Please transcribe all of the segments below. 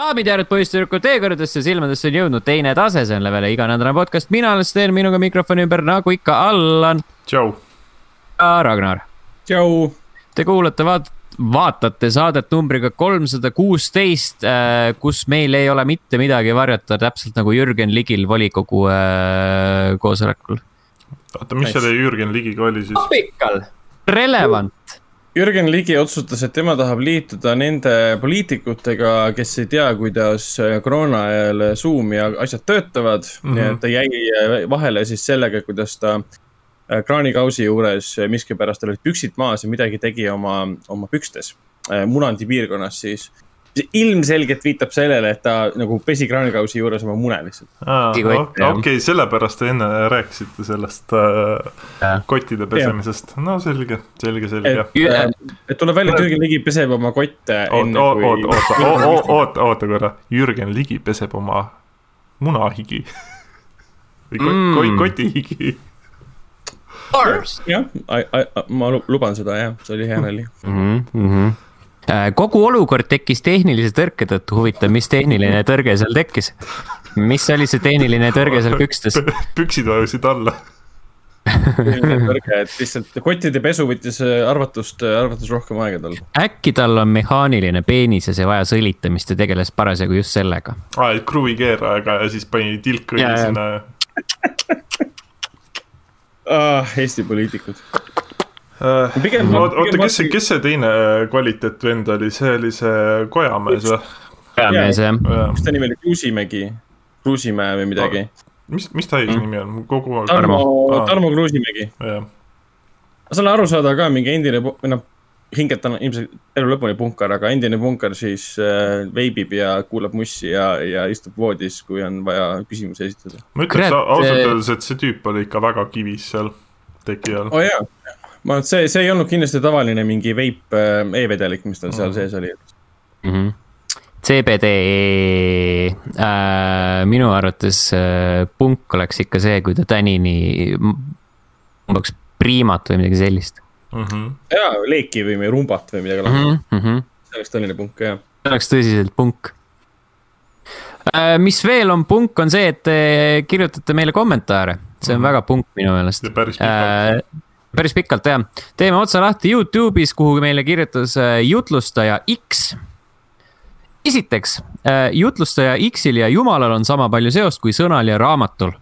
daamid ja härrad, poisssüdrukud, teekordadesse silmadesse on jõudnud teine tase, see on Levele iganädalane podcast, mina olen Sten, minuga mikrofoni ümber nagu ikka Allan tšau. ja Ragnar. tšau. Te kuulate, vaat-, vaatate saadet numbriga kolmsada kuusteist, äh, kus meil ei ole mitte midagi varjata, täpselt nagu Jürgen Ligil volikogu äh, koosolekul. oota, mis selle Jürgen Ligiga oli siis? topikal, relevant Jürgen Ligi otsustas, et tema tahab liituda nende poliitikutega, kes ei tea, kuidas koroona ajal Zoom ja asjad töötavad mm. -hmm. nii et ta jäi vahele siis sellega, kuidas ta äh, kraanikausi juures miskipärast olid püksid maas ja midagi tegi oma, oma pükstes. Äh, munandi piirkonnas siis ilmselgelt viitab sellele, et ta nagu pesi kraanikausi juures oma mune lihtsalt. okei sellepärast te enne rääkisite sellest äh, kottide pesemisest, no selge, selge, selge. et, et tuleb välja, et Jürgen Ligi peseb oma kotte oot, enne oot, kui. oota, oota, oota, oota korra, Jürgen Ligi peseb oma munahigi. Või kot, mm. kotihigi. Jah, ma luban seda jah, see oli hea nali. Mm. -hmm, kogu olukord tekkis tehnilise tõrke tõttu, huvitav, mis tehniline tõrge seal tekkis? mis oli see tehniline tõrge seal pükstes? püksid vajusid alla tõrge, et lihtsalt kottide pesu võttis äh, arvatust, äh, arvatust rohkem aega tal. äkki tal on mehaaniline peenis ja see vajas õlitamist ja tegeles parasjagu just sellega. aa, et kruvikeerajaga ja siis pani tilk õli sinna. Ah, Eesti poliitikud Äh, pigem. oota, kes see, kes see teine kvaliteetvend oli, see oli see Kojamees või? Kojamees jah ja.. mis ta nimi oli, Kruusimägi, Kruusimäe või midagi? mis, mis ta mm. nimi on, kogu aeg. Tarmo, Tarmo Kruusimägi. ma saan aru saada ka mingi endine, või noh, hingelt on ilmselt elu lõpuni punkar, aga endine punkar siis äh, veibib ja kuulab mussi ja, ja istub voodis, kui on vaja küsimusi esitada. ma ütleks ausalt öeldes, et see tüüp oli ikka väga kivis seal teki all. oo oh, jaa ma arvan, et see, see ei olnud kindlasti tavaline mingi veip äh, e-vedelik, mis tal seal mhm. sees oli mm. -hmm. CBD äh, minu arvates äh, punk oleks ikka see, kui ta tänini umbes priimat või midagi sellist mm. -hmm. ja, leeki või rumbat või midagi lahedat mm -hmm.. see oleks tõeline punk, jah. see oleks tõsiselt punk äh,. mis veel on punk, on see, et te kirjutate meile kommentaare, see on mm -hmm. väga punk minu meelest. päris pikalt äh, päris pikalt jah, teeme otsa lahti Youtube'is, kuhu meile kirjutas äh, jutlustaja X. esiteks, äh, jutlustaja X-il ja Jumalal on sama palju seost kui sõnal ja raamatul.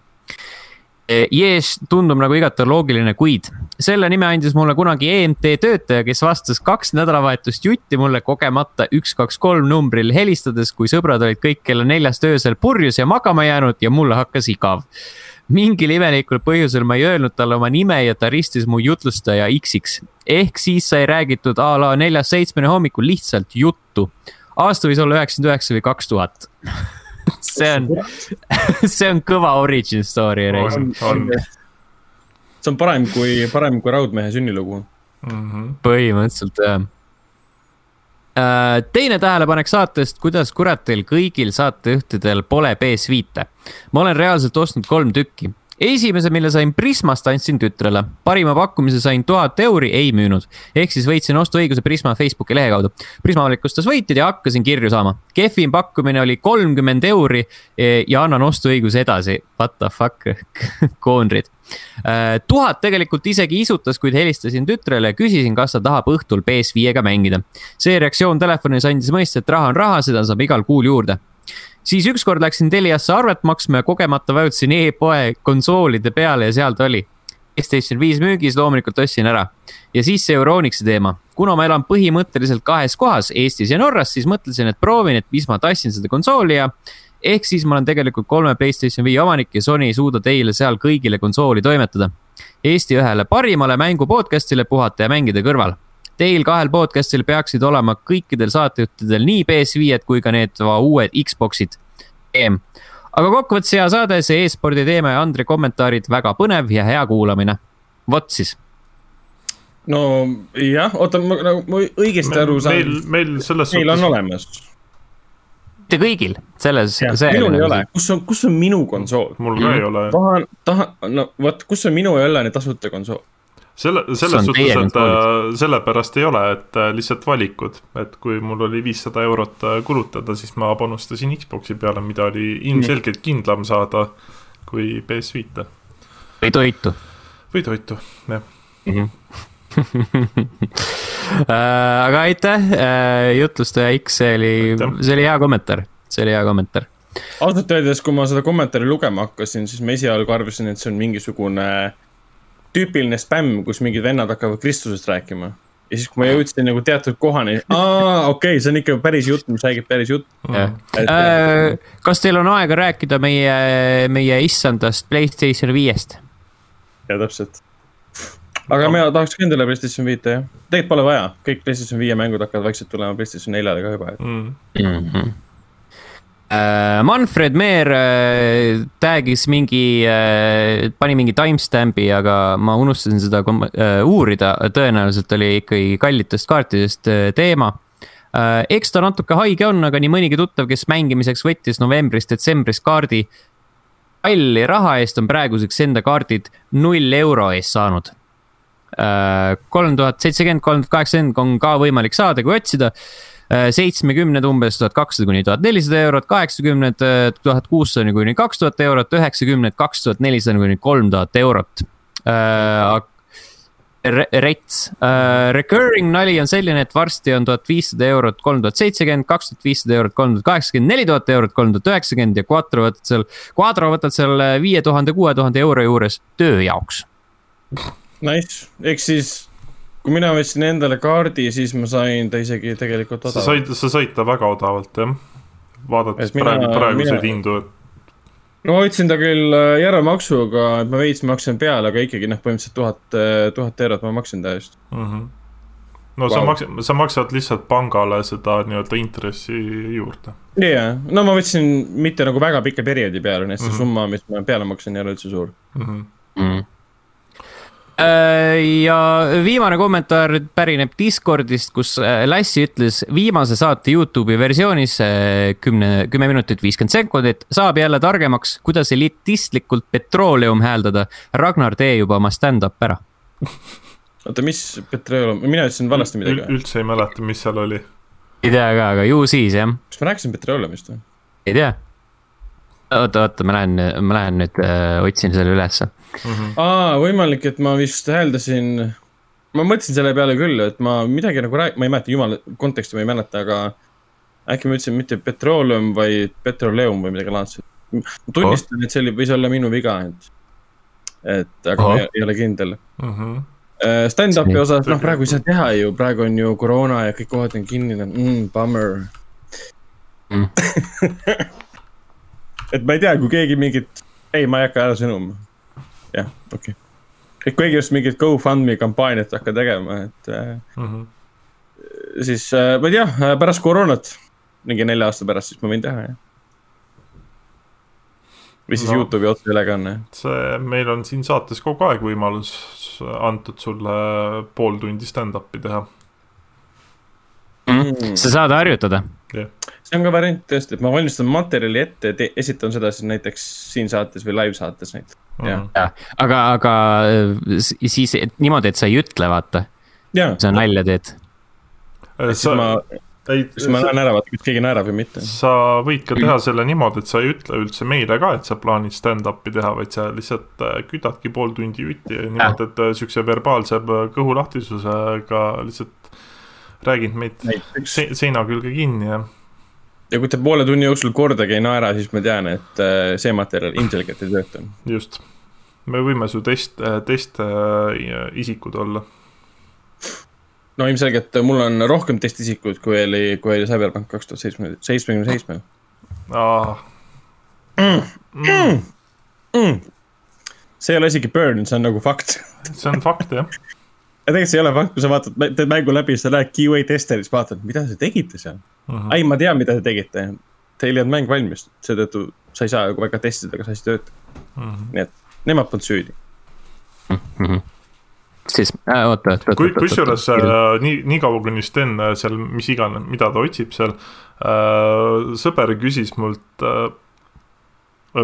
Äh, Jees tundub nagu igati loogiline, kuid selle nime andis mulle kunagi EMT töötaja, kes vastas kaks nädalavahetust jutti mulle kogemata üks, kaks, kolm numbril helistades, kui sõbrad olid kõik kella neljast öösel purjus ja magama jäänud ja mulle hakkas igav mingil imelikul põhjusel ma ei öelnud talle oma nime ja ta ristis mu jutlustaja X-iks. ehk siis sai räägitud a la neljast seitsmeni hommikul lihtsalt juttu. aasta võis olla üheksakümmend üheksa või kaks tuhat. see on, see on kõva origin story. see on parem kui, parem kui Raudmehe sünnilugu mm. -hmm. põhimõtteliselt jah teine tähelepanek saatest, kuidas kurat teil kõigil saatejuhtidel pole PS5-e? ma olen reaalselt ostnud kolm tükki. Esimese, mille sain Prismast, andsin tütrele. parima pakkumise sain tuhat euri, ei müünud. ehk siis võitsin ostuõiguse Prisma Facebooki lehe kaudu. Prisma avalikustas võitjad ja hakkasin kirju saama. kehvim pakkumine oli kolmkümmend euri e, ja annan ostuõiguse edasi. What the fuck koonrid Äh, tuhat tegelikult isegi isutas, kuid helistasin tütrele ja küsisin, kas ta tahab õhtul PS5-ga mängida. see reaktsioon telefonis andis mõista, et raha on raha, seda saab igal kuul juurde siis ükskord läksin Teliasse arvet maksma ja kogemata vajutasin e-poe konsoolide peale ja seal ta oli. PlayStation viis müügis, loomulikult ostsin ära. ja siis see Euronixi teema. kuna ma elan põhimõtteliselt kahes kohas, Eestis ja Norras, siis mõtlesin, et proovin, et mis ma tassin seda konsooli ja ehk siis ma olen tegelikult kolme Playstation viie omanik ja Sony ei suuda teile seal kõigile konsooli toimetada. Eesti ühele parimale mängu podcast'ile puhata ja mängida kõrval. Teil kahel podcast'il peaksid olema kõikidel saatejuhtidel nii PS5-d kui ka need uued Xbox'id. aga kokkuvõttes hea saade, see e-spordi teema ja Andre kommentaarid väga põnev ja hea kuulamine. vot siis no jah, oota, ma nagu õigesti aru saan. meil, meil selles meil suhtes. on olemas mitte kõigil, selles. minul ei ole, kus on, kus on minu konsool? mul ka ei ole. tahan, tahan, no vot, kus on minu ja Ellani tasuta konsool? selle, selles suhtes, et äh, sellepärast ei ole, et äh, lihtsalt valikud, et kui mul oli viissada eurot äh, kulutada, siis ma panustasin Xbox'i peale, mida oli ilmselgelt kindlam saada kui PS Vita. Või toitu. Või toitu, jah. Äh, aga aitäh, jutlustaja X, see oli, see oli hea kommentaar, see oli hea kommentaar. ausalt öeldes, kui ma seda kommentaari lugema hakkasin, siis ma esialgu arvasin, et see on mingisugune tüüpiline spämm, kus mingid vennad hakkavad Kristusest rääkima. ja siis, kui ma jõudsin nagu teatud kohani, aa, okei okay,, see on ikka päris jutt, mis räägib päris juttu. Äh, kas teil on aega rääkida meie, meie issandast Playstation viiest? ja täpselt. aga mina tahaks ka endale PlayStation viite jah, tegelikult pole vaja, kõik PlayStation viie mängud hakkavad vaikselt tulema PlayStation neljale ka juba, et Mm. Uh, Manfred Meer uh, tag'is mingi uh,, pani mingi timestamp'i, aga ma unustasin seda uurida, tõenäoliselt oli ikkagi kallitest kaartidest teema eks ta natuke haige on, aga nii mõnigi tuttav, kes mängimiseks võttis novembris-detsembris kaardi kalli raha eest, on praeguseks enda kaardid null euro eest saanud. kolm tuhat seitsekümmend, kolm tuhat kaheksakümmend on ka võimalik saada, kui otsida. Seitsmekümned umbes tuhat kakssada kuni tuhat nelisada eurot, kaheksakümned tuhat kuussada kuni kaks tuhat eurot, üheksakümned kaks tuhat nelisada kuni kolm tuhat eurot. Rets uh,, recurring nali on selline, et varsti on tuhat viissada eurot, kolm tuhat seitsekümmend, kaks tuhat viissada eurot, kolm tuhat kaheksakümmend, neli tuhat eurot, kolm tuhat üheksakümmend ja Quattro võtad seal, Quadro võtad seal viie tuhande, kuue tuhande euro juures töö jaoks. nice, ehk siis kui mina võtsin endale kaardi, siis ma sain ta isegi tegelikult sa odavalt. said, sa said ta väga odavalt, jah. vaadates mina- praegu, praeguseid mina- hindu, et no ma võtsin ta küll äh, järelmaksuga, et ma veits maksin peale, aga ikkagi noh, põhimõtteliselt tuhat, tuhat eurot ma maksin ta eest. mm. -hmm. no sa Vau. maksad, sa maksad lihtsalt pangale seda nii-öelda intressi juurde. jaa, no ma võtsin mitte nagu väga pika perioodi peale, nii et see Mhm. summa, mis ma peale maksin, ei ole üldse suur. Mm -hmm. mm.. Ja viimane kommentaar pärineb Discordist, kus äh, Lassi ütles viimase saate Youtube'i versioonis äh, kümne, kümme minutit viiskümmend sekundit saab jälle targemaks, kuidas elitistlikult petrooleum hääldada. Ragnar, tee juba oma stand-up ära. oota, mis petrooleum, mina ütlesin valesti midagi või? üldse ei mäleta, mis seal oli. ei tea ka, aga ju siis jah, kas ma rääkisin petrooleumist või? ei tea. oota, oota, ma lähen, ma lähen nüüd äh, otsin selle ülesse. aa, võimalik, et ma vist hääldasin, ma mõtlesin selle peale küll, et ma midagi nagu rääk-, ma ei mäleta, jumala konteksti ma ei mäleta, aga äkki ma ütlesin mitte petrooleum, vaid petroleum või midagi laadset. ma tunnistan, et see oli, võis olla minu viga, et, et aga Ahah. ma ei, ei ole kindel. Mm -hmm. Stand-up'i osas, noh, praegu ei saa teha ju, praegu on ju koroona ja kõik kohad on kinni mm,, bummer Mm. et ma ei tea, kui keegi mingit, ei, ma ei hakka ära sõnuma. jah, okei okay.. et kui keegi just mingit GoFundMe kampaaniat hakka tegema, et äh, Mm -hmm. siis äh, ma ei tea, pärast koroonat, mingi nelja aasta pärast, siis ma võin teha, jah. või siis No. no. Youtube'i otseülekanne. see, meil on siin saates kogu aeg võimalus antud sulle pool tundi stand-up'i teha. Mm. sa saad harjutada. See on ka variant tõesti, et ma valmistan materjali ette ja esitan seda siis näiteks siin saates või live saates näiteks. Jah. jah, aga, aga äh, s- siis et niimoodi, et sa ei ütle, vaata, ja, sa nalja teed. siis sa, ma, ei, siis ma näen ära, vaata, kas keegi naerab või mitte. sa võid ka teha selle niimoodi, et sa ei ütle üldse meile ka, et sa plaanid stand-up'i teha, vaid sa lihtsalt äh, kütadki pool tundi jutti ja niimoodi, et äh, siukse verbaalse äh, kõhulahtisusega lihtsalt räägid meid se seina külge kinni ja ja kui te poole tunni jooksul kordagi ei naera, siis ma tean, et äh, see materjal ilmselgelt ei tööta. just. me võime su test, test äh, isikud olla. no ilmselgelt mul on rohkem testisikuid, kui oli, kui oli Cyberpunk kaks tuhat seitsme, seitsmekümne seitsmel. see ei ole isegi burn, see on nagu fakt. see on fakt jah. Tegelikult see ei ole fakt, kui sa vaatad, teed mängu läbi, sa lähed QA testeri, siis vaatad, mida te tegite seal. Mhm. ei, ma tean, mida te tegite. Teil ei olnud mäng valmis, seetõttu sa ei saa nagu väga testida, kas asi töötab. Mhm. nii et nemad polnud süüdi. siis äh,, oota, oota, kui, oota. kusjuures äh, nii, niikaua kuni Sten äh, seal, mis iganes, mida ta otsib seal äh,, sõber küsis mult äh,,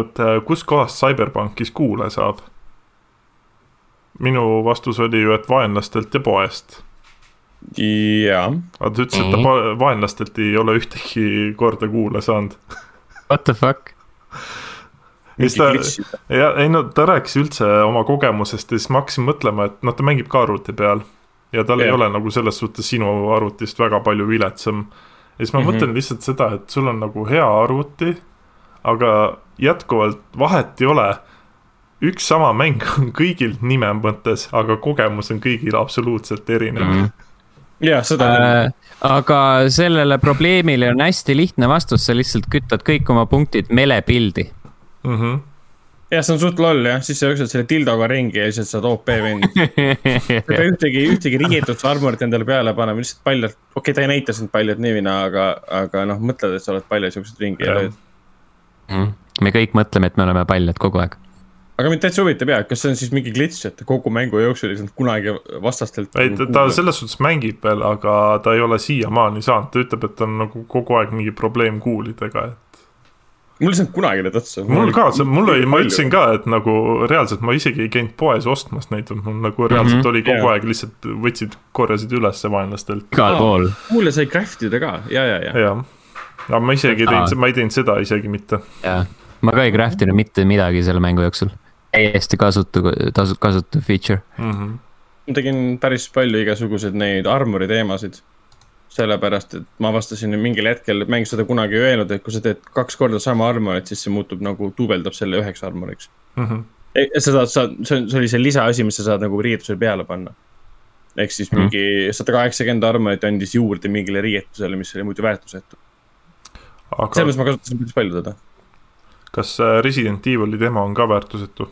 et äh, kuskohast CyberPunkis kuule saab minu vastus oli ju, et vaenlastelt ja poest. jaa, aga ta ütles, et ta pa- vaenlastelt ei ole ühtegi korda kuule saanud. What the fuck? ja siis ta, ja ei no ta rääkis üldse oma kogemusest ja siis ma hakkasin mõtlema, et noh, ta mängib ka arvuti peal. ja tal yeah. ei ole nagu selles suhtes sinu arvutist väga palju viletsam. ja siis ma mm. -hmm. mõtlen lihtsalt seda, et sul on nagu hea arvuti, aga jätkuvalt vahet ei ole. Üks sama mäng on kõigil nime mõttes, aga kogemus on kõigil absoluutselt erinev mm. -hmm. jaa, seda küll. Äh, aga sellele probleemile on hästi lihtne vastus, sa lihtsalt kütad kõik oma punktid melepildi. Mm -hmm. jah, see on suht loll jah, siis sa jooksed selle dildoga ringi ja siis saad OP vend. ei pea ühtegi, ühtegi riietust armorit endale peale panema, lihtsalt paljalt, okei okay,, ta ei näita sind paljalt niivina, aga, aga noh, mõtled, et sa oled paljas, jooksed ringi ja Jah. lööd. me kõik mõtleme, et me oleme paljad kogu aeg. Aga mind täitsa huvitab ja, kas see on siis mingi glitch, et kogu mängu jooksul ei saanud kunagi vastastelt. ei, ta, ta selles suhtes mängib veel, aga ta ei ole siiamaani saanud, ta ütleb, et on nagu kogu aeg mingi probleem kuulidega, et mul ei saanud kunagi need otsa. mul ka, mul oli, ma ütlesin ka, et nagu reaalselt ma isegi ei käinud poes ostmas neid, mul nagu reaalselt mm -hmm. oli kogu Jaa. aeg lihtsalt võtsid, korjasid ülesse vaenlastelt. igal pool. kuule, sai craft ida ka ja, ja, ja. jah, aga ma isegi ei teinud, ma ei teinud seda isegi mitte. jaa, ma ka ei craft inud mitte midagi selle mängu jooksul. Täiesti kasutu, tasu, kasutav feature. Mm -hmm. ma tegin päris palju igasuguseid neid armori teemasid. sellepärast, et ma avastasin mingil hetkel, mäng seda kunagi ei öelnud, et kui sa teed kaks korda sama armorit, siis see muutub nagu duubeldab selle üheks armoriks. Mm -hmm. sa saad, sa, see on, see oli see lisaasi, mis sa saad nagu riietusele peale panna. ehk siis Mhm. mingi sada kaheksakümmend armorit andis juurde mingile riietusele, mis oli muidu väärtusetu. aga selles mõttes ma kasutasin päris palju teda. kas äh, Resident Evil'i demo on ka väärtusetu?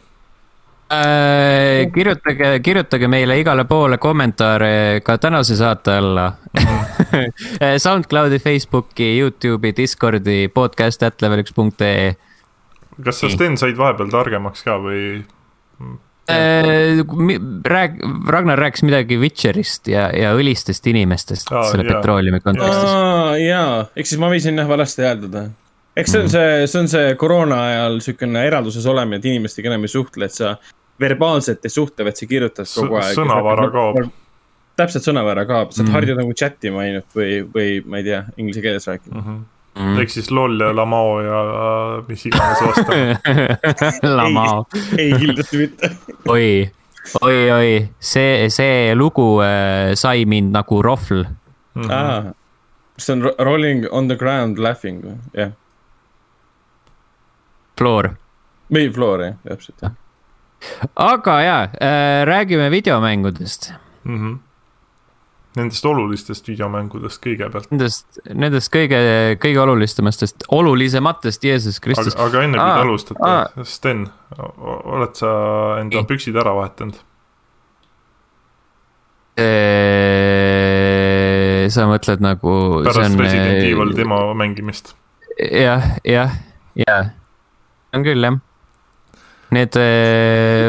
Äh, kirjutage, kirjutage meile igale poole kommentaare ka tänase saate alla. SoundCloudi, Facebooki, Youtube'i, Discordi, podcast at level üks punkt ee. kas sa, Sten, said vahepeal targemaks ka või? Äh, rääg-, Ragnar rääkis midagi Witcherist ja, ja õlistest inimestest Aa, selle jaa. petrooleumi kontekstis. jaa, ehk siis ma võisin jah valesti hääldada. eks see on see, see on see koroona ajal siukene eralduses olemine, et inimestega enam ei suhtle, et sa verbaalselt ei suhtle, vaid sa kirjutad kogu aeg. sõnavara kaob.. täpselt, sõnavara kaob, saad mm. harjuda nagu chat ima ainult või, või ma ei tea, inglise keeles rääkima. Mm Mm. -hmm. ehk siis loll ja lamao ja mis iganes vastu. Lamao, ei, kindlasti mitte. oi, oi, oi, see, see lugu äh, sai mind nagu rohvl. Mhm. aa, see on ro- rolling on the ground laughing jah. Floor. või floor jah, täpselt. Aga jaa äh,, räägime videomängudest. Mm -hmm. Nendest olulistest videomängudest kõigepealt. Nendest, nendest kõige, kõige olulisematest, olulisematest Jeesus Kristus,. aga enne kui te alustate Sten, oled sa enda Nii. püksid ära vahetanud? sa mõtled nagu. pärast Resident Evil demo mängimist. jah, jah, jaa, on küll jah. Need,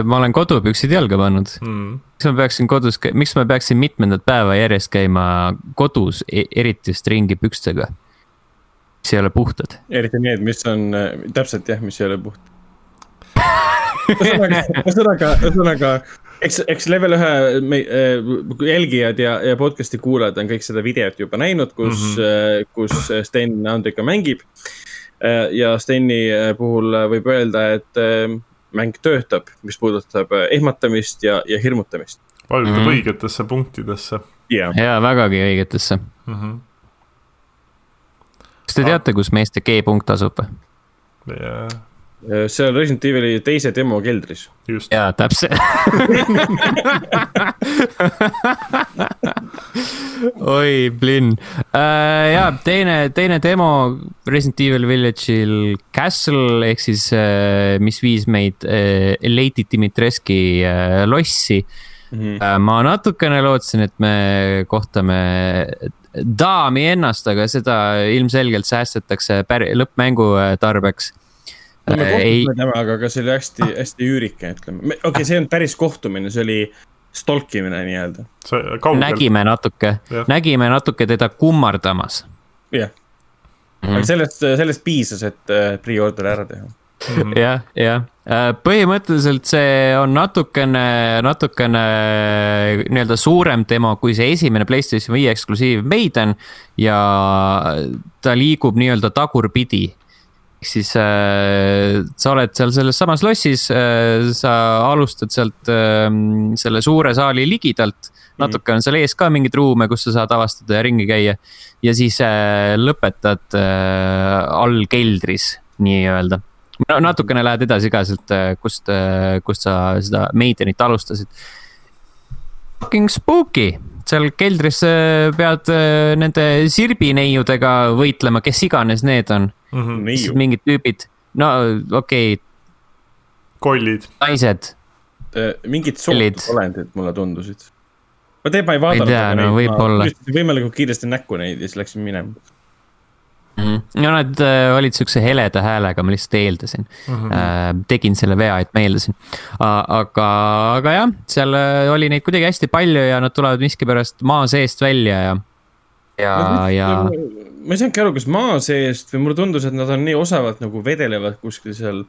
ma olen kodupüksid jalga pannud, Mm. miks ma peaksin kodus, miks ma peaksin mitmendat päeva järjest käima kodus, eriti just ringi pükstega? mis ei ole puhtad. eriti need, mis on äh, täpselt jah, mis ei ole puht. ühesõnaga, ühesõnaga, ühesõnaga eks, eks level ühe äh, jälgijad ja, ja podcast'i kuulajad on kõik seda videot juba näinud, kus mm, -hmm. kus Sten Andrika mängib. ja Steni puhul võib öelda, et mäng töötab, mis puudutab äh, ehmatamist ja, ja hirmutamist. vajutab mm. -hmm. õigetesse punktidesse ja, ja vägagi õigetesse. mm. -hmm. kas te teate, kus meeste G-punkt asub või? Ja, äh, see on Resident Evil'i teise demo keldris. jaa, täpselt. oi, Blinn uh,. ja teine, teine demo Resident Evil Village'il Castle ehk siis uh,, mis viis meid uh, Lady Dimitreski uh, lossi Mhm. uh,. ma natukene lootsin, et me kohtame daami ennast, aga seda ilmselgelt säästetakse lõppmängu tarbeks me Äh, ei- kohtusime temaga, aga see oli hästi, hästi üürike, ütleme. okei okay,, see ei olnud päris kohtumine, see oli stalkimine nii-öelda. nägime natuke nägime natuke teda kummardamas jah, mm. aga. sellest, sellest piisas, et äh, pre-order ära teha. jah, jah, põhimõtteliselt see on natukene, natukene nii-öelda suurem demo kui see esimene Playstation viie eksklusiiv Maiden ja ta liigub nii-öelda tagurpidi ehk siis äh, sa oled seal selles samas lossis äh,, sa alustad sealt äh, selle suure saali ligidalt. natuke on seal ees ka mingeid ruume, kus sa saad avastada ja ringi käia. ja siis äh, lõpetad äh, all keldris nii-öelda no natukene lähed edasi ka sealt, äh, kust, äh, kust sa seda Maidenit alustasid. Fucking spooky, seal keldris äh, pead nende sirbineiudega võitlema, kes iganes need on mm. -hmm. mingid tüübid, no okei okay.. kollid. naised. mingid sootud olendid mulle tundusid. ma tean, ma ei vaadanud. ei tea, no võib-olla. võimalikult kiiresti näkku neid ja siis läksin minema mm. -hmm. no nad äh, olid siukse heleda häälega, ma lihtsalt eeldasin mm. -hmm. Äh, tegin selle vea, et ma eeldasin. aga, aga jah, seal äh, oli neid kuidagi hästi palju ja nad tulevad miskipärast maa seest välja ja, ja no,, ja. ma ei saanudki aru, kas maa seest või mulle tundus, et nad on nii osavalt nagu vedelevad kuskil seal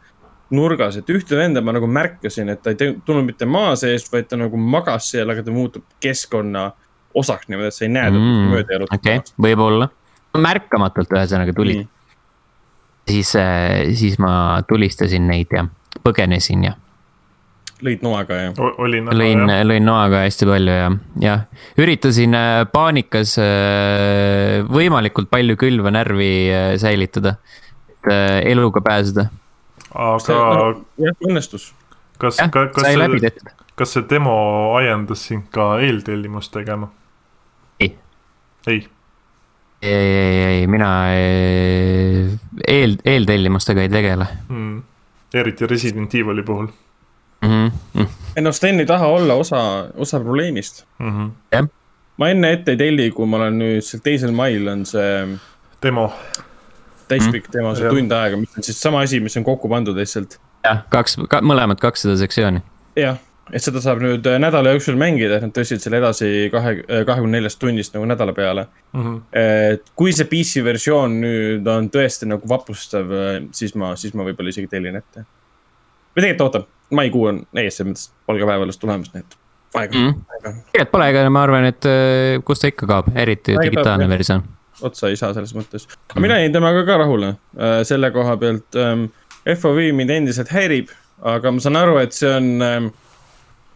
nurgas, et ühte venda ma nagu märkasin, et ta ei tulnud mitte maa seest, vaid ta nagu magas seal, aga ta muutub keskkonna osaks niimoodi, et sa ei näe teda mm, mööda jalutada. okei okay,, võib-olla märkamatult ühesõnaga tulid mm.. siis, äh, siis ma tulistasin neid ja põgenesin ja. lõid noaga ja. lõin, lõin noaga hästi palju ja, jah. üritasin äh, paanikas äh, võimalikult palju külva närvi säilitada, et eluga pääseda. aga. jah, õnnestus. kas, kas, kas see, kas see demo ajendas sind ka eeltellimust tegema? ei. ei ei, ei, ei, mina eel, eeltellimustega ei tegele mm.. eriti Resident Evil'i puhul mm. -hmm. ei no Sten ei taha olla osa, osa probleemist mm. -hmm. jah. ma enne ette ei telli, kui ma olen nüüd seal teisel mail on see. demo. täispikk mm. demo, see tund aega, mis on siis sama asi, mis on kokku pandud lihtsalt. jah, kaks ka,, mõlemad kakssada sektsiooni. jah et seda saab nüüd äh, nädala jooksul mängida, et nad tõstsid selle edasi kahe, äh, kahekümne neljast tunnist nagu nädala peale mm. -hmm. et kui see PC versioon nüüd on tõesti nagu vapustav, äh, siis ma, siis ma võib-olla isegi tellin ette. või tegelikult oota, maikuu on ees, selles mõttes palgapäev alles tulemas, nii et aega mm. -hmm. tegelikult pole, aga ma arvan, et kust ta ikka kaob, eriti aega digitaalne versioon. otsa ei saa selles mõttes, aga mina jäin temaga ka rahule selle koha pealt. Ähm, FOV mind endiselt häirib, aga ma saan aru, et see on ähm,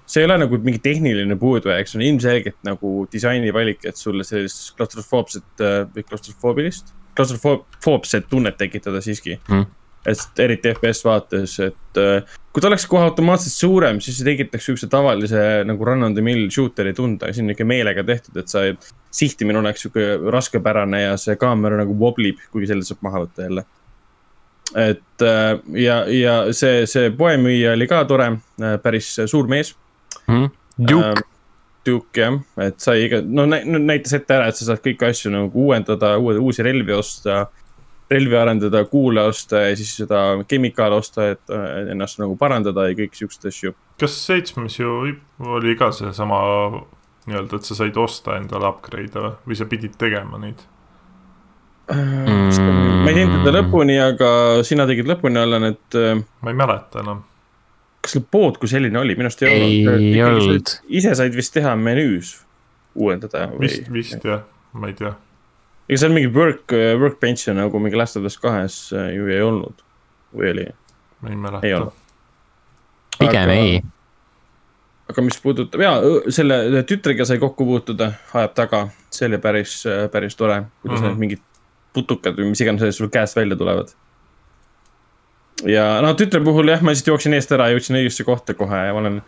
see ei ole nagu mingi tehniline puudujääk, see on ilmselgelt nagu disaini valik, et sulle sellist klaustrofoobset äh, või klaustrofoobilist, klaustrofoobset tunnet tekitada siiski. Mm.. et eriti FPS vaates, et äh, kui ta oleks kohe automaatselt suurem, siis see tekitaks siukse tavalise nagu run on the mill shooter'i tunde, see on ikka meelega tehtud, et sa, sihtimine oleks sihuke raskepärane ja see kaamera nagu woblib, kuigi selle saab maha võtta jälle. et äh, ja, ja see, see poemüüja oli ka tore, päris suur mees. mm.. Duke ähm,. Duke jah, et sai iga, no näitas ette ära, et sa saad kõiki asju nagu uuendada, uusi relvi osta. relvi arendada, kuule osta ja siis seda kemikaale osta, et ennast nagu parandada ja kõik siukseid asju. kas seitsmes ju oli ka seesama nii-öelda, et sa said osta endale upgrade'e või sa pidid tegema neid? Mm. ma ei teinud teda lõpuni, aga sina tegid lõpuni, Allan, et. Äh, ma ei mäleta enam kas see pood kui selline oli, minu arust ei, ei olnud. ei olnud. ise said vist teha menüüs uuendada või? vist, vist jah, ma ei tea. ega seal mingi work, workbench'e nagu mingi Last of Us kahes äh, ju ei olnud või oli? ma ei mäleta. ei olnud. pigem aga, ei. aga mis puudutab ja selle tütrega sai kokku puutuda ajad taga, see oli päris, päris tore, kuidas mm -hmm. need mingid putukad või mis iganes sul käest välja tulevad ja no tütre puhul jah, ma lihtsalt jooksin eest ära, jõudsin õigesse kohta kohe ja ma olen.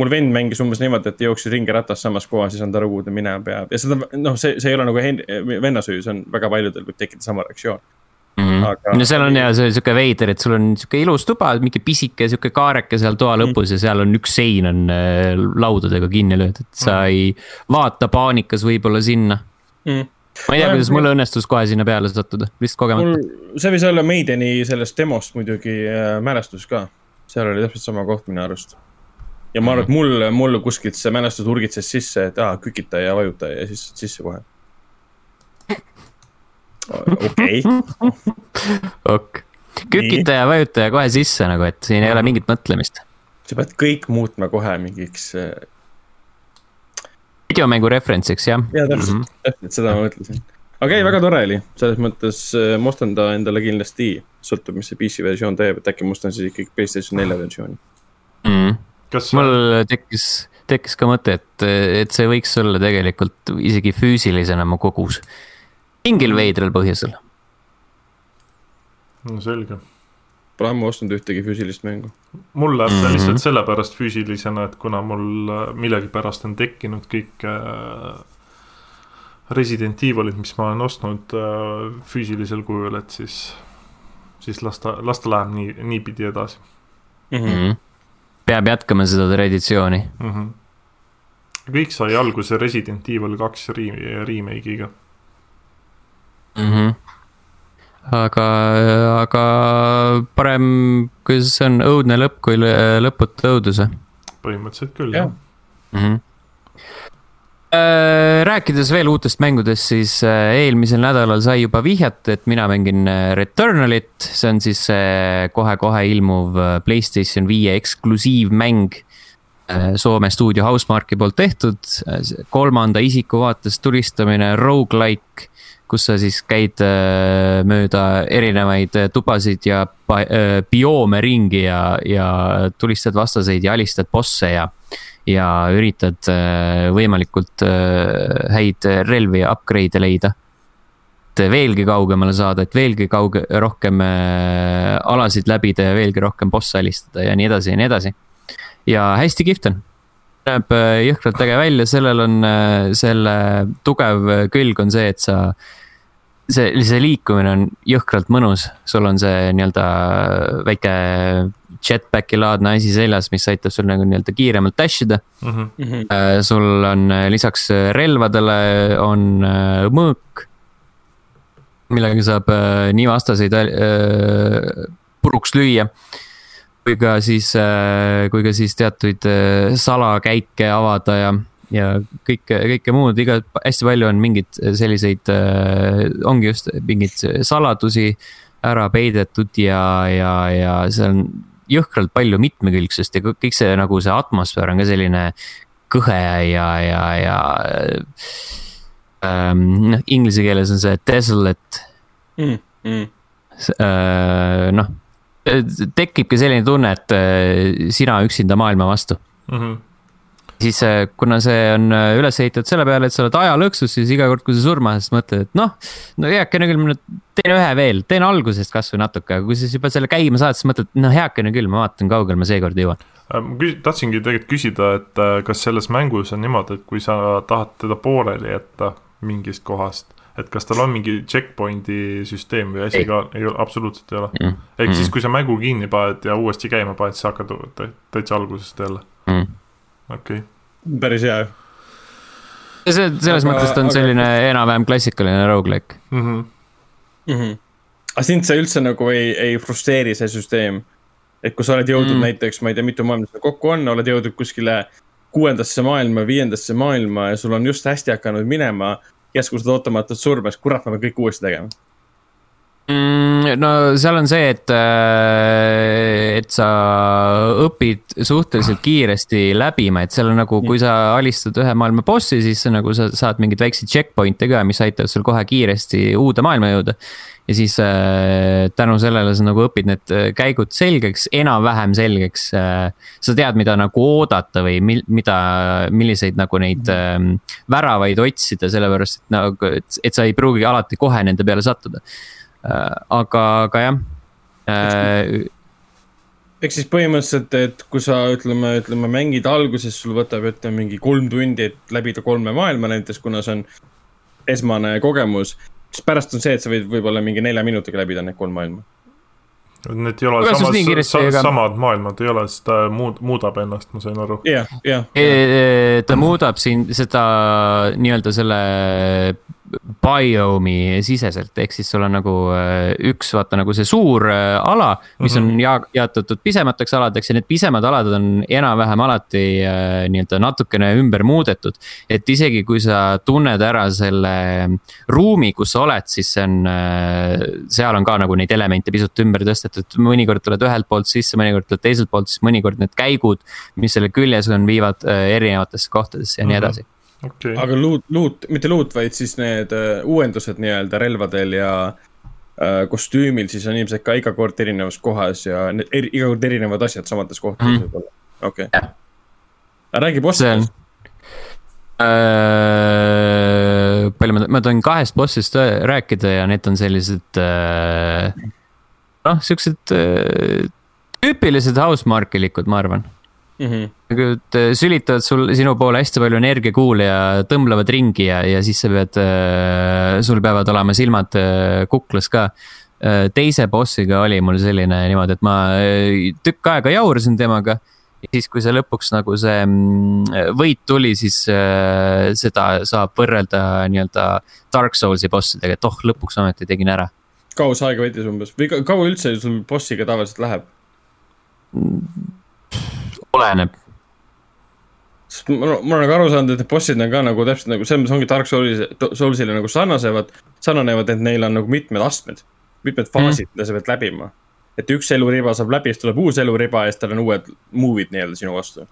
mul vend mängis umbes niimoodi, et jooksis ringi ratas samas kohas ja aru, kuhu ta minema peab ja seda noh, see, see ei ole nagu venna süü, see on väga paljudel võib tekkida sama reaktsioon. Mm -hmm. Aga... no seal on ja see sihuke veider, et sul on sihuke ilus tuba, mingi pisike sihuke kaareke seal toa lõpus mm -hmm. ja seal on üks sein on äh, laudadega kinni löödud, et sa -hmm. ei vaata paanikas võib-olla sinna mm. -hmm ma ei tea, kuidas mul õnnestus kohe sinna peale sattuda, vist kogemata. see võis olla Maideni sellest demost muidugi äh, mälestus ka. seal oli täpselt sama koht minu arust. ja ma arvan, et mul, mul kuskilt see mälestus urgitses sisse, et aa, kükita ja vajuta ja siis sisse kohe. okei. ok. kükita ja vajuta ja kohe sisse nagu, et siin ei ole mingit mõtlemist. sa pead kõik muutma kohe mingiks. Videomängu referentsiks jah. ja täpselt mm, -hmm. täpselt seda ma mõtlesin. aga ei, väga tore oli, selles mõttes äh, ma ostan ta endale kindlasti, sõltub, mis see PC versioon teeb, et äkki ma ostan siis ikkagi Playstation nelja versiooni mm. -hmm. kas mul tekkis, tekkis ka mõte, et, et see võiks olla tegelikult isegi füüsilisena mu kogus. mingil veidral põhjusel no selge. Pole ammu ostnud ühtegi füüsilist mängu. mul läheb ta mm -hmm. lihtsalt sellepärast füüsilisena, et kuna mul äh, millegipärast on tekkinud kõik äh, Resident Evilid, mis ma olen ostnud äh, füüsilisel kujul, et siis, siis las ta, las ta läheb nii, niipidi edasi mm. -hmm. peab jätkama seda traditsiooni mm. -hmm. kõik sai alguse Resident Evil kaks remake'iga mm. -hmm aga, aga parem, kuidas see on, õudne lõpp kui lõputu õuduse. põhimõtteliselt küll, jah mm. -hmm. rääkides veel uutest mängudest, siis äh, eelmisel nädalal sai juba vihjat, et mina mängin äh, Returnalit, see on siis kohe-kohe ilmuv Playstation viie eksklusiivmäng. Soome stuudio Housemarque'i poolt tehtud, kolmanda isiku vaates tulistamine, rogu-like kus sa siis käid äh, mööda erinevaid äh, tubasid ja äh, bioome ringi ja, ja tulistad vastaseid ja alistad bosse ja. ja üritad võimalikult häid relvi ja upgrade'e leida. et veelgi kaugemale saada, et veelgi kauge-, rohkem alasid läbida ja veelgi rohkem bosse alistada ja nii edasi ja nii edasi. ja hästi kihvt on näeb jõhkralt äge välja, sellel on, selle tugev külg on see, et sa see, see liikumine on jõhkralt mõnus, sul on see nii-öelda väike jetpack'i laadne asi seljas, mis aitab sul nagu nii-öelda kiiremalt dash ida mm. -hmm. sul on äh, lisaks relvadele on äh, mõõk, millega saab nii vastaseid puruks lüüa kui ka siis, kui ka siis teatuid salakäike avada ja ja kõike, kõike muud, iga, hästi palju on mingeid selliseid äh,, ongi just mingeid saladusi ära peidetud ja, ja, ja see on jõhkralt palju mitmekülgsust ja kõik see nagu see atmosfäär on ka selline kõhe ja, ja, ja ähm,. noh, inglise keeles on see desolate mm,. Mm. Äh, noh, tekibki selline tunne, et äh, sina üksinda maailma vastu mm. -hmm siis äh, kuna see on äh, üles ehitatud selle peale, et sa oled ajalõksus, siis iga kord, kui sa surma saad, siis mõtled, et noh. no heakene küll, ma teen ühe veel, teen algusest kasvõi natuke, aga kui sa siis juba selle käima saad, siis mõtled, no heakene küll, ma vaatan, kaugele ma seekord jõuan. Ma tahtsingi tegelikult küsida, et kas selles mängus on niimoodi, et kui sa tahad teda pooleli jätta mingist kohast et kas tal on mingi checkpoint'i süsteem või asi ka, ei ole, absoluutselt ei ole mm.. ehk mm. siis, kui sa mängu kinni paned ja uuesti käima paned, siis hakkad täitsa algusest jälle mm.. okei okay päris hea. see, selles aga, mõttes ta on aga... selline enam-vähem klassikaline rogu-like mm. -hmm. Mm -hmm. aga sind see üldse nagu ei, ei frustreeri, see süsteem? et kui sa oled jõudnud mm -hmm. näiteks, ma ei tea, mitu maailma seal kokku on, oled jõudnud kuskile kuuendasse maailma, viiendasse maailma ja sul on just hästi hakanud minema. Järsku saad ootamatult surma, siis kurat, ma pean kõik uuesti tegema mm,? no seal on see, et, äh, et sa õpid suhteliselt kiiresti läbima, et seal on nagu, kui sa alistad ühe maailma bossi, siis nagu sa saad mingeid väikseid checkpoint'e ka, mis aitavad sul kohe kiiresti uude maailma jõuda. Ja siis äh, tänu sellele sa nagu õpid need äh, käigud selgeks, enam-vähem selgeks äh,. sa tead, mida nagu oodata või mil, mida, milliseid nagu neid äh, väravaid otsida, sellepärast et nagu, et, et sa ei pruugi alati kohe nende peale sattuda Äh, aga, aga jah äh, ehk siis põhimõtteliselt, et kui sa ütleme, ütleme mängid alguses, sul võtab, ütleme mingi kolm tundi, et läbida kolme maailma näiteks, kuna see on esmane kogemus. Siis pärast on see, et sa võid võib-olla mingi nelja minutiga läbida need kolm maailma. Need ei ole samas, sa, ega... samad maailmad ei ole, sest ta muud, muudab ennast, ma sain aru. jah, jah. ta muudab siin seda nii-öelda selle biome'i siseselt, ehk siis sul on nagu äh, üks vaata nagu see suur äh, ala, mis on Mhm. ja jaotatud pisemateks aladeks ja need pisemad alad on enam-vähem alati äh, nii-öelda natukene ümber muudetud. et isegi kui sa tunned ära selle ruumi, kus sa oled, siis see on, seal on ka nagu neid elemente pisut ümber tõstetud, mõnikord tuled ühelt poolt sisse, mõnikord tuled teiselt poolt, siis mõnikord need käigud, mis selle küljes on, viivad erinevatesse kohtadesse ja nii Mhm. edasi okei, aga loot, loot, mitte loot, vaid siis need äh, uuendused nii-öelda relvadel ja äh, kostüümil, siis on ilmselt ka iga kord erinevas kohas ja eri, iga kord erinevad asjad samades kohtades Mhm. võib-olla, okei okay.. räägi bossidest, äh,. palju ma, ma tohin kahest bossist äh, rääkida ja need on sellised äh,. noh, siuksed äh, tüüpilised housemarque'ilikud, ma arvan. Mhm. nagu et äh, sülitavad sul, sinu poole hästi palju energiakuule ja tõmblevad ringi ja, ja siis sa pead äh,, sul peavad olema silmad äh, kuklas ka teise bossiga oli mul selline niimoodi, et ma tükk aega jaurasin temaga. ja siis, kui see lõpuks nagu see mm, võit tuli, siis seda saab võrrelda nii-öelda Dark Souls'i bossidega, et oh, lõpuks ometi tegin ära. kaua see aega võttis umbes või ka- kaua üldse sul bossiga tavaliselt läheb? Oleneb sest ma, ma olen nagu aru saanud, et need bossid on ka nagu täpselt nagu selles mõttes ongi Dark Souls, Soulsile nagu sarnasevad, sarnanevad, et neil on nagu mitmed astmed, mitmed faasid mm., mida sa pead läbima. et üks eluriba saab läbi, siis tuleb uus eluriba ja siis tal on uued move'id nii-öelda sinu vastu.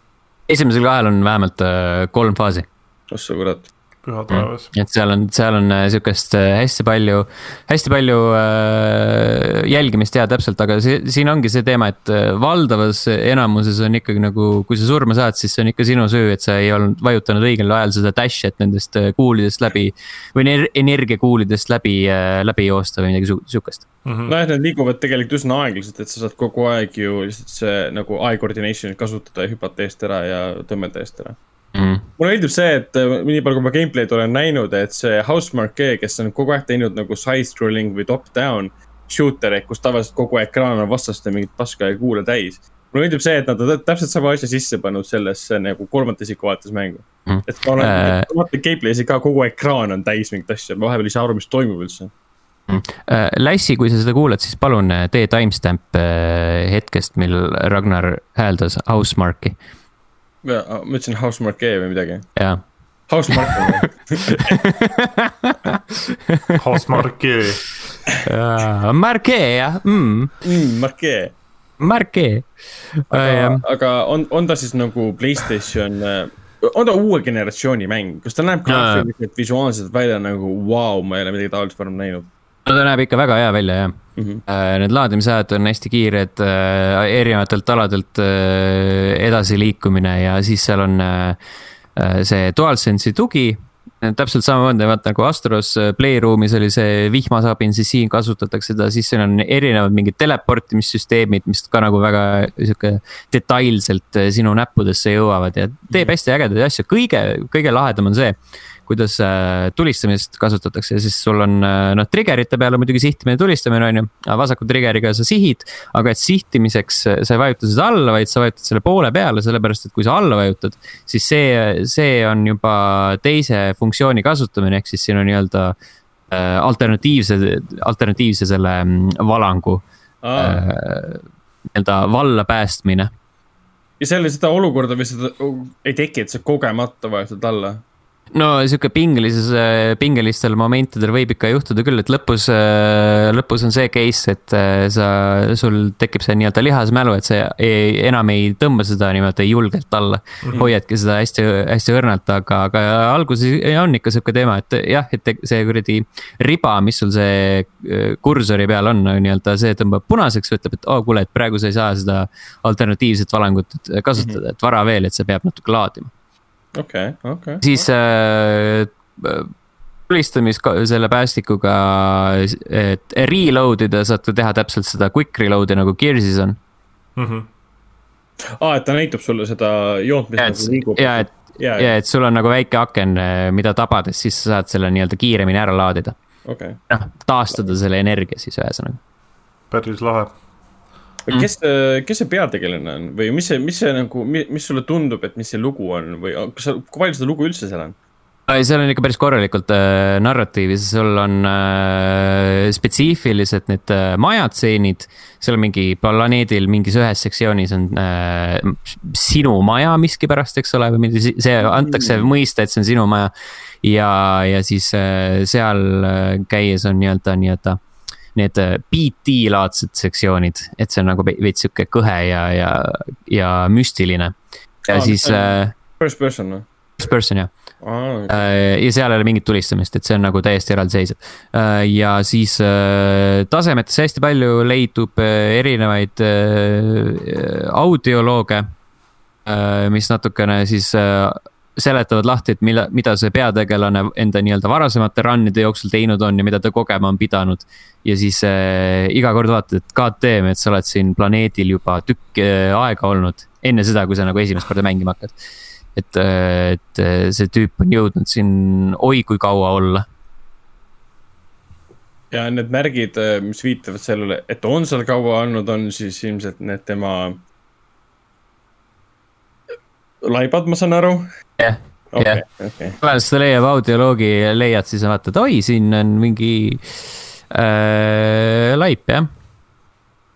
esimesel kahel on vähemalt äh, kolm faasi. oh sa kurat. Püha taevas. et seal on, seal on äh, sihukest äh, hästi palju, hästi palju äh, jälgimist ja täpselt, aga see, siin ongi see teema, et äh, valdavas enamuses on ikkagi nagu, kui sa surma saad, siis see on ikka sinu süü, et sa ei olnud vajutanud õigel ajal seda dash'i, et nendest kuulidest läbi või ener- energiakuulidest läbi äh,, läbi joosta või midagi sihukest. nojah, need liiguvad tegelikult üsna aeglaselt, et sa saad kogu aeg ju lihtsalt see nagu eye coordination'it kasutada ja hüpata eest ära ja tõmmelda eest ära. Mm. mulle meeldib see, et äh, nii palju, kui ma gameplay'd olen näinud, et see Housemarque kes on kogu aeg teinud nagu side-scrolling või top-down shooter'e, kus tavaliselt kogu ekraan on vastaste mingit paska ja kuule täis. mulle meeldib see, et nad on täpselt sama asja sisse pannud sellesse nagu kolmanda isiku vaates mängu Mhm. mm.. et ma olen Äh. vaatan gameplay'si ka kogu ekraan on täis mingit asja, ma vahepeal ei saa aru, mis toimub üldse. Äh, Lassi, kui sa seda kuulad, siis palun äh, tee timestamp hetkest, mil Ragnar hääldas Housemarque'i, ma ütlesin Housemarque või midagi. jaa. Housemarque Hausmarki, Marquee jah mm,, mm,, Marque. Marquee. aga, aga on, on ta siis nagu Playstation, on ta uue generatsiooni mäng, kas ta näeb graafiliselt, visuaalselt välja nagu vau wow,, ma ei ole midagi taolist varem näinud no ta näeb ikka väga hea välja jah mm. -hmm. Äh, Need laadimisajad on hästi kiired, erinevatelt aladelt äh, edasiliikumine ja siis seal on äh, äh, see DualSense'i tugi. täpselt samamoodi, vaata nagu Astros äh, Playroom'is oli see vihmasabin, siis siin kasutatakse seda, siis siin on erinevad mingid teleportimissüsteemid, mis ka nagu väga sihuke detailselt äh, sinu näppudesse jõuavad ja teeb hästi ägedaid asju, kõige, kõige lahedam on see kuidas äh, tulistamist kasutatakse siis sul on äh, noh, trigger'ite peal on muidugi sihtimine tulistamine on ju. vasaku trigger'iga sa sihid, aga et sihtimiseks äh, sa ei vajuta seda alla, vaid sa vajutad selle poole peale, sellepärast et kui sa alla vajutad. siis see, see on juba teise funktsiooni kasutamine, ehk siis siin on nii-öelda alternatiivse, alternatiivse selle mm, valangu äh, nii-öelda valla päästmine ja selle, seda olukorda seda ei teki, et sa kogemata vajutad alla. No sihuke pingelises, pingelistel momentidel võib ikka juhtuda küll, et lõpus, lõpus on see case, et äh, sa, sul tekib see nii-öelda lihasmälu, et sa ei, enam ei tõmba seda niimoodi julgelt alla mm. -hmm. hoiadki seda hästi, hästi õrnalt, aga, aga alguses on ikka sihuke teema, et jah, et see kuradi riba, mis sul see äh, kursori peal on nii-öelda, see tõmbab punaseks, ütleb, et oo oh, kuule, et praegu sa ei saa seda alternatiivset valangut kasutada mm, -hmm. et vara veel, et see peab natuke laadima okei, okei. siis äh, tulistamis selle päästikuga, et reload ida saad ka teha täpselt seda quick reload'i nagu Gears'is on. aa, et ta näitab sulle seda joont, mis ja, nagu liigub. ja, et, ja, ja et sul on nagu väike aken, mida tabades, siis sa saad selle nii-öelda kiiremini ära laadida. okei. noh, taastada selle energia siis ühesõnaga. päris lahe. kes, kes see peategelane on või mis see, mis see nagu, mis sulle tundub, et mis see lugu on või kas sa, kui palju seda lugu üldse seal on? ei, seal on ikka päris korralikult äh, narratiivi, sul on äh, spetsiifilised need äh, majatseenid. seal on mingi planeedil mingis ühes sektsioonis on äh, sinu maja miskipärast, eks ole, või mingi, see antakse mõista, et see on sinu maja. ja, ja siis äh, seal äh, käies on nii-öelda, nii-öelda need äh, BT-laadsed sektsioonid, et see on nagu veits sihuke kõhe ja, ja, ja müstiline. ja oh, siis. Äh, first person või? First person jah ah,. Okay. ja seal ei ole mingit tulistamist, et see on nagu täiesti eraldiseisev. Äh, ja siis äh, tasemetesse hästi palju leidub erinevaid audiolooge, mis natukene siis seletavad lahti, et mille, mida see peategelane enda nii-öelda varasemate run'ide jooksul teinud on ja mida ta kogema on pidanud. ja siis äh, iga kord vaatad, et KTM, et sa oled siin planeedil juba tükk äh, aega olnud, enne seda, kui sa nagu esimest korda mängima hakkad et, et see tüüp on jõudnud siin oi kui kaua olla. ja need märgid, mis viitavad sellele, et on seal kaua olnud, on siis ilmselt need tema laibad, ma saan aru. Jah, jah. pärast seda leiab audioloogi ja leiad siis vaatad, oi, siin on mingi äh, laip, jah.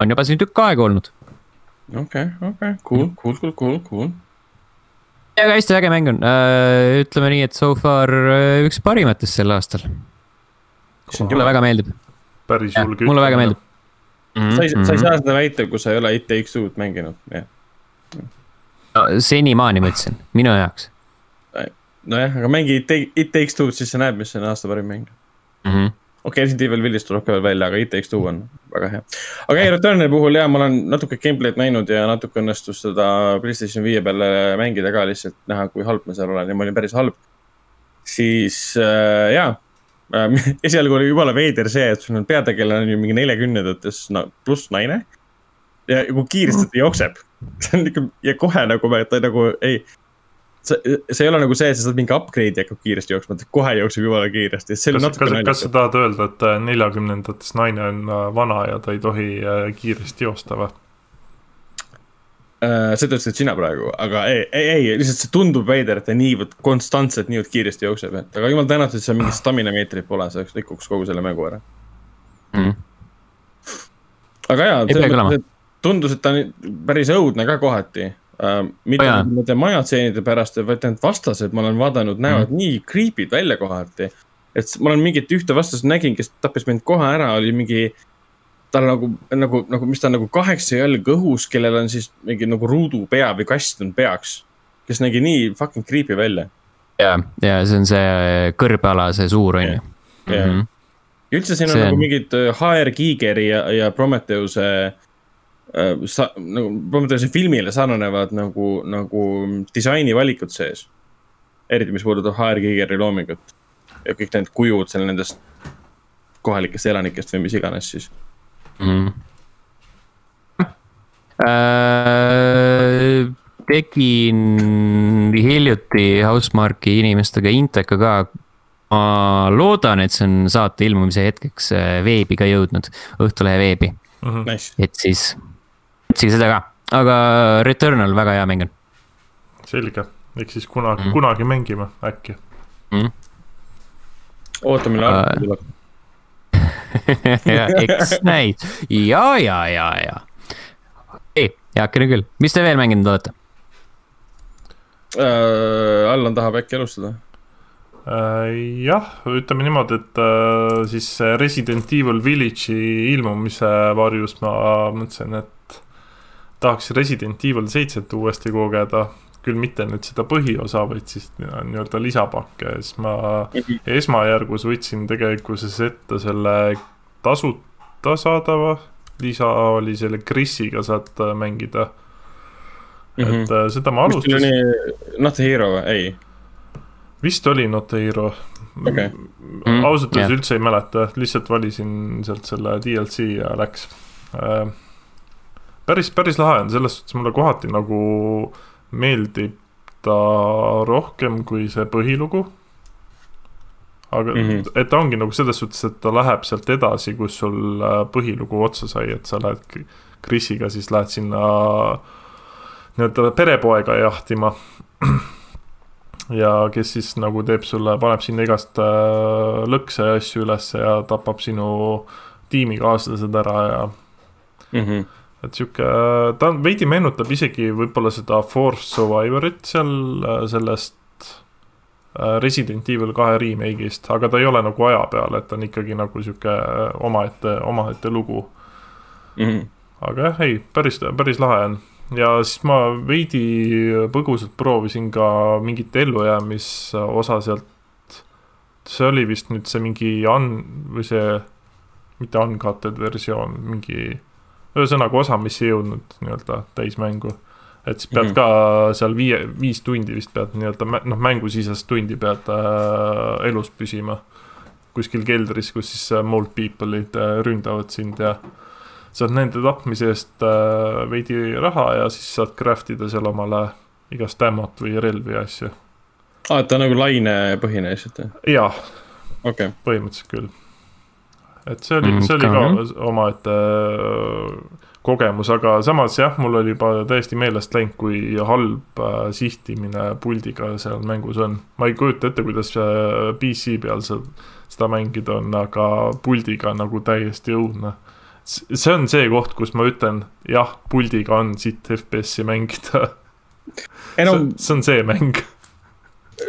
on juba siin tükk aega olnud. okei okay,, okei okay., cool, cool, cool, cool, cool aga hästi äge mäng on, äh, ütleme nii, et so far äh, üks parimatest sel aastal. mulle väga meeldib. päris julge. mulle väga meeldib mm. -hmm. sa ei, sa ei saa seda väita, kui sa ei ole It Takes Two'd mänginud, jah. no senimaani ma ütlesin, minu jaoks. Nojah, aga mängi It Takes Two'd, siis sa näed, mis on aasta parim mäng mm. -hmm okei okay,, Resident Evil Village tuleb ka veel välja, aga It Takes Two on väga hea. aga ei, Returnali puhul ja ma olen natuke gameplay'd näinud ja natuke õnnestus seda Playstation viie peale mängida ka lihtsalt näha, kui halb ma seal olen ja ma olin päris halb. siis äh, jaa äh,, esialgu oli jumala veider see, et sul on peategelane on ju mingi neljakümnendates no, pluss naine. ja kui kiiresti ta jookseb, see on ikka ja kohe nagu ta nagu ei see, see ei ole nagu see, et sa saad mingi upgrade'i hakkab kiiresti jooksma, ta kohe jookseb jumala kiiresti. kas, kas, kas sa tahad öelda, et äh, neljakümnendates naine on äh, vana ja ta ei tohi äh, kiiresti joosta või? seda ütlesid sina praegu, aga ei, ei, ei, lihtsalt see tundub veider, et ta niivõrd konstantselt niivõrd kiiresti jookseb, et aga jumal tänatud, et seal mingit stamina meetrit pole, see rikuks kogu selle mängu ära mm.. aga jaa, tundus, et ta on päris õudne ka kohati mitte oh, nende majatseenide pärast, vaid need vastased, ma olen vaadanud, näevad mm. nii creepy'd välja kohati. et ma olen mingit ühte vastast nägin, kes tappis mind kohe ära, oli mingi. tal nagu, nagu, nagu, mis ta nagu kaheksa jalga õhus, kellel on siis mingi nagu ruudupea või kast on peaks. kes nägi nii fucking creepy välja. ja, ja see on see kõrbeala, see suur on ju. Mhm. ja üldse siin on, on nagu mingid HR äh, Giigeri ja, ja Prometheuse Äh, sa, nagu Prometheuse filmile sarnanevad nagu, nagu disainivalikud sees. eriti, mis puudutab HR Gigeri loomingut ja kõik need kujud seal nendest kohalikest elanikest või mis iganes siis mm.. Äh, tegin hiljuti Housemarque'i inimestega Inteka ka ma loodan, et see on saate ilmumise hetkeks äh, veebi ka jõudnud, Õhtulehe veebi mm. -hmm. Nice. et siis otsige seda ka, aga Returnal väga hea mäng on. selge, eks siis kunagi mm., kunagi mängime äkki mm.. oota, millal arvuti tuleb eks näis ja, ja, ja, ja. ei, heakene küll, mis te veel mänginud olete äh,? Allan tahab äkki alustada äh,? jah, ütleme niimoodi, et äh, siis Resident Evil Village'i ilmumise varjus ma mõtlesin, et tahaks Resident Evil seitset uuesti kogeda, küll mitte nüüd seda põhiosa, vaid siis nii-öelda lisapakke ja siis ma esmajärgus võtsin tegelikkuses ette selle tasuta saadava, lisa oli selle Krisiga saad mängida mm. -hmm. et seda ma alustasin. Not a Hero ei? vist oli Not a Hero okay.. ausalt öeldes üldse ei mäleta, lihtsalt valisin sealt selle DLC ja läks äh, päris, päris lahe on, selles suhtes mulle kohati nagu meeldib ta rohkem kui see põhilugu. aga mm, -hmm. et ta ongi nagu selles suhtes, et ta läheb sealt edasi, kus sul äh, põhilugu otsa sai, et sa lähed Krisiga, siis lähed sinna nii-öelda perepoega jahtima. ja kes siis nagu teeb sulle, paneb sinna igast äh, lõkse ja asju ülesse ja tapab sinu tiimikaaslased ära ja mm. -hmm. Et sihuke, ta on, veidi meenutab isegi võib-olla seda Force Survivorit seal äh, sellest äh, Resident Evil kahe remake'ist, aga ta ei ole nagu aja peal, et ta on ikkagi nagu sihuke omaette, omaette lugu Mm -hmm. aga jah, ei, päris, päris lahe on ja siis ma veidi põgusalt proovisin ka mingit ellujäämisosa sealt. see oli vist nüüd see mingi un- või see, mitte uncutted versioon, mingi ühesõnaga osa, mis ei jõudnud nii-öelda täismängu. et siis pead mm -hmm. ka seal viie, viis tundi vist pead nii-öelda noh, mängusisest tundi pead äh, elus püsima. kuskil keldris, kus siis äh, mold people'id äh, ründavad sind ja saad nende tapmise eest äh, veidi raha ja siis saad craft ida seal omale igast ammot või relvi ja asju. aa, et ta on nagu lainepõhine lihtsalt või? jaa okay., põhimõtteliselt küll. Et see oli mm,, see oli ka omaette äh, kogemus, aga samas jah, mul oli juba täiesti meelest läinud, kui halb äh, sihtimine puldiga seal mängus on. ma ei kujuta ette, kuidas äh, PC peal seda mängida on, aga puldiga nagu täiesti õudne see on see koht, kus ma ütlen, jah, puldiga on sitt FPS-i mängida. No, see, see on see mäng.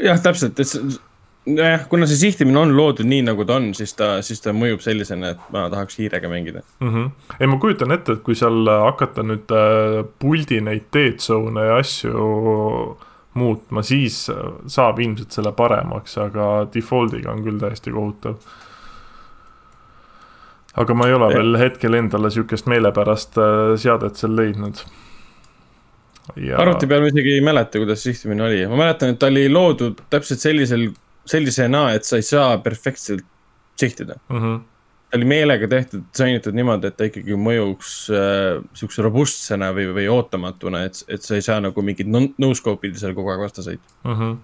jah, täpselt, et nojah, kuna see sihtimine on loodud nii, nagu ta on, siis ta, siis ta mõjub sellisena, et ma tahaks hiirega mängida mm. -hmm. ei, ma kujutan ette, et kui seal hakata nüüd äh, puldi neid dead zone'e ja asju muutma, siis saab ilmselt selle paremaks, aga default'iga on küll täiesti kohutav aga ma ei ole ja. veel hetkel endale sihukest meelepärast äh, seadet seal leidnud. Ja... arvuti peal ma isegi ei mäleta, kuidas sihtimine oli, ma mäletan, et ta oli loodud täpselt sellisel, sellisena, et sa ei saa perfektselt sihtida mm. -hmm. ta oli meelega tehtud, disainitud niimoodi, et ta ikkagi mõjuks äh, sihukese robustsena või, või ootamatuna, et, et sa ei saa nagu mingid no-scope ida seal kogu aeg vastaseid mm. -hmm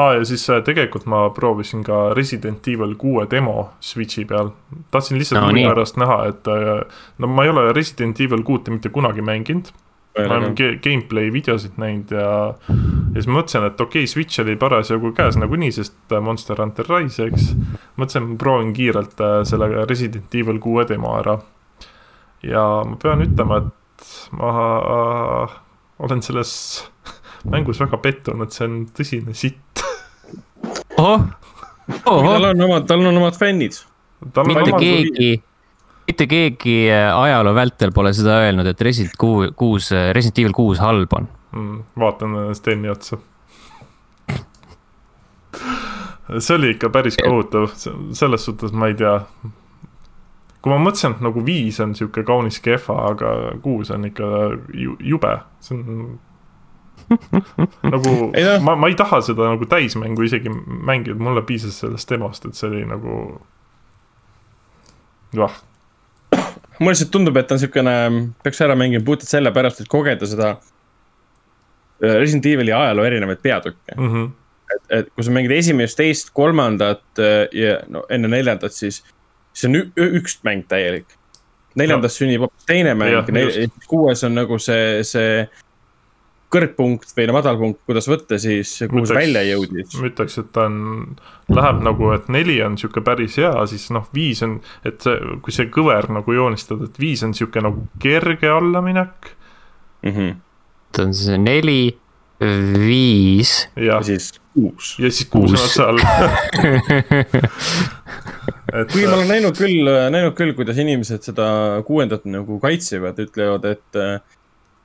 aa ah,, ja siis äh, tegelikult ma proovisin ka Resident Evil kuue demo Switch'i peal. tahtsin lihtsalt huvi no, pärast näha, et äh, no ma ei ole Resident Evil kuute mitte kunagi mänginud. Ma olen gameplay videosid näinud ja, ja siis mõtlesin, et okei okay,, Switch oli parasjagu käes nagunii, sest äh, Monster Hunter Rise, eks. mõtlesin, ma proovin kiirelt selle Resident Evil kuue demo ära. ja ma pean ütlema, et ma olen selles mängus väga pettunud, see on tõsine sitt ohoh. tal on omad, tal on omad fännid. mitte keegi, mitte keegi äh, ajaloo vältel pole seda öelnud, et Resident kuus, Resident Evil kuus halb on mm,. vaatan Steni otsa. see oli ikka päris kohutav, selles suhtes ma ei tea. kui ma mõtlesin, et nagu viis on sihuke kaunis kehva, aga kuus on ikka jube, see on nagu ei, no. ma, ma ei taha seda nagu täismängu isegi mängida, mulle piisas sellest demost, et see oli nagu. vah. Mulle lihtsalt tundub, et ta on siukene, peaks ära mängima puhtalt sellepärast, et kogeda seda. Äh, Resident Evil'i ajaloo erinevaid peatükke mm. -hmm. et, et kui sa mängid esimest, teist, kolmandat äh, ja no enne neljandat, siis, siis on üks mäng täielik. neljandas no. sünnib hoopis teine mäng, kuues on nagu see, see kõrgpunkt või no madalpunkt, kuidas võtta siis, kuhu see välja jõudis? ma ütleks, et ta on, läheb nagu, et neli on sihuke päris hea, siis noh, viis on, et see, kui see kõver nagu joonistada, et viis on sihuke nagu kerge allaminek mm. -hmm. ta on see neli, viis. ja siis kuus. ja siis kuus on otsa all et kuigi ma olen näinud küll, näinud küll, kuidas inimesed seda kuuendat nagu kaitsevad, ütlevad, et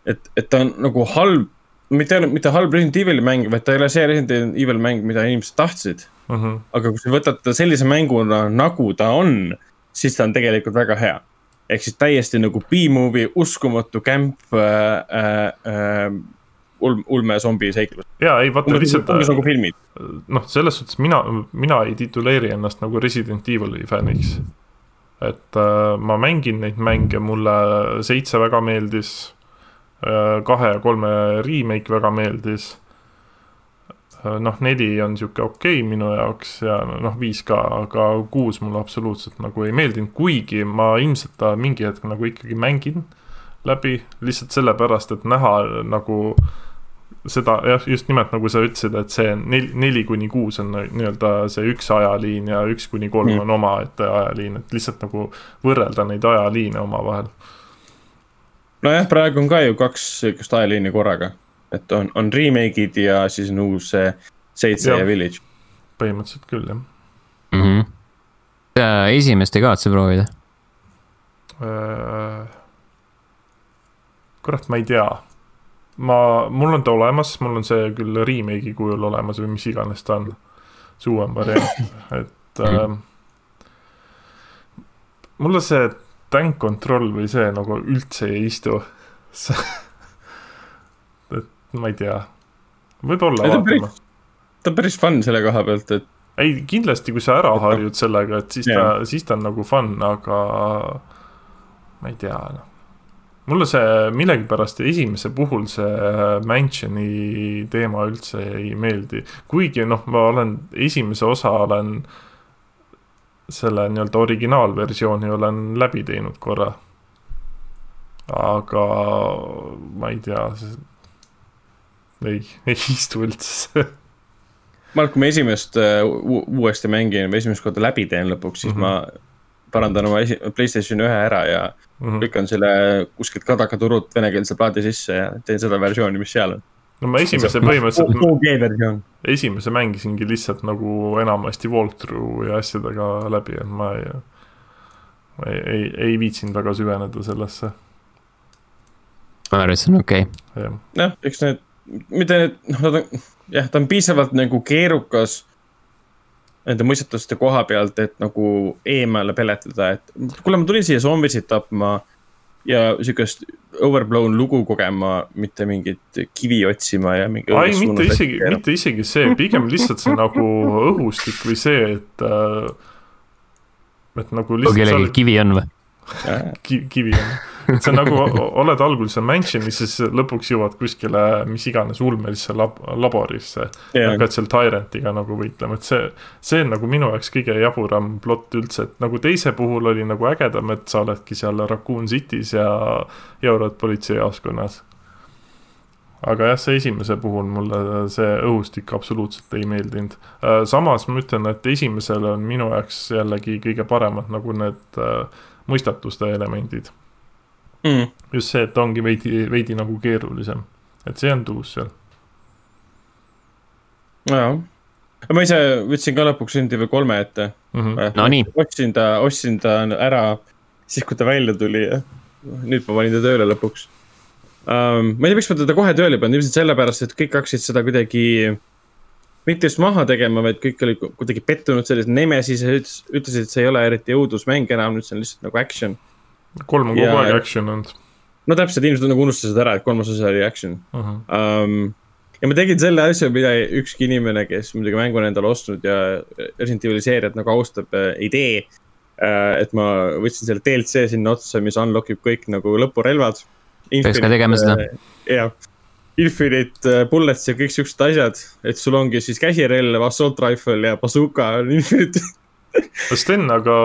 et, et ta on nagu halb mitte, mitte halb Resident Evil'i mäng, vaid ta ei ole see Resident Evil mäng, mida inimesed tahtsid uh. Mhm. -huh. aga kui sa võtad ta sellise mänguna, nagu ta on, siis ta on tegelikult väga hea. ehk siis täiesti nagu B-movie, uskumatu kämp äh, äh, äh ulme, ulme zombi seiklus. ja ei vaata lihtsalt. umbes nagu filmid. noh, selles suhtes mina, mina ei tituleeri ennast nagu Resident Evil'i fänniks. et äh, ma mängin neid mänge, mulle seitse väga meeldis Äh, kahe ja kolme remake väga meeldis. Äh, noh, neli on sihuke okei okay minu jaoks ja noh, viis ka, aga kuus mulle absoluutselt nagu ei meeldinud, kuigi ma ilmselt ta mingi hetk nagu ikkagi mängin läbi lihtsalt sellepärast, et näha nagu seda jah, just nimelt nagu sa ütlesid, et see neli, neli kuni kuus on nii-öelda see üks ajaliin ja üks kuni kolm mm. on omaette ajaliin, et lihtsalt nagu võrrelda neid ajaliine omavahel. Nojah, praegu on ka ju kaks sihukest ajaliini korraga, et on, on remake'id ja siis on uus see Seitse ja, ja Village. põhimõtteliselt küll, jah mm. -hmm. esimest ei kavatse proovida äh,? kurat, ma ei tea ma, mul on ta olemas, mul on see küll remake'i kujul olemas või mis iganes ta on, see uuem variant, et äh, mulle see tank control või see nagu üldse ei istu et ma ei tea, võib-olla vaatame. ta on päris fun selle koha pealt, et. ei, kindlasti, kui sa ära harjud sellega, et siis yeah. ta, siis ta on nagu fun, aga ma ei tea, noh mulle see millegipärast esimese puhul see äh, Mansioni teema üldse ei meeldi, kuigi noh, ma olen esimese osa olen selle nii-öelda originaalversiooni olen läbi teinud korra. aga ma ei tea, ei, ei istu üldse Mark, kui ma esimest uh, uuesti mängin või esimest korda läbi teen lõpuks, siis mm -hmm. ma parandan oma esi-, Playstation ühe ära ja mm -hmm. lükkan selle kuskilt Kadaka turult venekeelse plaadi sisse ja teen seda versiooni, mis seal on. No ma esimese põhimõtteliselt. Esimese mängisingi lihtsalt nagu enamasti walkthrough ja asjadega läbi, et ma ei, ei, ei, ei viitsinud väga süveneda sellesse. ma arvan, et see on okei okay.. jah, eks need, mitte need, noh, nad on, jah, ta on piisavalt nagu keerukas nende mõistatuste koha pealt, et nagu eemale peletada, et kuule, ma tulin siia zombisid tapma ja sihukest overblown lugu kogema, mitte mingit kivi otsima ja mingi. ei, mitte isegi, mitte isegi see, pigem lihtsalt see nagu õhustik või see, et äh,. et nagu lihtsalt. kui kellelgi kivi on või? kivi on et sa nagu oled algul seal mansion'is, siis lõpuks jõuad kuskile mis iganes ulmelisse lab laborisse. Yeah.. hakkad seal Tyrant'iga nagu võitlema, et see, see on nagu minu jaoks kõige jaburam plott üldse, et nagu teise puhul oli nagu ägedam, et sa oledki seal Raccoon City's ja jaurad politseijaoskonnas. Aga jah, see esimese puhul mulle see õhustik absoluutselt ei meeldinud. Äh, samas ma ütlen, et esimesel on minu jaoks jällegi kõige paremad nagu need äh, mõistatuste elemendid mm.. just see, et ongi veidi, veidi nagu keerulisem, et see on tuus seal. jaa, ma ise võtsin ka lõpuks Resident kolme ette mm. -hmm. no nii. ostsin ta, ostsin ta ära siis, kui ta välja tuli ja nüüd ma panin ta tööle lõpuks um,. ma ei tea, miks ma teda kohe tööle ei pannud, ilmselt sellepärast, et kõik hakkasid seda kuidagi mitte just maha tegema, vaid kõik olid kuidagi pettunud selles Nemesis ja ütlesid, et see ei ole eriti õudusmäng enam, nüüd see on lihtsalt nagu action kolm on kogu ja, aeg action olnud. no täpselt, inimesed nagu unustasid ära, et kolmas osa oli action uh. -huh. Um, ja ma tegin selle asja, mida ükski inimene, kes muidugi mängu on endale ostnud ja Resident Evil'i seeriat nagu austab äh,, ei tee äh,. et ma võtsin selle DLC sinna otsa, mis unlock ib kõik nagu lõpurelvad. peaks ka tegema seda. Äh, jah, Infinite bullets ja kõik siuksed asjad, et sul ongi siis käsirelv, assault rifle ja bazooka on Infinite Sten, aga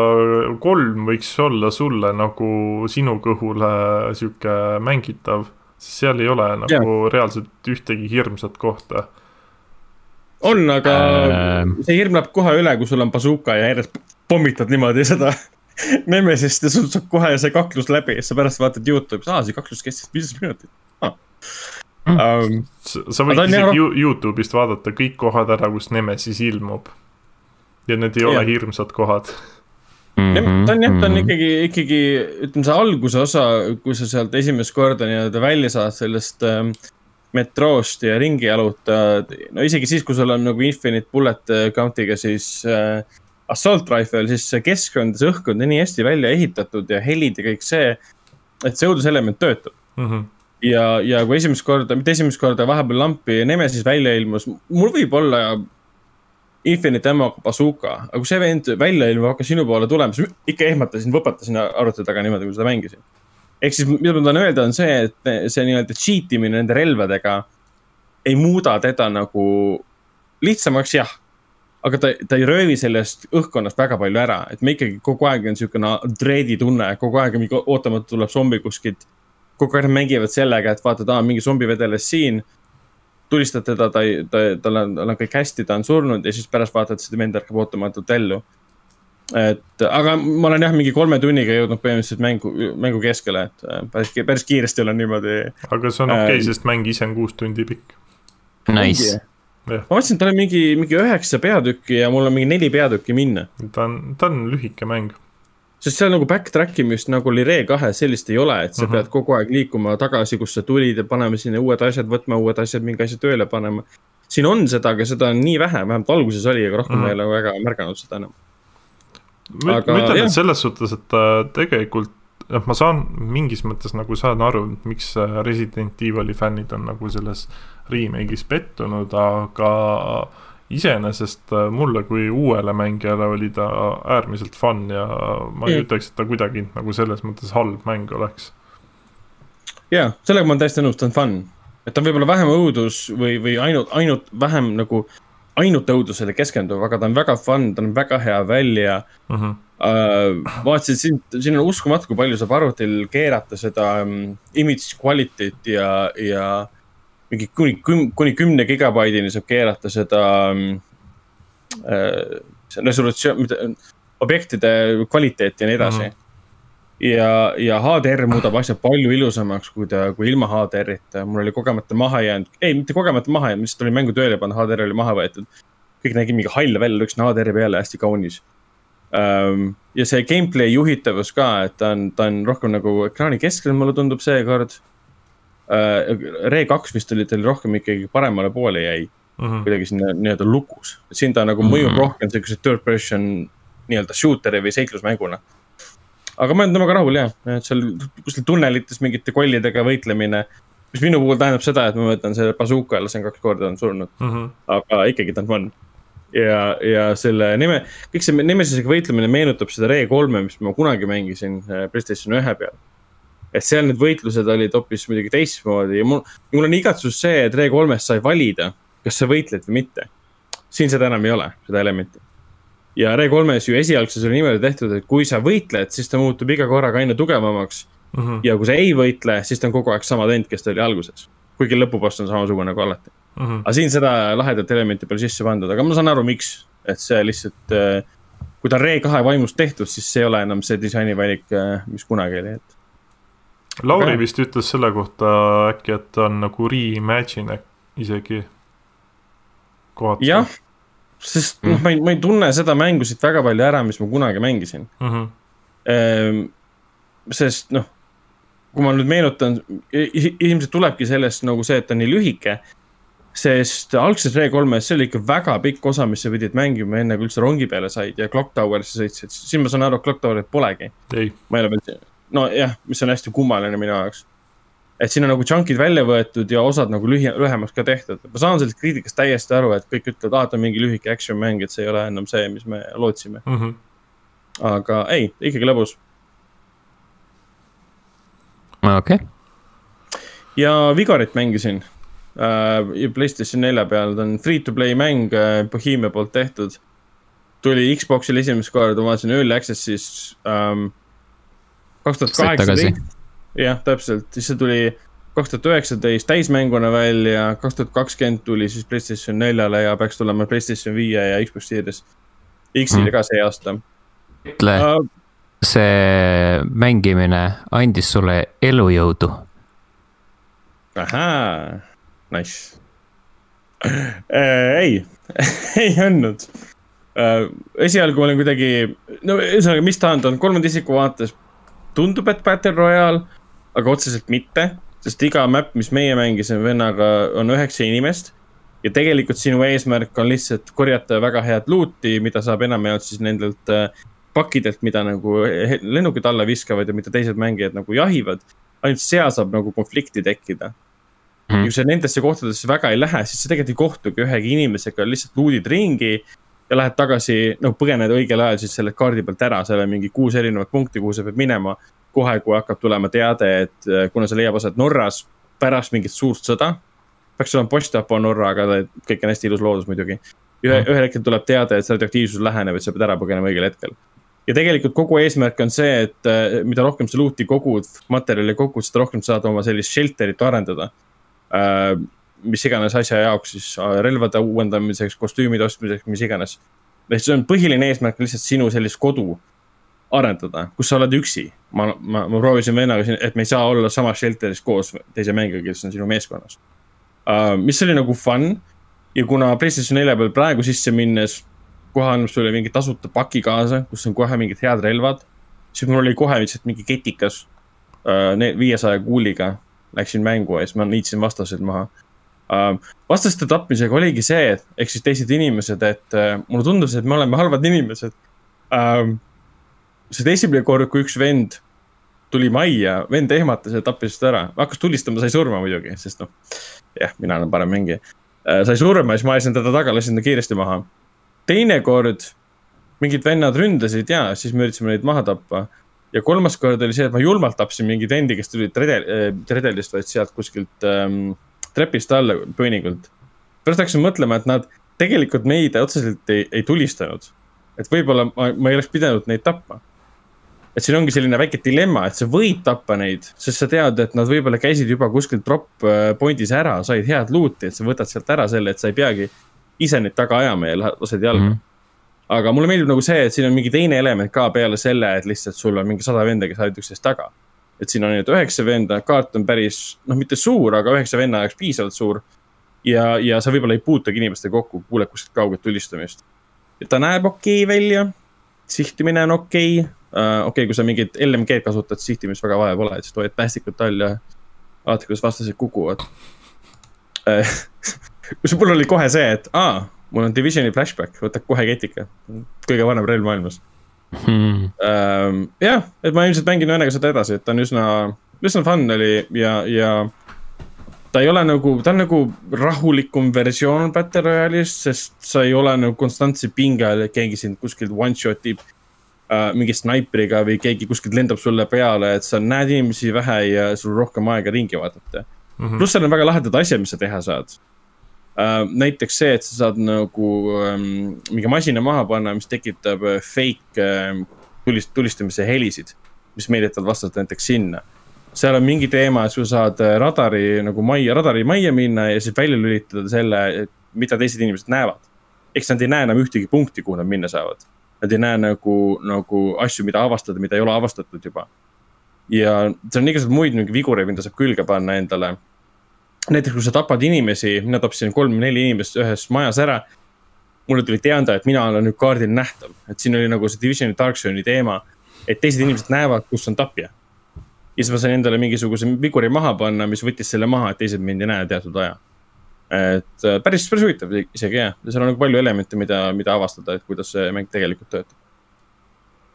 kolm võiks olla sulle nagu sinu kõhule sihuke mängitav, sest seal ei ole nagu yeah. reaalselt ühtegi hirmsat kohta. on, aga äh... see hirm läheb kohe üle, kui sul on bazooka ja järjest pommitad niimoodi seda Nemesist ja sul saab kohe see kaklus läbi ja sa pärast vaatad Youtube'is, aa, see kaklus kestis viisteist minutit ah.. Um, sa, võid isegi. Youtube'ist vaadata kõik kohad ära, kus Nemesis ilmub ja need ei ja. ole hirmsad kohad mm. -hmm. ta on jah, ta on mhm. ikkagi, ikkagi ütleme, see alguse osa, kui sa sealt esimest korda nii-öelda välja saad sellest ähm, metroost ja ringi jalutad. no isegi siis, kui sul on nagu infinite bullet count'iga, siis äh, assault rifle, siis see keskkond, see õhkkond on nii hästi välja ehitatud ja helid ja kõik see, et see õuduselement töötab mm. -hmm ja, ja kui esimest korda, mitte esimest korda, vahepeal lampi Nemesis välja ilmus, mul võib olla Infinite Ammo'ga bazooka, aga kui see vend välja ilmub, hakkas sinu poole tulema, siis ikka ehmatasin, võpatasin arvuti taga niimoodi, kui seda mängisin. ehk siis, mida ma tahan öelda, on see, et see nii-öelda cheat imine nende relvadega ei muuda teda nagu lihtsamaks, jah. aga ta, ta ei röövi sellest õhkkonnast väga palju ära, et me ikkagi kogu aeg on niisugune dreadi tunne, kogu aeg mingi ootamatu tuleb zombi kuskilt. kogu aeg nad mängivad sellega, et vaatad, aa, mingi zombi vedeles siin tulistad teda, ta ei, ta, tal on, tal on kõik hästi, ta on surnud ja siis pärast vaatad seda vend ärkab ootamatult ellu. et aga ma olen jah, mingi kolme tunniga jõudnud põhimõtteliselt mängu, mängu keskele, et äh, päris, päris kiiresti olen niimoodi. aga see on okei okay, äh,, sest mäng ise on kuus tundi pikk. Nice. ma mõtlesin, et tal on mingi, mingi üheksa peatükki ja mul on mingi neli peatükki minna. ta on, ta on lühike mäng sest seal nagu backtrack imist nagu oli Re kahe, sellist ei ole, et sa uh mhm. -huh. pead kogu aeg liikuma tagasi, kust sa tulid ja panema sinna uued asjad, võtma uued asjad, mingi asja tööle panema. siin on seda, aga seda on nii vähe, vähemalt alguses oli, aga rohkem uh -huh. ma ei ole väga märganud seda enam. ma ütlen, et selles suhtes, et äh, tegelikult noh, ma saan mingis mõttes nagu saan aru, miks äh, Resident Evil'i fännid on nagu selles remake'is pettunud, aga iseenesest äh, mulle kui uuele mängijale oli ta äärmiselt fun ja ma ei mm. ütleks, et ta kuidagi nagu selles mõttes halb mäng oleks. jaa, sellega ma olen täiesti nõus, ta on fun. et ta on võib-olla vähem õudus või, või ainult, ainult vähem nagu, ainult õudusele keskenduv, aga ta on väga fun, ta on väga hea välja uh. -huh. Uh, vaatasin, siin, siin on uskumatu, kui palju saab arvutil keerata seda um, image quality't ja, ja mingi kuni kuni kümne gigabaidini saab keerata seda äh, resolutsioon, objektide kvaliteeti ja nii edasi mm. -hmm ja, ja HDR muudab asja palju ilusamaks, kui ta, kui ilma HDR-ita, mul oli kogemata maha jäänud, ei, mitte kogemata maha jäänud, lihtsalt oli mängu tööle pannud, HDR oli maha võetud. kõik nägi mingi hall välja, lükkasin HDR-i peale, hästi kaunis um,. ja see gameplay juhitavus ka, et ta on, ta on rohkem nagu ekraani keskel, mulle tundub seekord Äh, Re kaks vist oli teil rohkem ikkagi paremale poole jäi mm -hmm. kuidagi sinna nii-öelda lukus, et siin ta nagu mõjub mm -hmm. rohkem siukse third person nii-öelda shooter'i või seiklusmänguna. aga ma olen temaga rahul jah, et seal kuskil tunnelites mingite kollidega võitlemine. mis minu puhul tähendab seda, et ma võtan selle bazooka ja lasen kaks korda, on surnud mm. -hmm. aga ikkagi ta on fun ja, ja selle nime, kõik see Nemesisega võitlemine meenutab seda Re kolme, mis ma kunagi mängisin äh, Playstation ühe peal et seal need võitlused olid hoopis muidugi teistmoodi ja mul, mul on igatsus see, et Re3-s sai valida, kas sa võitled või mitte. siin seda enam ei ole, seda elementi. ja Re3-s ju esialgses oli niimoodi tehtud, et kui sa võitled, siis ta muutub iga korraga aina tugevamaks mm. -hmm. ja kui sa ei võitle, siis ta on kogu aeg sama vend, kes ta oli alguses. kuigi lõpupost on samasugune nagu alati mm. -hmm. aga siin seda lahedat elementi pole sisse pandud, aga ma saan aru, miks, et see lihtsalt äh, kui ta on Re2 vaimust tehtud, siis see ei ole enam see disainivalik, äh, mis kunagi oli, et Lauri vist ütles selle kohta äkki, et ta on nagu reimagine isegi. jah, sest noh mm., ma ei, ma ei tunne seda mängu siit väga palju ära, mis ma kunagi mängisin mm. -hmm. Ehm, sest noh, kui ma nüüd meenutan, ilmselt tulebki sellest nagu see, et ta on nii lühike sest algses Re3-s see oli ikka väga pikk osa, mis sa pidid mängima enne kui üldse rongi peale said ja Clock Tower'isse sõitsid, siin ma saan aru, Clock Tower'it polegi. ma ei ole veel, nojah, mis on hästi kummaline minu jaoks. et siin on nagu chunk'id välja võetud ja osad nagu lühi-, lühemaks ka tehtud. ma saan sellest kriitikast täiesti aru, et kõik ütlevad, aa, ta on mingi lühike action mäng, et see ei ole enam see, mis me lootsime mm. -hmm. aga ei, ikkagi lõbus. okei okay. ja Vigorit mängisin äh, Playstation nelja peal, ta on free to play mäng äh, Bohemia poolt tehtud. tuli Xbox'il esimest korda, ma vaatasin Early Access'is ähm, kaks tuhat kaheksateist, jah, täpselt, siis see tuli kaks tuhat üheksateist täismänguna välja, kaks tuhat kakskümmend tuli siis Playstation neljale ja peaks tulema Playstation viie ja Xbox Series X-ile mm. ka see aasta. ütle uh,, see mängimine andis sulle elujõudu. ahaa, nice äh,. ei ei andnud äh,. esialgu olin kuidagi, no ühesõnaga, mis ta on, ta on kolmanda isiku vaates tundub, et Battle Royale, aga otseselt mitte. sest iga map, mis meie mängisime vennaga, on üheksa inimest. ja tegelikult sinu eesmärk on lihtsalt korjata väga head loot'i, mida saab enamjaolt siis nendelt äh, pakkidelt, mida nagu lennukid alla viskavad ja mida teised mängijad nagu jahivad. ainult seal saab nagu konflikti tekkida mm.. kui sa nendesse kohtadesse väga ei lähe, siis sa tegelikult ei kohtugi ühegi inimesega, lihtsalt luudid ringi ja lähed tagasi, noh, põgened õigel ajal siis selle kaardi pealt ära, seal on mingi kuus erinevat punkti, kuhu sa pead minema. kohe, kui hakkab tulema teade, et äh, kuna see leiab aset Norras pärast mingit suurt sõda. peaks olema postapo Norra, aga kõik on hästi ilus loodus muidugi. ühe mm., ühel hetkel tuleb teade, et see radioaktiivsus läheneb, et sa pead ära põgenema õigel hetkel. ja tegelikult kogu eesmärk on see, et äh, mida rohkem sa loot'i kogud, materjali kogud, seda rohkem saad oma sellist shelter'it arendada äh, mis iganes asja jaoks siis, relvade uuendamiseks, kostüümide ostmiseks, mis iganes. ehk see on põhiline eesmärk lihtsalt sinu sellist kodu arendada, kus sa oled üksi. ma, ma, ma proovisin vennaga siin, et me ei saa olla samas shelter'is koos teise mängijaga, kes on sinu meeskonnas uh,. mis oli nagu fun ja kuna PlayStation nelja peal praegu sisse minnes kohe annab sulle mingi tasuta paki kaasa, kus on kohe mingid head relvad. siis mul oli kohe lihtsalt mingi ketikas uh, viiesaja kuuliga, läksin mängu ja siis ma niitsin vastased maha. Vastaste tapmisega oligi see, et ehk siis teised inimesed, et uh, mulle tundus, et me oleme halvad inimesed uh,. see esimene kord, kui üks vend tuli majja, vend ehmatas ja tappis ta ära, hakkas tulistama, sai surma muidugi, sest noh, jah, mina olen parem mängija sai surma ja siis ma ajasin teda taga, lasin ta kiiresti maha teinekord mingid vennad ründasid ja siis me üritasime neid maha tappa. ja kolmas kord oli see, et ma julmalt tapsin mingeid vendi, kes tulid redel, äh, redelist, vaid sealt kuskilt ähm, trepist alla põõnikult. pärast hakkasin mõtlema, et nad tegelikult meid otseselt ei, ei tulistanud. et võib-olla ma, ma ei oleks pidanud neid tapma. et siin ongi selline väike dilemma, et sa võid tappa neid, sest sa tead, et nad võib-olla käisid juba kuskil drop äh, point'is ära, said head loot'i, et sa võtad sealt ära selle, et sa ei peagi ise neid taga ajama ja lased jalga mm. -hmm. aga mulle meeldib nagu see, et siin on mingi teine element ka peale selle, et lihtsalt sul on mingi sada venda, kes ajavad üksteist taga. Et siin on nüüd üheksa venda, kaart on päris, noh, mitte suur, aga üheksa venna jaoks piisavalt suur. ja, ja sa võib-olla ei puutugi inimestega kokku, kuuled kuskilt kaugelt tulistamist. ta näeb okei okay välja, sihtimine on okei okay. uh,. okei okay,, kui sa mingit LMG-d kasutad, sihtimist väga vaja pole, et siis hoiad päästikut all ja vaatad, kuidas vastased kukuvad kus mul oli kohe see, et aa, mul on Divisioni flashback, võta kohe ketika. kõige vanem relv maailmas hmm.. Ähm, jah, et ma ilmselt mängin vennaga seda edasi, et ta on üsna, üsna fun oli ja, ja. ta ei ole nagu, ta on nagu rahulikum versioon Battle Royale'ist, sest sa ei ole nagu konstantse pinge all, et keegi sind kuskilt one shot ib äh, mingi snaipriga või keegi kuskilt lendab sulle peale, et sa näed inimesi vähe ja sul rohkem aega ringi vaadata. Mm -hmm.. pluss seal on väga lahedad asjad, mis sa teha saad näiteks see, et sa saad nagu ähm, mingi masina maha panna, mis tekitab äh, fake ähm, tulist-, tulistamise helisid, mis meelitavad vastast näiteks sinna. seal on mingi teema, et sa saad äh, radari nagu majja, radari majja minna ja siis välja lülitada selle, mida teised inimesed näevad. eks nad ei näe enam ühtegi punkti, kuhu nad minna saavad. Nad ei näe nagu, nagu asju, mida avastada, mida ei ole avastatud juba. ja seal on igasuguseid muid mingi vigureid, mida saab külge panna endale näiteks kui sa tapad inimesi, mina tapsin kolm-neli inimest ühes majas ära. mulle tuli teada, et mina olen nüüd kaardil nähtav, et siin oli nagu see Divisioni Dark Zone'i teema, et teised inimesed näevad, kus on tapja. ja siis ma sain endale mingisuguse viguri maha panna, mis võttis selle maha, et teised mind ei näe teatud aja. et äh, päris, päris huvitav isegi jah, ja seal on nagu palju elemente, mida, mida avastada, et kuidas see mäng tegelikult töötab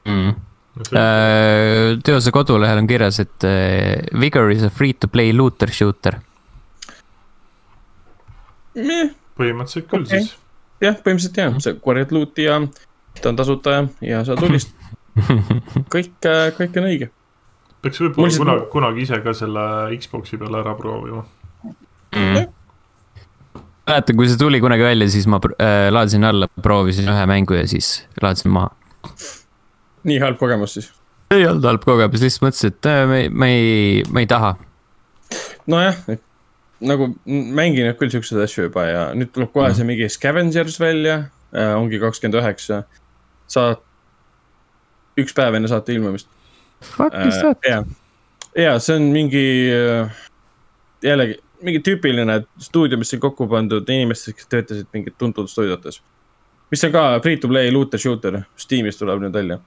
mm. Uh, teose kodulehel on kirjas, et uh, Vigor is a free to play looter shooter põhimõtteliselt küll okay. siis. jah, põhimõtteliselt jah, sa korjad loot'i ja ta on tasuta ja, ja sa tulist kõik, kõik on õige. peaks võib-olla lihtsalt... kunagi, kunagi ise ka selle Xbox'i peale ära proovima mm.. mäletan, kui see tuli kunagi välja, siis ma äh, laadisin alla, proovisin ühe mängu ja siis laadisin maha. nii halb kogemus siis? ei olnud halb kogemus, lihtsalt mõtlesin, et äh, me, me ei, me ei taha. nojah, et nagu mängin küll siukseid asju juba ja nüüd tuleb kohe see mingi Scavengers välja äh,, ongi kakskümmend üheksa. saad üks päev enne saate ilmumist. Fuck is that? ja, ja see on mingi äh, jällegi mingi tüüpiline stuudio, mis on kokku pandud inimestest, kes töötasid mingit tuntud stuudiotes. mis on ka free to play looter shooter, Steamis tuleb nüüd välja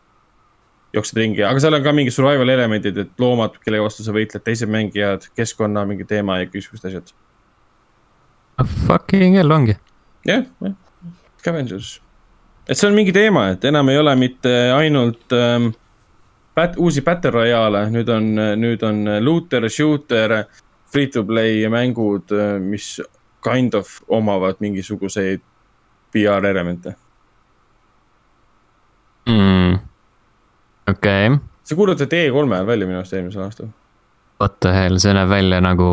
jooksed ringi, aga seal on ka mingi survival elemendid, et loomad, kelle vastu sa võitled, teised mängijad, keskkonna mingi teema ja igasugused asjad. Fucking hell ongi. jah, jah, Scavengers. et see on mingi teema, et enam ei ole mitte ainult ähm, bat, uusi battle royale'e, nüüd on, nüüd on looter, shooter, free to play mängud, mis kind of omavad mingisuguseid PR elemente mm okei okay.. see kuulutati E3-e ajal välja minu arust eelmisel aastal. What the hell, see näeb välja nagu,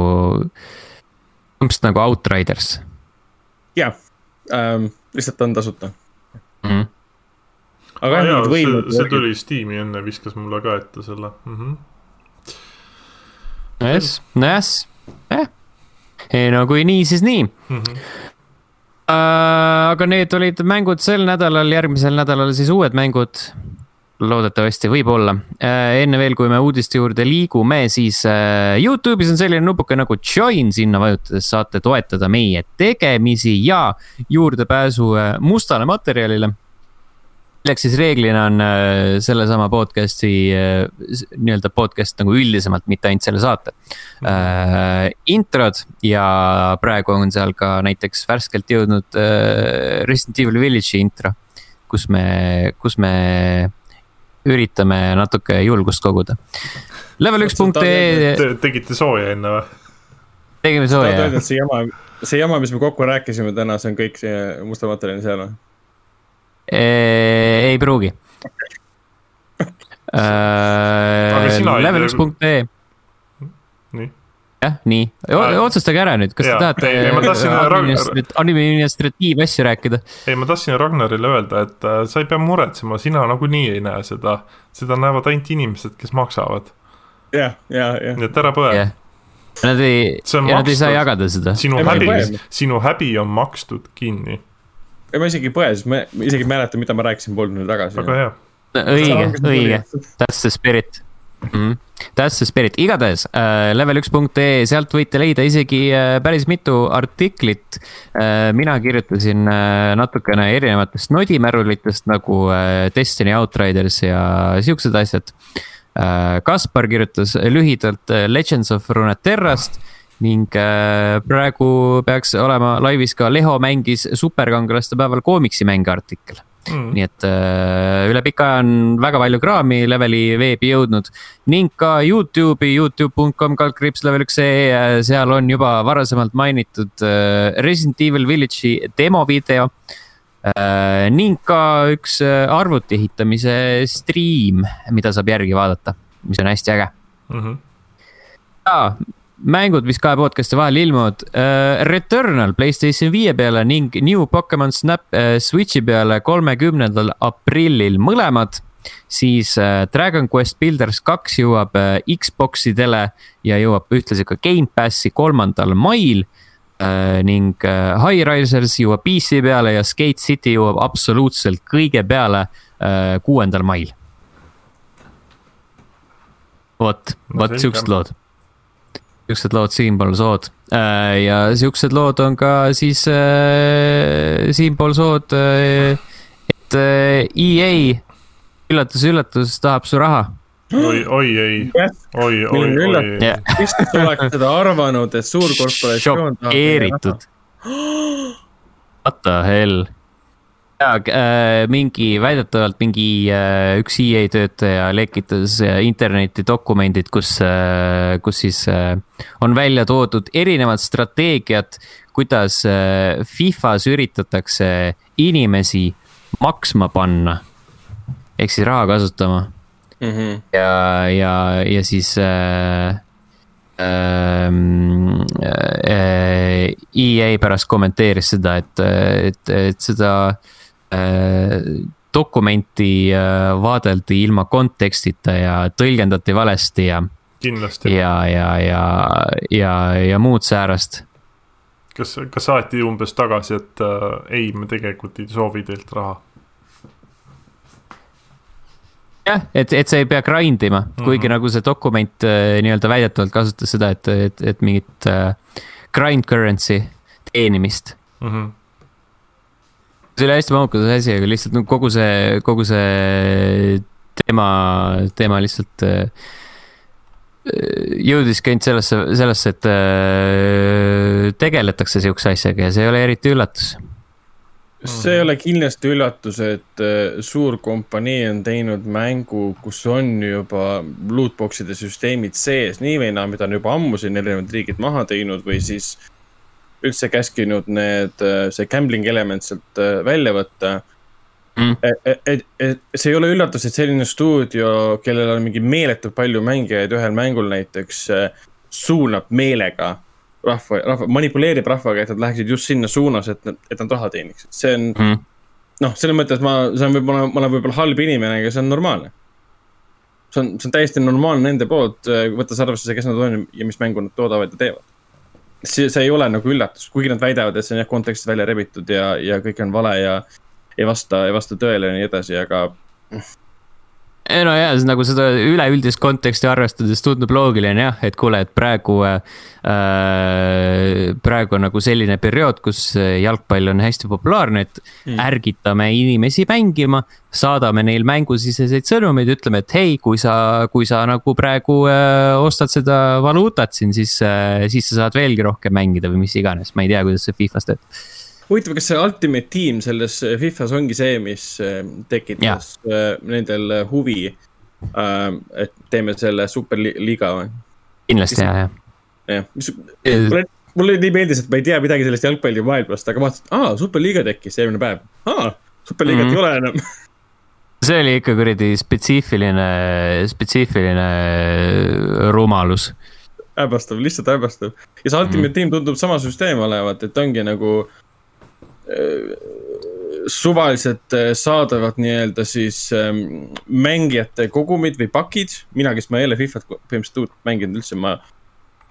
umbes nagu Outriders. jah ähm,, lihtsalt on tasuta mm. -hmm. aga ah, jah, see, see tuli Steam'i enne, viskas mulle ka ette selle mm. -hmm. Yes, yes, eh. ei no kui nii, siis nii mm. Mhm. -hmm. Uh, aga need olid mängud sel nädalal, järgmisel nädalal siis uued mängud. Loodetavasti, võib-olla uh,. enne veel, kui me uudiste juurde liigume, siis uh, Youtube'is on selline nupuke nagu join, sinna vajutades saate toetada meie tegemisi ja juurdepääsu uh, mustale materjalile milleks siis reeglina on äh, sellesama podcast'i äh, nii-öelda podcast nagu üldisemalt, mitte ainult selle saate äh,. introd ja praegu on seal ka näiteks värskelt jõudnud äh, Resident Evil Village'i intro. kus me, kus me üritame natuke julgust koguda. Level üks punkt ee. tegite sooja enne või? tegime sooja jah. see jama, see jama, mis me kokku rääkisime täna, see on kõik see musta materjali seal või? ei pruugi äh,. level1.ee. nii jah, nii, otsustage ära nüüd, kas ja, te tahate administratiivasju rääkida? ei, ma tahtsin Ragnarile öelda, et äh, sa ei pea muretsema, sina nagunii ei näe seda, seda näevad ainult inimesed, kes maksavad. jah, ja, ja. nii et ära põe yeah.. Nad ei, ja nad ei saa jagada seda. sinu häbi, sinu häbi on makstud kinni ja ma isegi ei põe, sest ma isegi ei mäleta, mida ma rääkisin pool tundi tagasi. väga hea. õige, õige, that's the spirit mm. -hmm. That's the spirit, igatahes äh, level1.ee, sealt võite leida isegi äh, päris mitu artiklit äh,. mina kirjutasin äh, natukene erinevatest nodimärulitest nagu äh, Destiny Outriders ja siuksed asjad äh,. Kaspar kirjutas lühidalt äh, Legends of Runeterrast ning äh, praegu peaks olema laivis ka Leho mängis superkangelaste päeval koomiksimänge artikkel mm.. nii et äh, üle pika aja on väga palju kraami leveli veebi jõudnud ning ka Youtube'i, Youtube.com kaldkriips level üks see, äh, seal on juba varasemalt mainitud Resident Evil Village'i demovideo ning ka üks arvuti ehitamise stream, mida saab järgi vaadata, mis on hästi äge mm. -hmm. ja mängud, mis kahe podcast'i vahel ilmuvad uh,. Returnal Playstation viie peale ning New Pokemon Snap uh, Switch'i peale kolmekümnendal aprillil mõlemad. siis uh, Dragon Quest Builders kaks jõuab uh, Xbox'idele ja jõuab ühtlasi ka Gamepassi kolmandal mail uh,. ning uh, High Risers jõuab PC peale ja Skate City jõuab absoluutselt kõige peale kuuendal uh, mail. vot, vot siuksed lood siuksed lood siinpool sood äh, ja siuksed lood on ka siis äh, siinpool sood äh,, et äh, EA, üllatus, üllatus, tahab su raha. oi, oi ei, oi, oi, oi. kes oleks seda arvanud, et suurkorporatsioon tahab. šokeeritud. What the hell jaa äh,, mingi, väidetavalt mingi äh, üks EA töötaja lekitas äh, internetti dokumendid, kus kus siis on välja toodud erinevad strateegiad, kuidas Fifas üritatakse inimesi maksma panna. ehk siis raha kasutama mm. -hmm. ja, ja, ja siis äh, ähm, äh, EA pärast kommenteeris seda, et, et, et seda Äh, dokumenti äh, vaadeldi ilma kontekstita ja tõlgendati valesti ja. kindlasti. ja, ja, ja, ja, ja muud säärast. kas, kas saati umbes tagasi, et äh, ei, me tegelikult ei soovi teilt raha? jah, et, et sa ei pea grind ima mm, -hmm. kuigi nagu see dokument äh, nii-öelda väidetavalt kasutas seda, et, et, et mingit äh, grind currency teenimist mm. -hmm see oli hästi mahukas asi, aga lihtsalt no kogu see, kogu see teema, teema lihtsalt äh, jõudiski ainult sellesse, sellesse, et äh, tegeletakse sihukese asjaga ja see ei ole eriti üllatus. see ei ole kindlasti üllatus, et äh, suur kompanii on teinud mängu, kus on juba lootbox'ide süsteemid sees nii või naa, mida on juba ammu siin erinevad riigid maha teinud või siis üldse käskinud need, äh, see gambling element sealt äh, välja võtta. Mm.. Et, et, et, et see ei ole üllatus, et selline stuudio, kellel on mingi meeletult palju mängijaid ühel mängul näiteks, äh, suunab meelega rahva, rahva, manipuleerib rahvaga, et nad läheksid just sinna suunas, et, et nad raha teeniksid, see on mm.. noh, selles mõttes ma, see on võib-olla, ma olen võib-olla halb inimene, aga see on normaalne. see on, see on täiesti normaalne nende poolt, võttes arvesse, kes nad on ja mis mängu nad toodavad ja teevad see, see ei ole nagu üllatus, kuigi nad väidavad, et see on jah kontekstist välja rebitud ja, ja kõik on vale ja ei vasta, ei vasta tõele ja nii edasi, aga ei no jaa, nagu seda üleüldist konteksti arvestades tundub loogiline jah, et kuule, et praegu äh,. praegu on nagu selline periood, kus jalgpall on hästi populaarne, et mm. ärgitame inimesi mängima. saadame neil mängusiseseid sõnumeid, ütleme, et hei, kui sa, kui sa nagu praegu äh, ostad seda valuutat siin, siis äh,, siis sa saad veelgi rohkem mängida või mis iganes, ma ei tea, kuidas see Fifas töötab huvitav, kas see Ultimate Team selles äh, Fifas ongi see, mis äh, tekitas ja. Äh, nendel huvi? et teeme selle superliiga või? kindlasti ja, ja. jah, mis, mulle, mulle nii meeldis, et ma ei tea midagi sellest jalgpallimaailmast, aga vaatasin, et aa, superliiga tekkis eelmine päev. aa, superliigat mm -hmm. ei ole enam see oli ikka kuradi spetsiifiline, spetsiifiline rumalus. hämmastav, lihtsalt hämmastav. ja see Ultimate mm -hmm. Team tundub sama süsteem olevat, et ongi nagu suvaliselt äh, saadavad nii-öelda siis ähm, mängijate kogumid või pakid. mina, kes ma ei ole Fifat põhimõtteliselt uut mänginud üldse, ma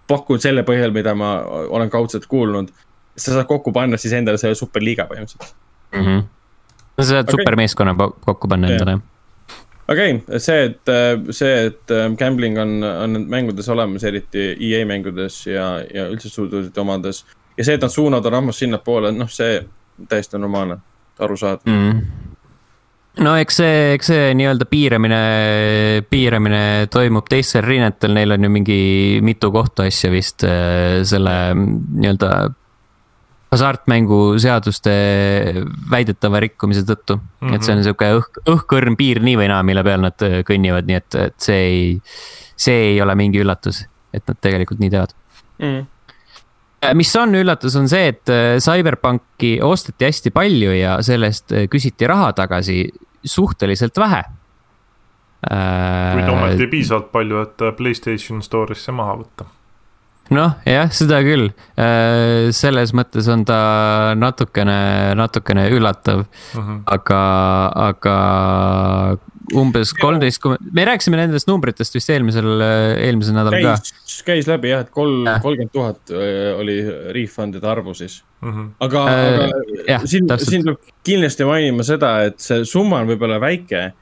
pakun selle põhjal, mida ma olen kaudselt kuulnud. sa saad kokku panna siis endale selle superliiga põhimõtteliselt mm. -hmm. sa saad okay. supermeeskonna kokku panna endale. okei okay., see, et, äh, see, et äh, gambling on, on mängudes olemas, eriti EA mängudes ja, ja üldse stuudioide omades. ja see, et nad suunavad rahvast sinnapoole, noh, see täiesti normaalne, arusaadav mm no eks see, eks see nii-öelda piiramine, piiramine toimub teistel rinnetel, neil on ju mingi mitu kohtuasja vist äh, selle nii-öelda hasartmänguseaduste väidetava rikkumise tõttu mm. -hmm. et see on mhm. sihuke õhk, õhkõrn piir nii või naa, mille peal nad äh, kõnnivad, nii et, et see ei, see ei ole mingi üllatus, et nad tegelikult nii teevad mm mis on üllatus, on see, et äh, CyberPunki osteti hästi palju ja sellest äh, küsiti raha tagasi suhteliselt vähe. kuid ometi piisavalt palju, et Playstation Store'isse maha võtta noh, jah, seda küll. selles mõttes on ta natukene, natukene üllatav uh. Mhm. -huh. aga, aga umbes kolmteist, me rääkisime nendest numbritest vist eelmisel, eelmisel nädalal ka. Käis läbi jah, et kolm, kolmkümmend tuhat äh, oli refund'ide arvu siis mm. -hmm. aga äh,, aga jah, siin, siin peab kindlasti mainima seda, et see summa on võib-olla väike.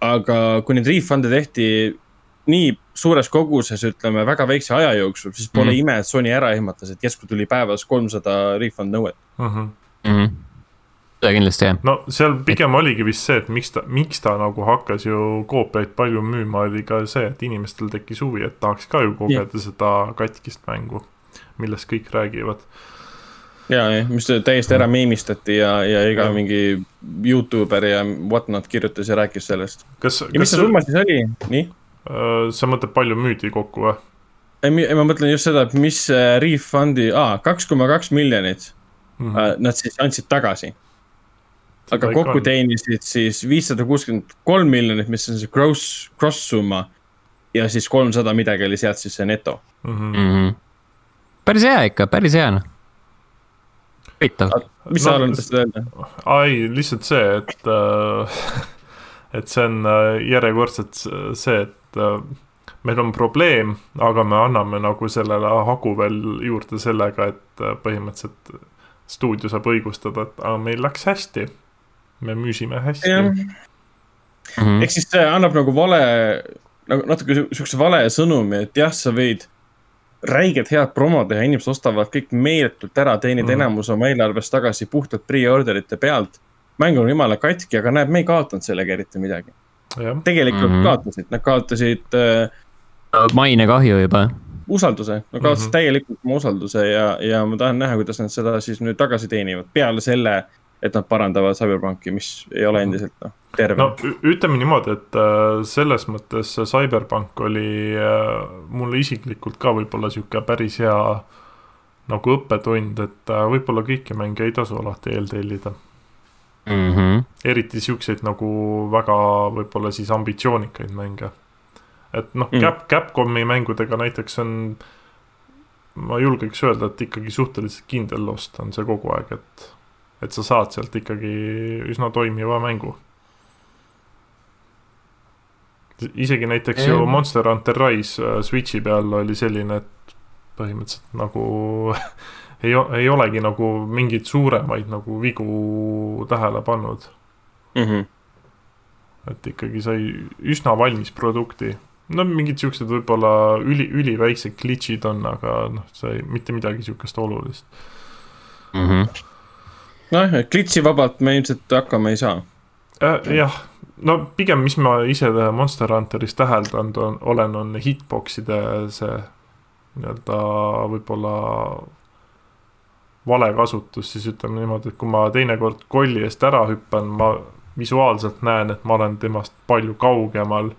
aga kui neid refund'e tehti nii suures koguses, ütleme väga väikse aja jooksul, siis pole mm -hmm. ime, et Sony ära ehmatas, et järsku tuli päevas kolmsada refund nõuet mm. -hmm. Mm -hmm seda kindlasti jah. no seal pigem et... oligi vist see, et miks ta, miks ta nagu hakkas ju koopiaid palju müüma, oli ka see, et inimestel tekkis huvi, et tahaks ka ju kogeda yeah. seda katkist mängu, millest kõik räägivad. ja, jah, mis täiesti ära meemistati ja, ja iga ja. mingi Youtuber ja whatnot kirjutas ja rääkis sellest. ja mis see summa siis oli, nii? Äh, sa mõtled, palju müüdi kokku või? ei, ma mõtlen just seda, et mis refund'i, aa, kaks koma kaks miljonit mm. -hmm. Nad siis andsid tagasi aga kokku teenisid siis viissada kuuskümmend kolm miljonit, mis on see gross, cross summa. ja siis kolmsada midagi oli sealt siis see neto mm. -hmm. päris hea ikka, päris hea noh. huvitav. mis no, sa arvad sellest öelda? ei, lihtsalt see, et äh, et see on äh, järjekordselt see, et äh, meil on probleem, aga me anname nagu sellele hagu veel juurde sellega, et äh, põhimõtteliselt stuudio saab õigustada, et aga meil läks hästi me müüsime hästi. Mm -hmm. ehk siis see annab nagu vale, nagu natuke sihukese vale sõnumi, et jah, sa võid räigelt head promo teha, inimesed ostavad kõik meeletult ära, teenid mm -hmm. enamus oma eelarvest tagasi puhtalt pre-orderite pealt. mäng on jumala katki, aga näed, me ei kaotanud sellega eriti midagi. tegelikult mm -hmm. kaotasid, nad kaotasid äh,. mainekahju juba usalduse, nad kaotasid mm -hmm. täielikult oma usalduse ja, ja ma tahan näha, kuidas nad seda siis nüüd tagasi teenivad peale selle et nad parandavad CyberPunki, mis ei ole endiselt noh, terve. no ütleme niimoodi, et äh, selles mõttes CyberPunk oli äh, mulle isiklikult ka võib-olla sihuke päris hea nagu õppetund, et äh, võib-olla kõiki mänge ei tasu alati eeltellida mm. -hmm. eriti siukseid nagu väga võib-olla siis ambitsioonikaid mänge. et noh mm., Cap, Capcomi mängudega näiteks on, ma julgeks öelda, et ikkagi suhteliselt kindel ost on see kogu aeg, et et sa saad sealt ikkagi üsna toimiva mängu. isegi näiteks ju Monster Hunter Rise äh, Switchi peal oli selline, et põhimõtteliselt nagu ei, ei olegi nagu mingeid suuremaid nagu vigu tähele pannud mm. -hmm. et ikkagi sai üsna valmis produkti. no mingid siuksed võib-olla üli, üliväiksed glitch'id on, aga noh, see mitte midagi siukest olulist mm. -hmm. Nojah, glitch'i vabalt me ilmselt hakkama ei saa äh,. jah, no pigem, mis ma ise Monster Hunteris täheldanud on, olen, on hitbox'ide see nii-öelda võib-olla vale kasutus, siis ütleme niimoodi, et kui ma teinekord kolli eest ära hüppan, ma visuaalselt näen, et ma olen temast palju kaugemal,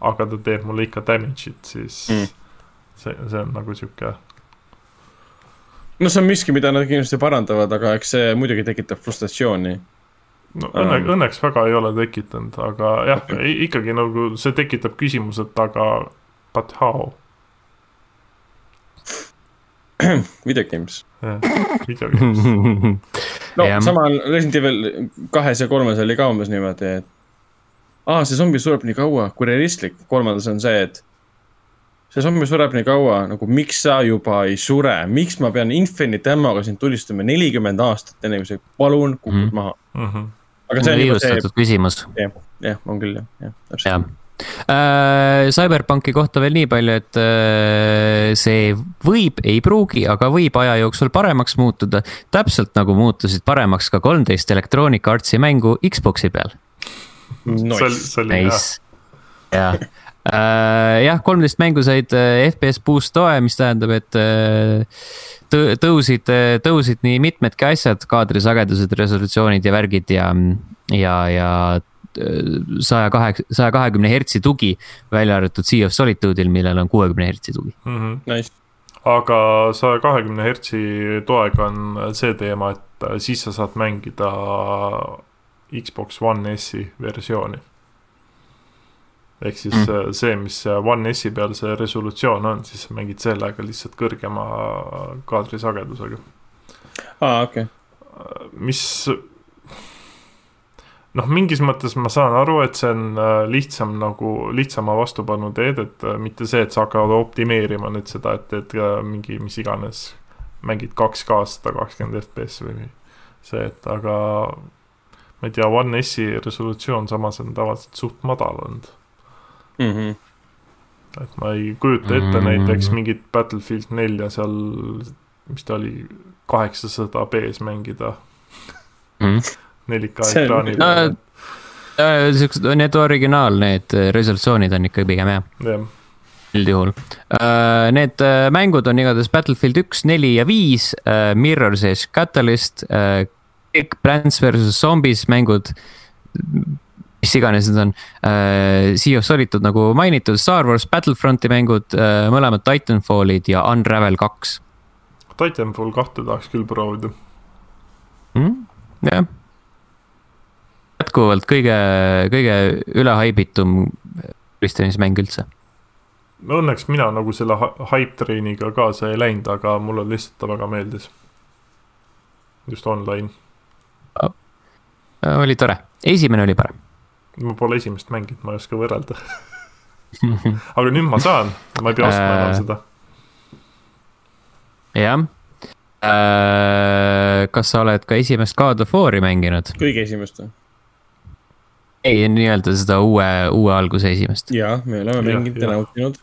aga ta teeb mulle ikka damage'it, siis mm. see, see on nagu sihuke. No see on miski, mida nad kindlasti parandavad, aga eks see muidugi tekitab frustratsiooni. no õnne, um. õnneks väga ei ole tekitanud, aga jah okay., ikkagi nagu see tekitab küsimuse, et aga but how video games. video games. no ja. samal Resident Evil kahes ja kolmes oli ka umbes niimoodi, et. aa, see zombi sureb nii kaua, kui realistlik, kolmandas on see, et. See zombi sureb nii kaua, nagu miks sa juba ei sure, miks ma pean Infinite Ammo'ga sind tulistama nelikümmend aastat, enne kui sa palun kukud mm -hmm. maha mm. -hmm. aga see on juba see. küsimus. jah, jah, on küll jah, jah, täpselt Äh, Cyberpunki kohta veel nii palju, et äh, see võib, ei pruugi, aga võib aja jooksul paremaks muutuda. täpselt nagu muutusid paremaks ka kolmteist Electronic Artsi mängu Xbox'i peal. Nice. jah, äh, jah, kolmteist mängu said FPS boost toe, mis tähendab, et tõusid, tõusid nii mitmedki asjad, kaadrisagedused, resolutsioonid ja värgid ja, ja, ja saja kaheksa, saja kahekümne hertsi tugi, välja arvatud Sea of Solitude'il, millel on kuuekümne hertsi tugi mm. -hmm. Nice. aga saja kahekümne hertsi toega on see teema, et siis sa saad mängida Xbox One S-i versiooni. Ehk siis mm. see, mis One S-i peal see resolutsioon on, siis sa mängid sellega lihtsalt kõrgema kaadrisagedusega. aa, okei okay. mis noh, mingis mõttes ma saan aru, et see on äh, lihtsam nagu, lihtsama vastupanu teed, et äh, mitte see, et sa hakkad optimeerima nüüd seda, et teed mingi mis iganes, mängid 2K sada kakskümmend FPS või see, et aga ma ei tea, One S-i resolutsioon samas on tavaliselt suht madal olnud mm. -hmm. et ma ei kujuta ette mm -hmm. näiteks mingit Battlefield nelja seal, mis ta oli, kaheksasada B-s mängida mm. -hmm 4K ekraani peal no,. siuksed, need originaal, need resolutsioonid on ikka pigem hea yeah. üldjuhul uh,. Need mängud on igatahes Battlefield üks, neli ja viis Mirror's Edge Catalyst kõik Plants versus Zombies mängud. Mis iganes need on uh,, Sea of Solitude nagu mainitud, Star Wars Battlefronti mängud uh,, mõlemad Titanfallid ja Unravel kaks. Titanfall kahte tahaks küll proovida mm,. jah jätkuvalt kõige, kõige ülehaibitum võistlemismäng üldse. Õnneks mina nagu selle hype train'iga kaasa ei läinud, aga mulle lihtsalt ta väga meeldis. just online oli tore, esimene oli parem. Ma pole esimest mänginud, ma ei oska võrrelda aga nüüd ma saan, ma ei pea ostma enam seda. jah äh, kas sa oled ka esimest God of War'i mänginud? kõige esimest või? ei, nii-öelda seda uue, uue alguse esimest. ja, me oleme mänginud ja nautinud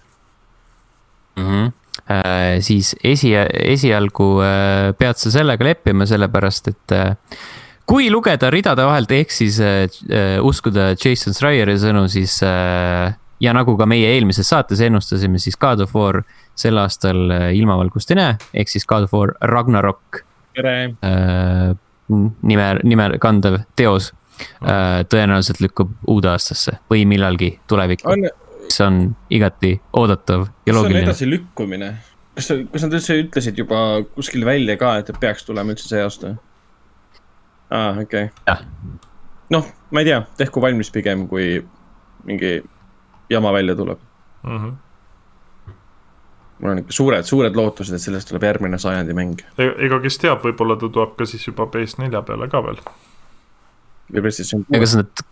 mm. -hmm. Äh, siis esi, esialgu äh, pead sa sellega leppima, sellepärast et äh, kui lugeda ridade vahelt, ehk siis äh, uskuda Jason Schreieri sõnu, siis äh, ja nagu ka meie eelmises saates ennustasime, siis God of War sel aastal äh, ilmavalgust ei näe, ehk siis God of War Ragnarok. tere äh,! nime, nime kandev teos Äh, tõenäoliselt lükkub uude aastasse või millalgi tulevikku on.... mis on igati oodatav ja loogiline. see on edasilükkumine. kas, kas nad üldse ütlesid juba kuskil välja ka, et peaks tulema üldse see aasta? Aa ah,, okei okay.. noh, ma ei tea, tehku valmis pigem, kui mingi jama välja tuleb mm. -hmm mul on ikka suured, suured lootused, et sellest tuleb järgmine sajandi mäng. E-, ega kes teab, võib-olla ta tuleb ka siis juba PS4 peale ka veel või PlayStation kas nad,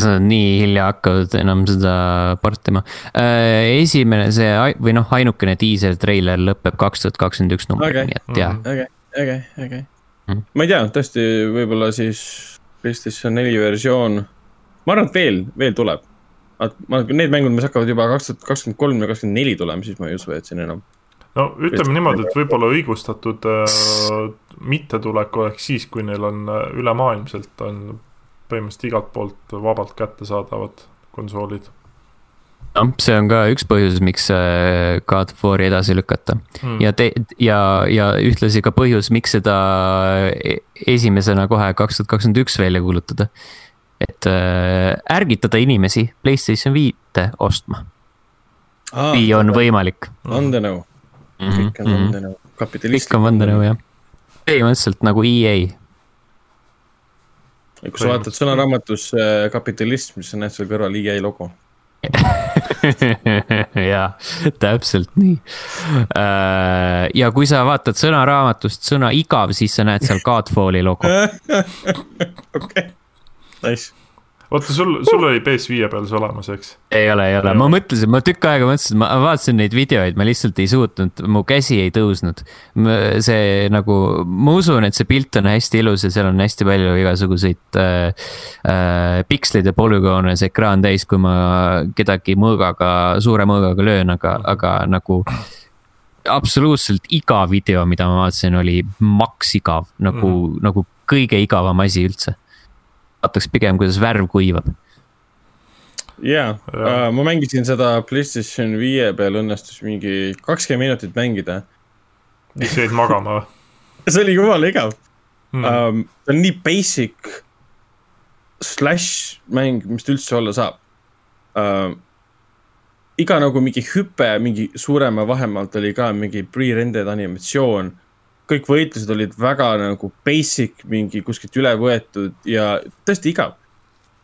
sa nii hilja hakkavad enam seda portima. esimene see või noh, ainukene diiser treiler lõpeb kaks tuhat kakskümmend üks numbriga Okei. nii et jaa. äge, äge, äge Mhm.. ma ei tea, tõesti, võib-olla siis PlayStation neli versioon, ma arvan, et veel, veel tuleb. ma, need mängud, mis hakkavad juba kaks tuhat kakskümmend kolm ja kakskümmend neli tulema, siis ma ei usu, et siin enam. no ütleme niimoodi, et võib-olla õigustatud äh, mittetulek oleks siis, kui neil on äh, ülemaailmselt on põhimõtteliselt igalt poolt vabalt kättesaadavad konsoolid noh, see on ka üks põhjus, miks äh, God of War'i edasi lükata mm.. ja te- ja, ja ühtlasi ka põhjus, miks seda e- esimesena kohe kaks tuhat kakskümmend üks välja kuulutada. et äh, ärgitada inimesi PlayStation viite ostma, kui on võimalik. vandenõu, kõik on vandenõu, kapitalist. kõik on vandenõu jah. põhimõtteliselt nagu EA. kui sa vaatad sõnaraamatus äh, kapitalism, siis sa näed seal kõrval EA logo. jaa, täpselt nii. ja kui sa vaatad sõnaraamatust sõna igav, siis sa näed seal Godfalli logo. okei, nice. oota, sul, sul oli PS5 peal see olemas, eks? ei ole, ei ole, ma mõtlesin, ma tükk aega mõtlesin, ma vaatasin neid videoid, ma lihtsalt ei suutnud, mu käsi ei tõusnud. see nagu, ma usun, et see pilt on hästi ilus ja seal on hästi palju igasuguseid äh, äh, pikslid ja polügoone, see ekraan täis, kui ma kedagi mõõgaga, suure mõõgaga löön, aga, aga nagu absoluutselt iga video, mida ma vaatasin, oli maks igav, nagu mm., nagu kõige igavam asi üldse. Vaataks pigem, kuidas värv kuivab. jaa, Jaa. ma mängisin seda PlayStation viie peal õnnestus mingi kakskümmend minutit mängida. siis jäid magama see oli jumala igav mm.? um,. see on nii basic slash mäng, mis ta üldse olla saab um,. iga nagu mingi hüpe mingi suurema vahemaalt oli ka mingi pre-rendered animatsioon. Kõik võitlused olid väga nagu basic, mingi kuskilt üle võetud ja tõesti igav.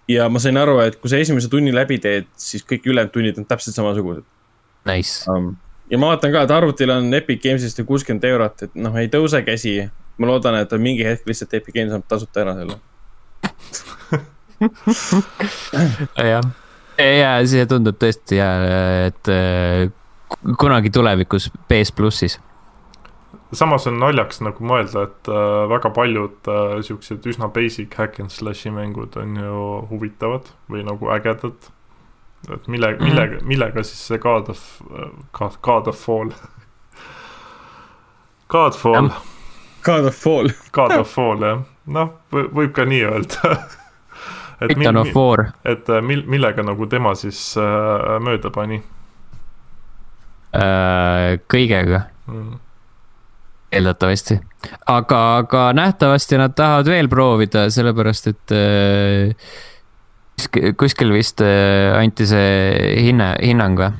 ja ma sain aru, et kui sa esimese tunni läbi teed, siis kõik ülejäänud tunnid on täpselt samasugused Nice. um,. ja ma vaatan ka, et arvutil on Epic Games'ist ju kuuskümmend eurot, et noh, ei tõuse käsi. ma loodan, et mingi hetk lihtsalt Epic Games saab tasuta ära selle. jah, ja see tundub tõesti ja, et äh, kunagi tulevikus PS plussis. Samas on naljakas nagu mõelda, et äh, väga paljud äh, siuksed üsna basic hack and slash'i mängud on ju huvitavad või nagu ägedad. et mille, Mhm. millega, millega siis see God of, God, God of Fall. Godfall, God of Fall. God of Fall jah, noh, võib ka nii öelda. et Titan of War, et äh, mil-, millega nagu tema siis äh, mööda pani kõigega mm.. eeldatavasti. aga, aga nähtavasti nad tahavad veel proovida, sellepärast et äh, kuskil- vist äh, anti see hinne, hinnang või?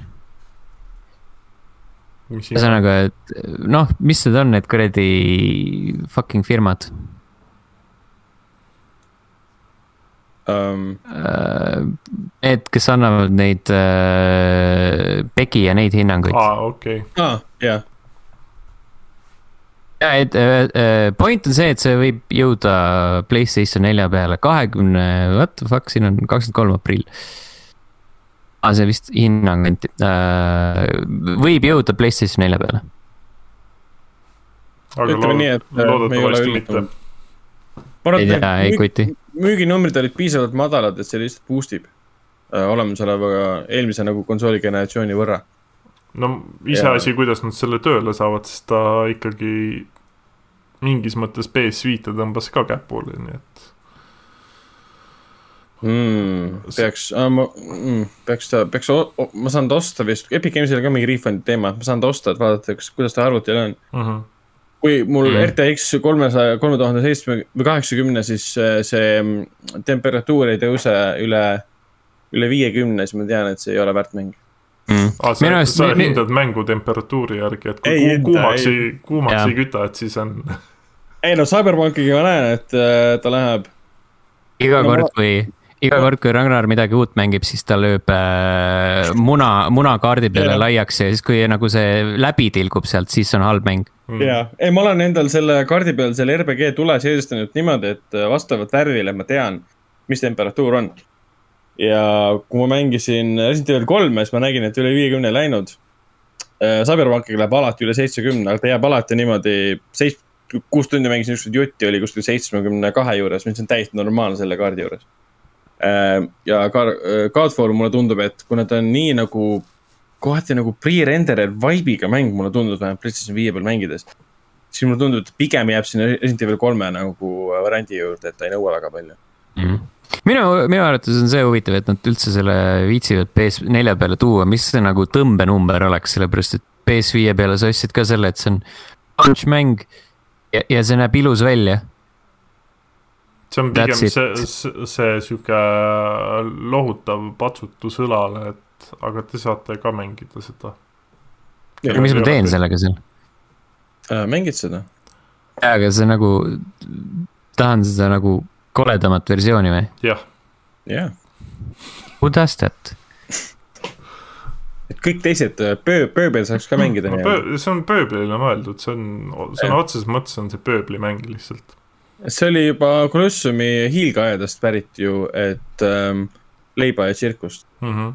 ühesõnaga, et noh, mis need on, need kuradi fucking firmad Um, Need, kes annavad neid äh, Pegi ja neid hinnanguid ah.. aa, okei, ah, jah, ja et äh, äh, point on see, et see võib jõuda Playstation nelja peale kahekümne, what the fuck, siin on kakskümmend kolm aprill. aa, see vist hinnang anti äh,, võib jõuda Playstation nelja peale. ütleme nii, et äh, me ei ole üllatunud. ei tea, ei kuti. müüginumbrid olid piisavalt madalad, et see lihtsalt boost ib äh, olemasoleva eelmise nagu konsooli generatsiooni võrra. No iseasi, kuidas nad selle tööle saavad, sest ta ikkagi mingis mõttes PS5-e tõmbas ka käpuli, nii et Mm, peaks äh,, ma mm, peaks ta, peaks, ma saan ta osta vist, Epic Games'il on ka mingi refund'i teema, ma saan ta osta, et vaadata, kas, kuidas ta arvutil on. mm. -hmm. kui mul Mm. mm. RTX kolmesaja, kolme tuhande seitsme või kaheksakümne, siis äh, see mm, temperatuur ei tõuse üle, üle viiekümne, siis ma tean, et see ei ole väärt mäng. Mm. Ah, sa, Minu arust sa mi- mi- hindad mängu temperatuuri järgi, et kui Ei hinda, kuumaks ei. ei, kuumaks Jah. ei küta, et siis on ei no Cyberpunkiga ma näen, et äh, ta läheb, iga No kord ma-, kui, iga kord, kui Ragnar midagi uut mängib, siis ta lööb äh, muna, munakaardi peale Jah. laiaks ja siis, kui nagu see läbi tilgub sealt, siis on halb mäng. mm. jaa, ei ma olen endal selle kaardi peal selle RBG tule seadistanud niimoodi, et äh, vastavalt värvile ma tean, mis temperatuur on. Ja kui ma mängisin Resident Evil kolme, siis ma nägin, et üle viiekümne läinud. Cyberpunkiga läheb alati üle seitsmekümne, aga ta jääb alati niimoodi seits-, kuus tundi mängisin ükskord jutti, oli kuskil seitsmekümne kahe juures, mis on täiesti normaalne selle kaardi juures. ja ka Godfall mulle tundub, et kuna ta on nii nagu kohati nagu pre-rendered vibe'iga mäng, mulle tundub vähemalt PlayStation viie peal mängides. siis mulle tundub, et pigem jääb sinna Resident Evil kolme nagu variandi juurde, et ta ei nõua väga palju mm. -hmm minu, minu arvates on see huvitav, et nad üldse selle viitsivad PS4 peale tuua, mis see nagu tõmbenumber oleks, sellepärast et PS5 peale sa ostsid ka selle, et see on launch mäng ja, ja see näeb ilus välja. see on pigem see, see, see sihuke lohutav patsutus õlale, et aga te saate ka mängida seda. aga mis ma teen sellega seal äh,? mängid seda? jaa, aga see nagu, tahan seda nagu koledamat versiooni või? jah. jah. Does that? et kõik teised äh, pöö-, pööbel saaks ka mängida no,. Pöö, see on pööblile mõeldud, see on, sõna otseses mõttes on see pööblimäng lihtsalt. see oli juba Colossumi hiilgeaedast pärit ju, et ähm, leiba ja tsirkust mm. -hmm.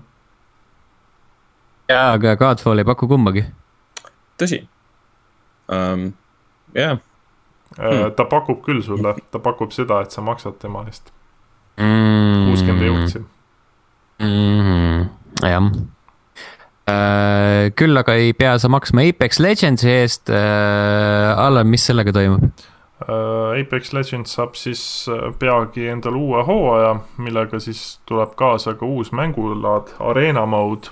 jaa, aga Godfall ei paku kumbagi. tõsi um,. jah yeah hmm. ta pakub küll sulle, ta pakub seda, et sa maksad tema eest mm.. kuuskümmend jõudsi mm,. jah äh,. küll aga ei pea sa maksma Apex Legendsi eest äh,. Allan, mis sellega toimub äh,? Apex Legends saab siis äh, peagi endale uue hooaja, millega siis tuleb kaasa ka uus mängulaad, Arena Mode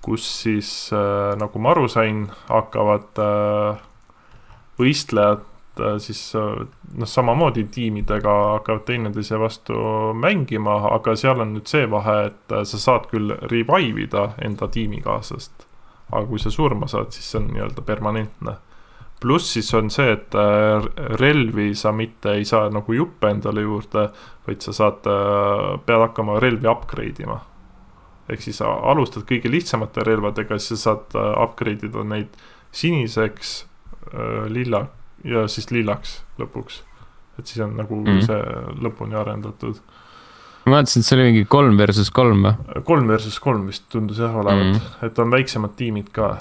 kus siis äh, nagu ma aru sain, hakkavad äh, võistlejad Äh, siis äh, noh, samamoodi tiimidega hakkavad teineteise vastu mängima, aga seal on nüüd see vahe, et äh, sa saad küll revive ida enda tiimikaaslast. aga kui sa surma saad, siis see on nii-öelda permanentne. pluss siis on see, et relvi sa mitte ei saa nagu juppe endale juurde, vaid sa saad, pead hakkama relvi upgrade ima. ehk siis alustad kõige lihtsamate relvadega, siis sa saad upgrade ida neid siniseks, lilla ja siis lillaks lõpuks. et siis on nagu mm. see lõpuni arendatud. ma vaatasin, et see oli mingi kolm versus kolm või? kolm versus kolm vist tundus jah olevat mm., et on väiksemad tiimid ka.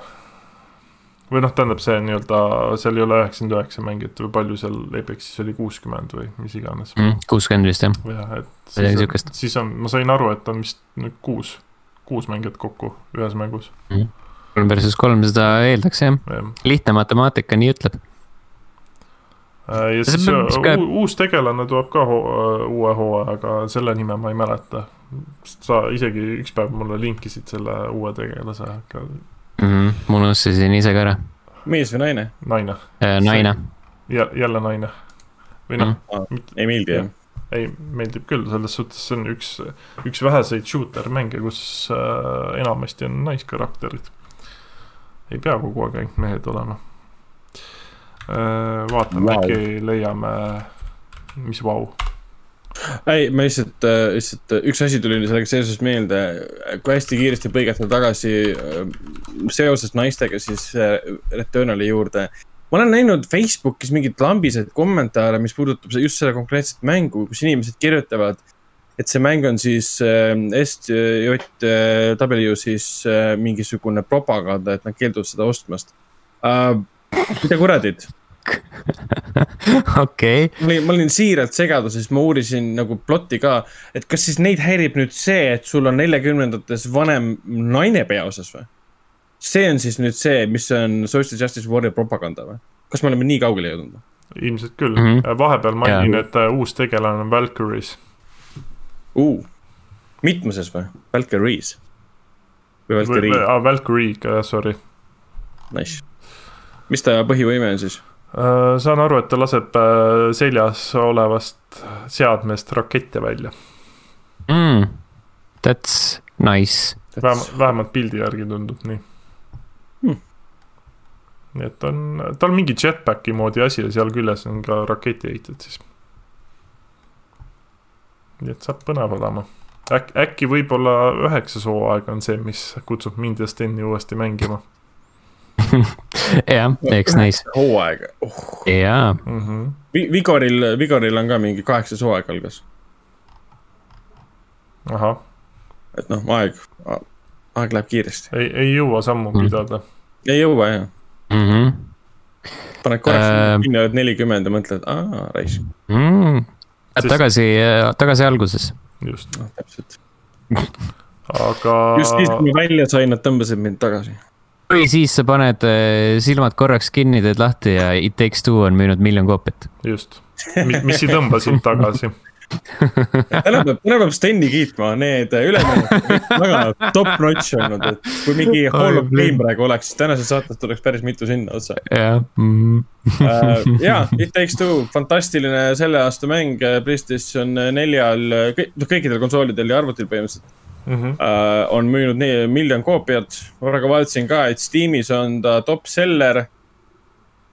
või noh, tähendab see nii-öelda, seal ei ole üheksakümmend üheksa mängijat või palju seal Apexis oli, kuuskümmend või mis iganes mm,. kuuskümmend vist jah. jah, et siis on, siis on, ma sain aru, et on vist nüüd kuus, kuus mängijat kokku ühes mängus mm.. kolm versus kolm, seda eeldaks jah ja., lihtne matemaatika nii ütleb ja siis ka... uus tegelane tuleb ka ho äh, uue hooajaga, selle nime ma ei mäleta. sa isegi üks päev mulle linkisid selle uue tegelase, aga mm. -hmm, ma unustasin ise ka ära. mees või naine? naine äh,. naine. jälle naine. või noh mm. -hmm. ei meeldi jah? ei, meeldib küll, selles suhtes see on üks, üks väheseid shooter mänge, kus äh, enamasti on naiskarakterid. ei pea kogu aeg ainult mehed olema Äh, vaatame wow., äkki leiame, mis vau wow. ei, ma lihtsalt, äh, lihtsalt äh, üks asi tuli sellega seoses meelde, kui hästi kiiresti põigata tagasi seoses naistega siis Returnali juurde. ma olen näinud Facebookis mingeid lambiseid kommentaare, mis puudutab just seda konkreetset mängu, kus inimesed kirjutavad, et see mäng on siis SJW siis mingisugune propaganda, et nad keelduvad seda ostmast uh,. mida kuradit okei. olin, ma olin siiralt segaduses, ma uurisin nagu plotti ka, et kas siis neid häirib nüüd see, et sul on neljakümnendates vanem naine peaosas või? see on siis nüüd see, mis on Social Justice Warrior propaganda või? kas me oleme nii kaugele jõudnud? ilmselt küll mm, -hmm. vahepeal mainin, et uh, uus tegelane on Valkyries uh,. mitmuses või? Valkyries? või Valkyrie? Valkyrie, sorry. Nice. mis ta põhivõime on siis? Äh, saan aru, et ta laseb äh, seljas olevast seadmest rakette välja mm,. That's nice. vähemalt, vähemalt pildi järgi tundub nii hmm.. nii et on, tal mingi jetpacki moodi asi ja seal küljes on ka raketiheitjad siis. nii et saab põnev olema Äk,. äkki võib-olla üheksas hooaeg on see, mis kutsub mind ja Steni uuesti mängima jah, eks näis. hooaega oh.. jaa mm -hmm.. Vigoril, Vigoril on ka mingi kaheksas hooaeg algas. ahah, et noh, aeg, aeg läheb kiiresti. ei, ei jõua sammu Mm. pidada. ei jõua jah, mm. -hmm. paned korraks Ähm. kinni, oled nelikümmend ja mõtled, aa, raisk, Mm. Sest- tagasi, tagasi alguses. just, noh täpselt. aga just siis, kui ma välja sain, nad tõmbasid mind tagasi. Või siis sa paned äh, silmad korraks kinni, teed lahti ja It Takes Two on müünud miljon koopiat. just, mis ei tõmba sind tagasi. täna peab, täna peab Steni kiitma, need üleminekud on väga top notch olnud, et kui mingi Hall of Fame praegu oleks, siis tänases saates tuleks päris mitu sinna otsa. jah mm.. ja, It Takes Two, fantastiline selle aasta mäng Playstation neljal, noh kõikidel konsoolidel ja arvutil põhimõtteliselt Mhm. uh, on müünud nii miljon koopiat. korraga vaatasin ka, et Steamis on ta top seller.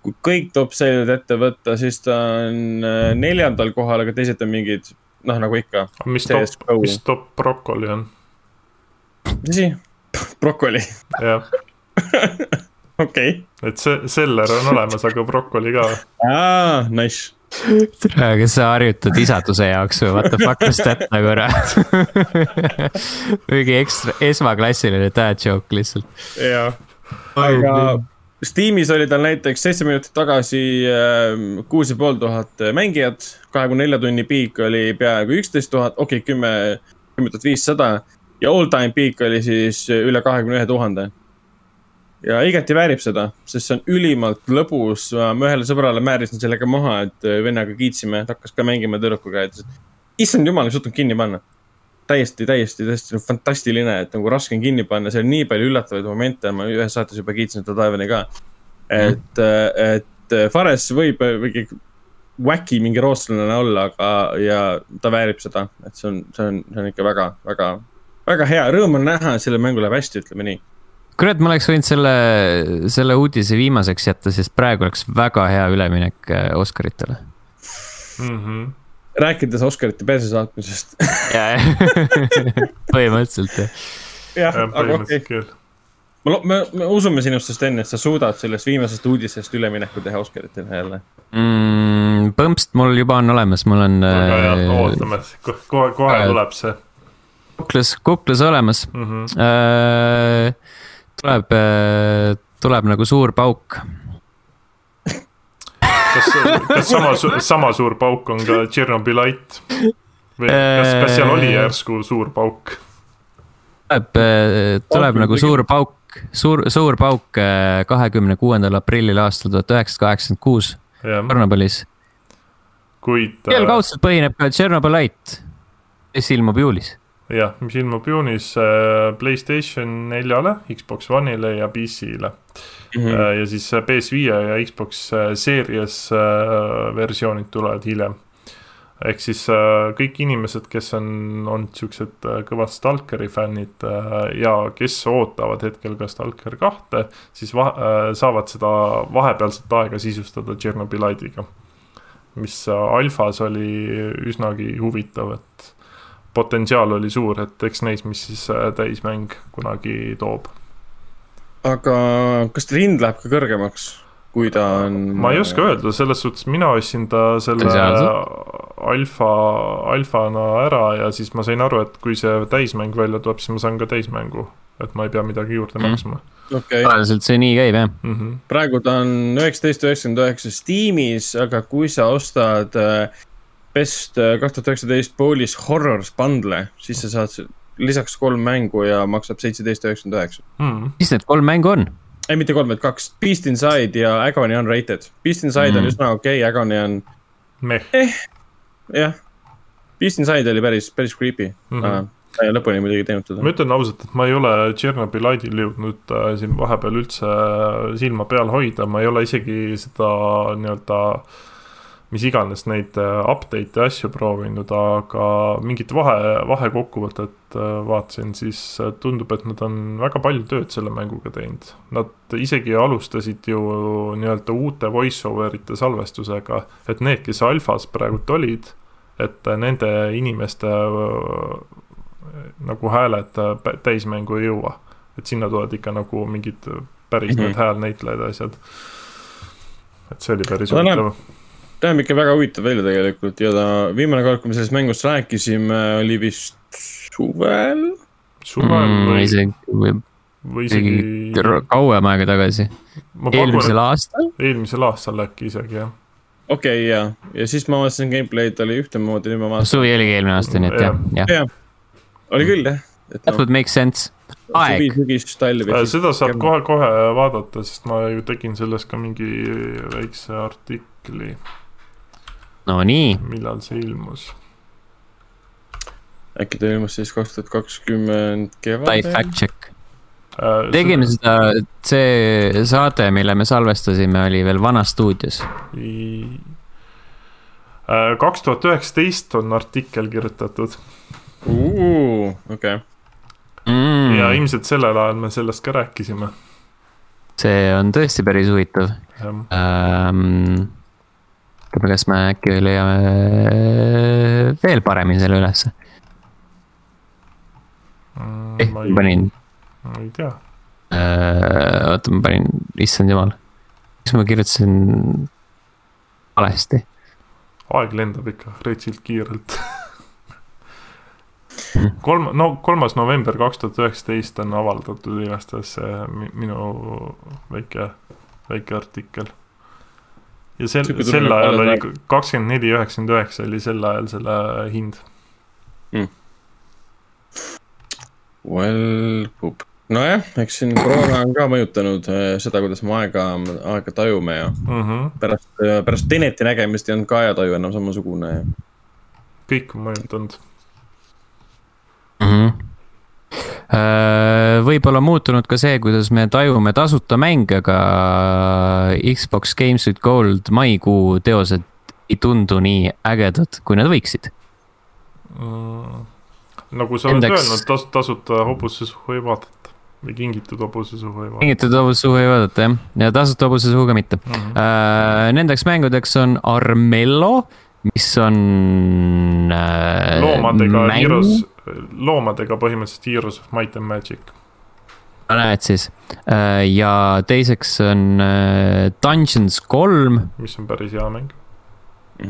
kui kõik top sellerid ette võtta, siis ta on äh, neljandal kohal, aga teised on mingid, noh nagu ikka, mis CS:GO. top, mis top brokoli on? mis asi? brokoli, jah, okei okay.. et see, seller on olemas, aga brokoli ka. aa, nice. Kas sa harjutad isaduse jaoks või what the fuck was that nagu kurat? mingi ekstra, esmaklassiline dad joke lihtsalt. jaa. aga Steamis oli tal näiteks seitse minutit tagasi ähm, kuus ja pool tuhat mängijat, kahekümne nelja tunni piik oli peaaegu üksteist tuhat, okei okay,, kümme, kümme tuhat viissada ja all time peak oli siis üle kahekümne ühe tuhande. Ja igati väärib seda, sest see on ülimalt lõbus, ma ühele sõbrale määrisin sellega maha, et vennaga kiitsime, ta hakkas ka mängima tüdrukuga ütles, et issand jumal, ei suutnud kinni panna täiesti, täiesti, täiesti fantastiline, et nagu raske on kinni panna, seal on nii palju üllatavaid momente, ma ühes saates juba kiitsin seda Taevani ka. et, et Fares võib mingi wacky mingi rootslane olla, aga, ja ta väärib seda, et see on, see on, see on ikka väga, väga, väga hea, rõõm on näha, et sellel mängul läheb hästi, ütleme nii. kurat, ma oleks võinud selle, selle uudise viimaseks jätta, sest praegu oleks väga hea üleminek äh, Oscaritele. Mhm. rääkides Oscarite perse saatmisest. põhimõtteliselt jah. jah, aga okei põhimõtteliselt küll. me, me, me usume sinust, Sten, et sa suudad sellest viimasest uudisest ülemineku teha Oscaritele jälle. mm,. põmpst mul juba on olemas, mul on väga hea, äh, ootame, kohe, kohe äh, tuleb see kuklas, kuklas olemas mm. -hmm. äh,. Tuleb äh,, tuleb nagu suur pauk. kas, kas sama, sama suur pauk on ka Tšernobõlait? või kas, kas seal oli järsku suur pauk? tuleb, tuleb nagu suur pauk, suur, suur pauk äh, kahekümne kuuendal aprillil aastal tuhat üheksasada kaheksakümmend kuus Tšernobõlis. kuid kellel kaudselt põhineb ka Tšernobõlait, mis ilmub juulis. jah, mis ilmub juunis äh, Playstation neljale, Xbox One'ile ja PC-le mm. ja siis äh, PS5 ja Xbox äh, Series äh, versioonid tulevad hiljem. ehk siis äh, kõik inimesed, kes on olnud siuksed äh, kõvad Stalkeri fännid äh, ja kes ootavad hetkel ka Stalker kahte, siis va- äh, saavad seda vahepealset aega sisustada Tšernobõlaitiga. mis äh, alfas oli üsnagi huvitav, et potentsiaal oli suur, et eks näis, mis siis äh, täismäng kunagi toob. aga kas ta hind läheb ka kõrgemaks, kui ta on? ma ei oska öelda, selles suhtes mina ostsin ta selle alfa, alfana ära ja siis ma sain aru, et kui see täismäng välja tuleb, siis ma saan ka täismängu. et ma ei pea midagi juurde Mhm. maksma okei, tavaliselt see nii käib jah. mm. -hmm. praegu ta on üheksateist üheksakümmend üheksa Steamis, aga kui sa ostad äh, Best äh, kaks tuhat üheksateist Polish Horrors bundle, siis sa saad lisaks kolm mängu ja maksab seitseteist üheksakümmend üheksa. Mm. mis need kolm mängu on? ei, mitte kolm, vaid kaks, Beast Inside ja Agony Unrated. Beast Inside mm. Mm. on üsna okei okay,, Agony on meh jah, Beast Inside oli päris, päris creepy mm. mm. -hmm. -hmm. Uh, lõpuni muidugi teinud ma teda. ütlen ausalt, et ma ei ole Tšernobõlaidil jõudnud äh, siin vahepeal üldse äh, silma peal hoida, ma ei ole isegi seda nii-öelda mis iganes neid äh, update'e ja asju proovinud, aga mingit vahe, vahekokkuvõtet äh, vaatasin, siis äh, tundub, et nad on väga palju tööd selle mänguga teinud. Nad isegi alustasid ju nii-öelda uute voice over'ite salvestusega, et need, kes alfas praegult olid, et nende inimeste nagu hääled täismängu ei jõua. et sinna tulevad ikka nagu mingid päris mm. -hmm. need häälnäitlejad ja asjad. et see oli päris No huvitav. ta näeb ikka väga huvitav välja tegelikult ja ta viimane kord, kui me sellest mängust rääkisime, oli vist suvel suvel mm, või, isegi, või või isegi kauem aega tagasi, eelmisel aastal. eelmisel aastal äkki isegi jah. okei okay,, ja, ja siis ma vaatasin gameplay'd oli ühtemoodi, nüüd ma vaatasin. suvi oligi eelmine aasta, nii et jah, jah. jah, oli küll jah. That would make sense. aeg. Äh, seda saab. kohe-kohe vaadata, sest ma ju tegin sellest ka mingi väikse artikli, no nii, millal see ilmus. äkki ta ilmus siis kaks tuhat kakskümmend kevadel? fact check. Äh, tegime seda, see saade, mille me salvestasime, oli veel Vanas stuudios. Äh, kaks tuhat üheksateist on artikkel kirjutatud okei, mm, ja. ilmselt sellel ajal me sellest ka rääkisime. see on tõesti päris huvitav ähm,. kas me äkki leiame veel paremini selle ülesse? ehk ma panin ma ei tea, äh,, oota, ma panin, issand jumal, mis ma kirjutasin valesti? aeg lendab ikka retsilt kiirelt. kolm, no kolmas november kaks tuhat üheksateist on avaldatud igastahes minu väike, väike artikkel. Ja sel, sel ajal oli kakskümmend neli, üheksakümmend üheksa oli sel ajal selle hind. well, nojah, eks siin koroona on ka mõjutanud äh, seda, kuidas me aega, aega tajume ja Mm -hmm. pärast, pärast Teneti nägemist ei olnud ka ajataju enam samasugune ja kõik on mõjutanud. mm. -hmm. Võib-olla muutunud ka see, kuidas me tajume tasuta mänge, aga Xbox Games with Gold maikuu teosed ei tundu nii ägedad, kui nad võiksid. mm.. nagu sa oled Endaks- öelnud, tas-, tasuta hobuse suhu ei vaadata või kingitud hobuse suhu ei vaadata kingitud hobuse suhu ei vaadata jah, ja tasuta hobuse suhu ka mitte mm. -hmm. äh,. Nendeks mängudeks on Armello, mis on äh,. loomadega Heroes, loomadega põhimõtteliselt Heroes of Might and Magic. näed siis äh, ja teiseks on äh, Dungeons kolm mis on päris hea mäng.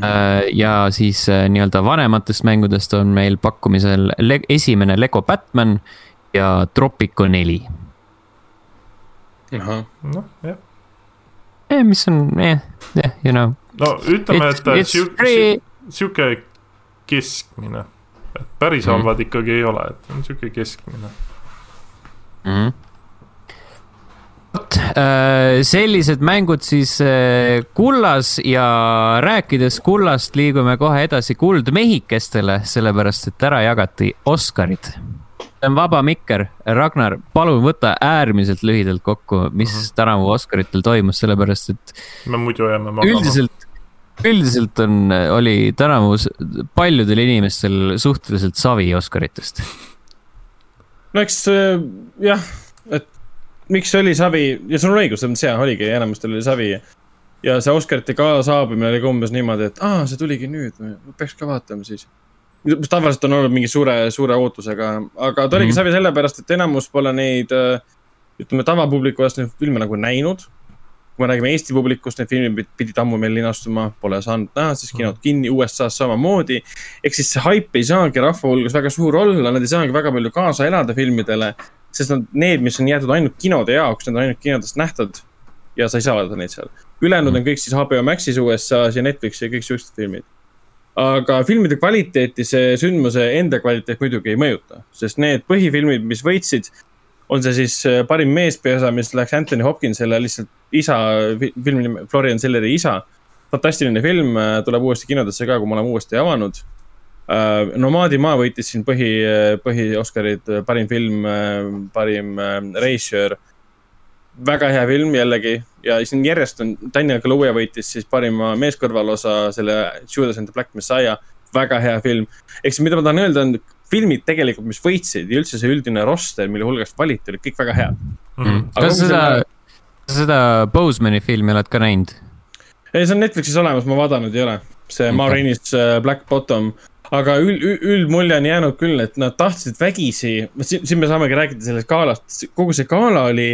Äh, ja siis nii-öelda vanematest mängudest on meil pakkumisel le esimene Lego Batman ja Tropico neli noh, jah. eh,. mis on eh, eh, you know. no ütleme, et sihuke, sihuke keskmine. Et päris Mhm. halvad ikkagi ei ole, et on sihuke keskmine. Mhm. vot, sellised mängud siis äh, kullas ja rääkides kullast, liigume kohe edasi kuldmehikestele, sellepärast et ära jagati Oscarid. see on vaba mikker, Ragnar, palun võta äärmiselt lühidalt kokku, mis Mhm. tänavu Oscaritel toimus, sellepärast et me muidu jääme magama. üldiselt, üldiselt on, oli tänavu paljudel inimestel suhteliselt savi Oscaritest. no eks äh, jah, et miks oli savi ja sul on õigus, selles mõttes jah, oligi, enamustel oli savi. ja see Oscarite kaasasaabumine oli ka umbes niimoodi, et aa, see tuligi nüüd, peaks ka vaatama siis. mis tavaliselt on olnud mingi suure, suure ootusega, aga ta oligi Mhm. savi sellepärast, et enamus pole neid, ütleme tavapubliku eest neid filme nagu näinud. Kui me räägime Eesti publikust, need filmid pidid ammu meil linastuma, pole saanud näha, siis kinod kinni, USA-s samamoodi. ehk siis see haip ei saagi rahva hulgas väga suur olla, nad ei saagi väga palju kaasa elada filmidele sest nad, need, mis on jäetud ainult kinode jaoks, need on ainult kinodest nähtud ja sa ei saa vaadata neid seal. ülejäänud on kõik siis HBO Maxis USA-s ja Netflixi ja kõik siuksed filmid. aga filmide kvaliteeti see sündmuse enda kvaliteet muidugi ei mõjuta, sest need põhifilmid, mis võitsid, on see siis äh, parim meespeosa, mis läks Anthony Hopkinsele lihtsalt isa, filmi nimi Florian Selleri isa. fantastiline film, tuleb uuesti kinodesse ka, kui me oleme uuesti avanud Uh, Nomaadi maa võitis siin põhi, põhi-Oscarid, parim film, parim äh, režissöör. väga hea film jällegi ja siin järjest on, Daniel Kaluuya võitis siis parima meeskõrvalosa selle Judas and the Black Messiah. väga hea film, ehk siis mida ma tahan öelda, on filmid tegelikult, mis võitsid ja üldse see üldine roster, mille hulgast valiti, olid kõik väga head. Mhm. Aga kas seda selle-, seda Bosemani filmi oled ka näinud? ei, see on Netflixis olemas, ma vaadanud ei ole, see Maureenis äh, Black Bottom. aga üld, üldmulje on jäänud küll, et nad tahtsid vägisi, siin, me saamegi rääkida sellest galast, kogu see gala oli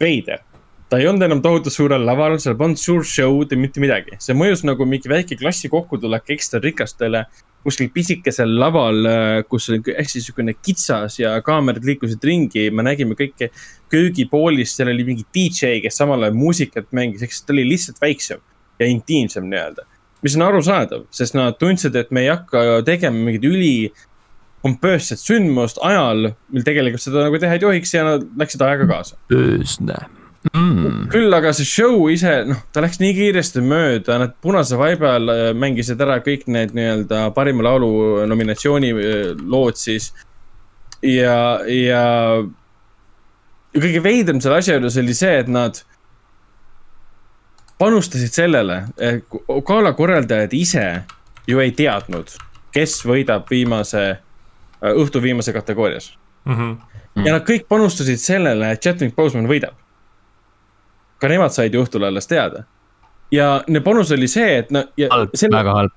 veider. ta ei olnud enam tohutu suurel laval, seal polnud suur show'd ja mitte midagi, see mõjus nagu mingi väike klassi kokkutulek ekstra rikastele. Kuskil pisikesel laval, kus oli hästi niisugune kitsas ja kaamerad liikusid ringi, me nägime kõike köögipoolist, seal oli mingi DJ, kes samal ajal muusikat mängis, ehk siis ta oli lihtsalt väiksem ja intiimsem nii-öelda. mis on arusaadav, sest nad tundsid, et me ei hakka tegema mingit üli pompöösset sündmust ajal, mil tegelikult seda nagu teha ei tohiks ja nad läksid ajaga kaasa. öösne mm.. küll aga see show ise, noh, ta läks nii kiiresti mööda, nad Punase vaiba all äh, mängisid ära kõik need nii-öelda parima laulu nominatsiooni äh, lood siis. ja, ja, ja kõige veidram selle asja juures oli see, et nad panustasid sellele, gala korraldajad ise ju ei teadnud, kes võidab viimase, äh, õhtu viimase kategoorias mm. -hmm. ja nad kõik panustasid sellele, et Chadwick Boseman võidab ka nemad said ju õhtul alles teada. ja panus oli see, et no. halb selle..., väga halb.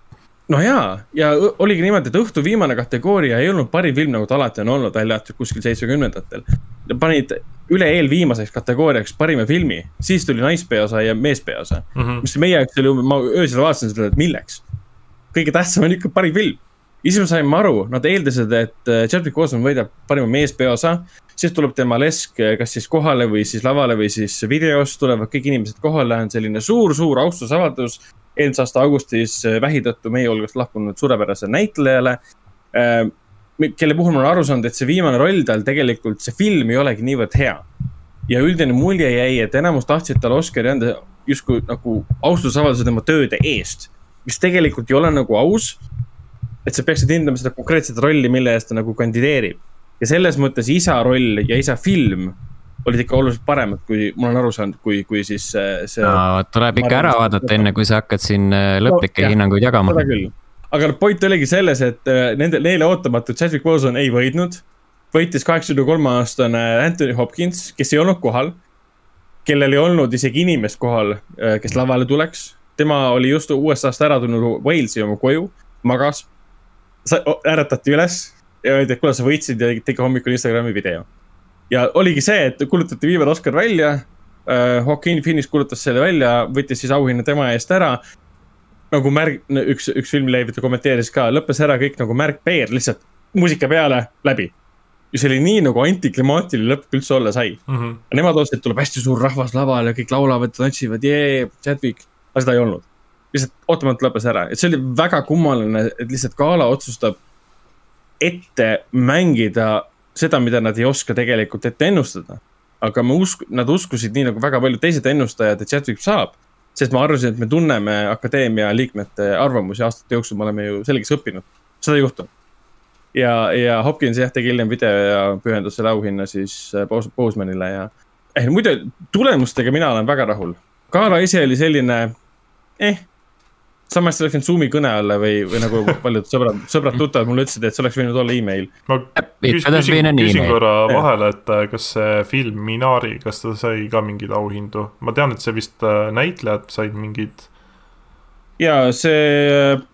no jaa, ja oligi niimoodi, et õhtu viimane kategooria ei olnud parim film, nagu ta alati on olnud, välja arvatud kuskil seitsmekümnendatel. panid üle eelviimaseks kategooriaks parima filmi, siis tuli naispeaosa ja meespeaosa mm. -hmm. mis meie jaoks oli, ma öösel vaatasin seda, et milleks. kõige tähtsam on ikka parim film siis me saime aru, nad eeldasid, et äh, Chadwick Boseman võidab parima meespeaosa. siis tuleb tema lesk äh, kas siis kohale või siis lavale või siis videos tulevad kõik inimesed kohale, on selline suur-suur austusavaldus. eelmise aasta augustis äh, vähi tõttu meie hulgast lahkunud suurepärasele näitlejale. kelle puhul ma olen aru saanud, et see viimane roll tal tegelikult, see film ei olegi niivõrd hea. ja üldine mulje jäi, et enamus tahtsid talle Oscari anda justkui nagu austusavalduse tema tööde eest. mis tegelikult ei ole nagu aus et sa peaksid hindama seda konkreetset rolli, mille eest ta nagu kandideerib. ja selles mõttes isa roll ja isa film olid ikka oluliselt paremad, kui ma olen aru saanud, kui, kui siis see. no tuleb ikka ära vaadata, enne kui sa hakkad siin äh, lõplikke no, hinnanguid jagama. seda küll, aga point oligi selles, et äh, nende, neile ootamatult Chadwick Boseman ei võitnud. võitis kaheksakümne kolme aastane Anthony Hopkins, kes ei olnud kohal. kellel ei olnud isegi inimest kohal, äh, kes lavale tuleks. tema oli just USA-st ära tulnud Walesi oma koju, magas äratati üles ja öeldi, et kuule, sa võitsid ja tegi hommikul Instagrami video. ja oligi see, et kuulutati viimane Oscar välja uh,. Joaquin Phoenix kuulutas selle välja, võttis siis auhinna tema eest ära. nagu märg, üks, üks filmileevitaja kommenteeris ka, lõppes ära kõik nagu märkpeer, lihtsalt muusika peale, läbi. ja see oli nii nagu antiklimaatiline lõpp üldse olla sai mm. -hmm. Nemad ootasid, et tuleb hästi suur rahvas lavale, kõik laulavad, tantsivad, jee, Chadwick, aga seda ei olnud lihtsalt ootamatult lõppes ära, et see oli väga kummaline, et lihtsalt gala otsustab ette mängida seda, mida nad ei oska tegelikult ette ennustada. aga me usk-, nad uskusid nii nagu väga paljud teised ennustajad, et Chadwick saab. sest ma arvasin, et me tunneme akadeemia liikmete arvamusi aastate jooksul, me oleme ju selgeks õppinud, seda ei juhtunud. ja, ja Hopkins jah, tegi hiljem video ja pühendas selle auhinna siis äh, Bosemanile ja eh,. muide, tulemustega mina olen väga rahul. gala ise oli selline, eh samas see oleks võinud Zoom'i kõne alla või, või nagu paljud sõbrad, sõbrad-tuttavad mulle ütlesid, et see oleks võinud olla email. ma küsin, küsin, küsin korra vahele, et äh, kas see film Minari, kas ta sai ka mingeid auhindu? ma tean, et see vist äh, näitlejad said mingeid. ja see äh,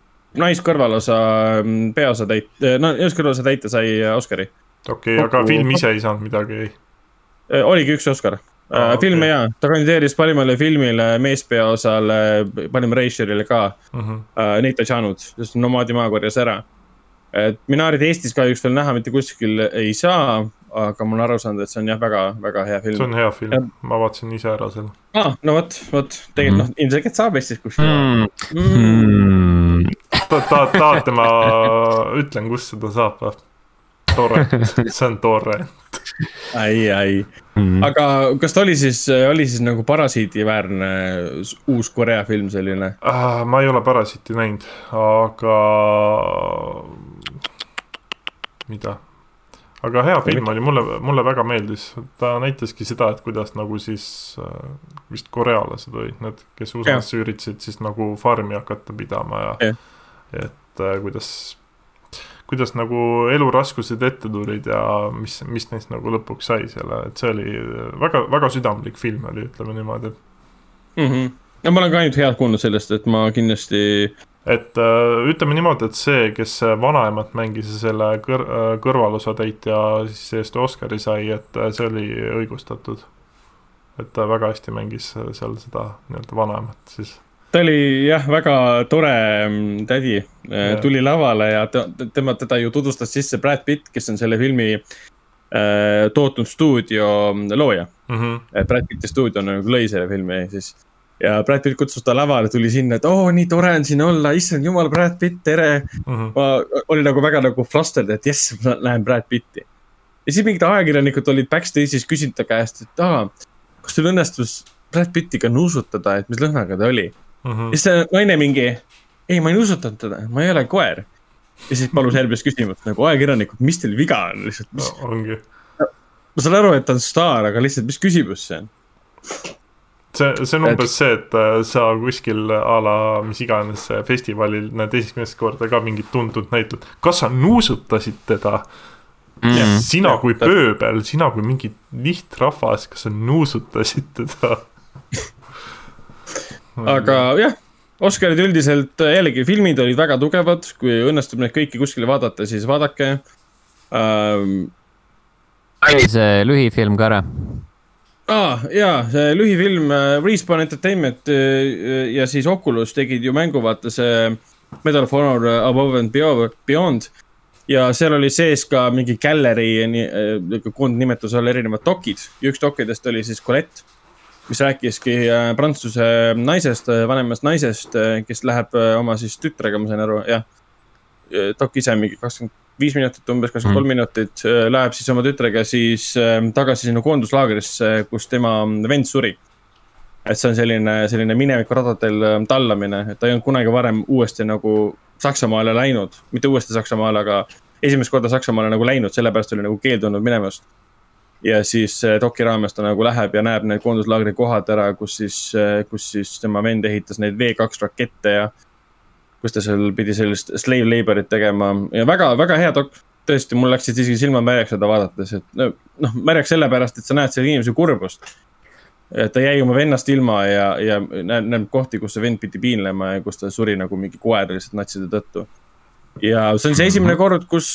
naiskõrvalosa mm, peaosa täit-, no naiskõrvalosa täitja sai Oscari. okei okay,, aga film ise ei saanud midagi? oligi üks Oscar. Okay. filme jaa, ta kandideeris parimale filmile, meespeaosale, parim reisijale ka uh. -huh. Uh, Neid ta ei saanud, sest Nomaadi maa korjas ära. et Minarit Eestis kahjuks veel näha mitte kuskil ei saa, aga ma olen aru saanud, et see on jah, väga, väga hea film. see on hea film, ma vaatasin ise ära selle. aa, ah, no vot, vot tegelikult mm. noh, ilmselgelt saab Eestis kuskil mm.. Mm. ta, ta, tahate, ma ütlen, kus seda saab või? Tore, see on tore ai, ai mm, -hmm. aga kas ta oli siis, oli siis nagu Parasiiti-väärne uus Korea film selline uh,? ma ei ole Parasiiti näinud, aga mida? aga hea film oli, mulle, mulle väga meeldis, ta näitaski seda, et kuidas nagu siis äh, vist korealased olid need, kes USA-sse üritasid siis nagu farmi hakata pidama ja, ja. et äh, kuidas kuidas nagu eluraskused ette tulid ja mis, mis neist nagu lõpuks sai selle, et see oli väga, väga südamlik film oli, ütleme niimoodi mm. -hmm. no ma olen ka ainult head kuulnud sellest, et ma kindlasti. et äh, ütleme niimoodi, et see, kes vanaemat mängis ja selle kõr-, äh, kõrvalosatäitja siis eest Oscari sai, et äh, see oli õigustatud. et ta väga hästi mängis seal seda nii-öelda vanaemat siis ta oli jah, väga tore mm, tädi yeah., tuli lavale ja tema, teda ju tutvustas sisse Brad Pitt, kes on selle filmi äh, tootnud stuudio looja mm. -hmm. Brad Pitti stuudio nagu lõi selle filmi siis ja Brad Pitt kutsus ta lavale, tuli sinna, et oo oh,, nii tore on siin olla, issand jumal, Brad Pitt, tere mm. -hmm. ma olin nagu väga nagu flustered, et jess, ma näen Brad Pitti. ja siis mingid ajakirjanikud olid backstage'is küsinud ta käest, et aa, kas sul õnnestus Brad Pittiga nuusutada, et mis lõhnaga ta oli mm. -hmm. ja siis see naine mingi, ei, ma ei nuusutanud teda, ma ei ole koer. ja siis palus järgmist küsimust nagu ajakirjanikud, mis teil viga on lihtsalt mis... no,? ongi. ma saan aru, et ta on staar, aga lihtsalt, mis küsimus see on? see, see on umbes see, et äh, sa kuskil a la mis iganes festivalil näed esimest korda ka mingit tuntud näitlejat, kas sa nuusutasid teda mm.? sina kui pööbel, sina kui mingi lihtrahvas, kas sa nuusutasid teda aga jah, Oscarid üldiselt jällegi filmid olid väga tugevad, kui õnnestub neid kõiki kuskile vaadata, siis vaadake ähm.... oli see lühifilm ka ära? aa ah, jaa, see lühifilm äh, Respawn Entertainment äh, ja siis Oculus tegid ju mängu, vaata see Medal of Honor äh, Above and Beyond. ja seal oli sees ka mingi gallery koondnimetuse all erinevad dokid ja üks dokidest oli siis Colette. Mis rääkiski prantsuse naisest, vanemast naisest, kes läheb oma siis tütrega, ma sain aru, jah. dok ise mingi kakskümmend viis minutit, umbes kakskümmend kolm mm. minutit, äh, läheb siis oma tütrega siis tagasi sinna koonduslaagrisse, kus tema vend suri. et see on selline, selline minevikuradadel tallamine, et ta ei olnud kunagi varem uuesti nagu Saksamaale läinud, mitte uuesti Saksamaale, aga esimest korda Saksamaale nagu läinud, sellepärast oli nagu keeldunud minemast. Ja siis doki raames ta nagu läheb ja näeb need koonduslaagri kohad ära, kus siis, äh, kus siis tema vend ehitas neid V2 rakette ja kus ta seal pidi sellist slave labor'it tegema ja väga, väga hea dok. tõesti, mul läksid isegi silmad märjaks seda vaadates, et noh, märjaks sellepärast, et sa näed selle inimese kurbust. ta jäi oma vennast ilma ja, ja näeb, näeb kohti, kus see vend pidi piinlema ja kus ta suri nagu mingi koer lihtsalt natside tõttu. ja see on see esimene kord, kus,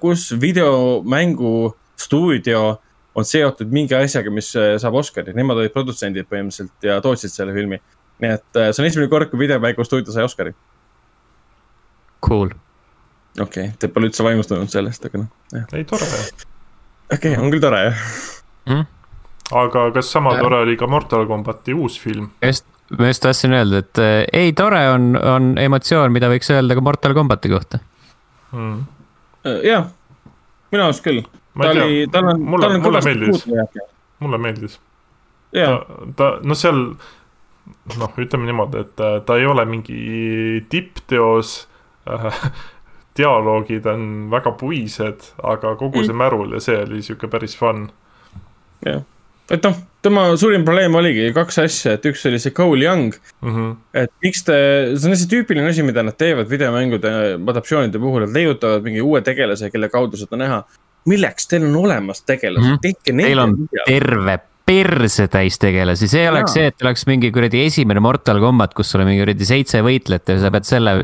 kus videomängu stuudio on seotud mingi asjaga, mis saab Oscari, nemad olid produtsendid põhimõtteliselt ja tootsid selle filmi. nii et see on esimene kord, kui videomängu stuudio sai Oscari Cool. okei okay,, te pole üldse vaimustunud sellest, aga noh. ei, tore. okei okay,, on küll tore jah mm.. aga kas sama tore oli ka Mortal Combati uus film? just, ma just tahtsin öelda, et äh, ei, tore on, on emotsioon, mida võiks öelda ka Mortal Combati kohta mm.. jah, minu arust küll. Ta oli, tal on. mulle, mulle meeldis, mulle meeldis. ta, ta, noh, seal noh, ütleme niimoodi, et äh, ta ei ole mingi tippteos dialoogid on väga puised, aga kogu see mm. märul ja see oli sihuke päris fun. jah, et noh, tema suurim probleem oligi kaks asja, et üks oli see Cole Young mm. -hmm. et miks te, see on see tüüpiline asi, mida nad teevad videomängude adaptatsioonide puhul, nad leiutavad mingi uue tegelase, kelle kaudu seda näha. Milleks teil on olemas tegelased mm, -hmm. tehke neid. Teil on terve perse täis tegelasi, see ei oleks see, et oleks mingi kuradi esimene Mortal Combat, kus sul on mingi kuradi seitse võitlejat ja sa pead selle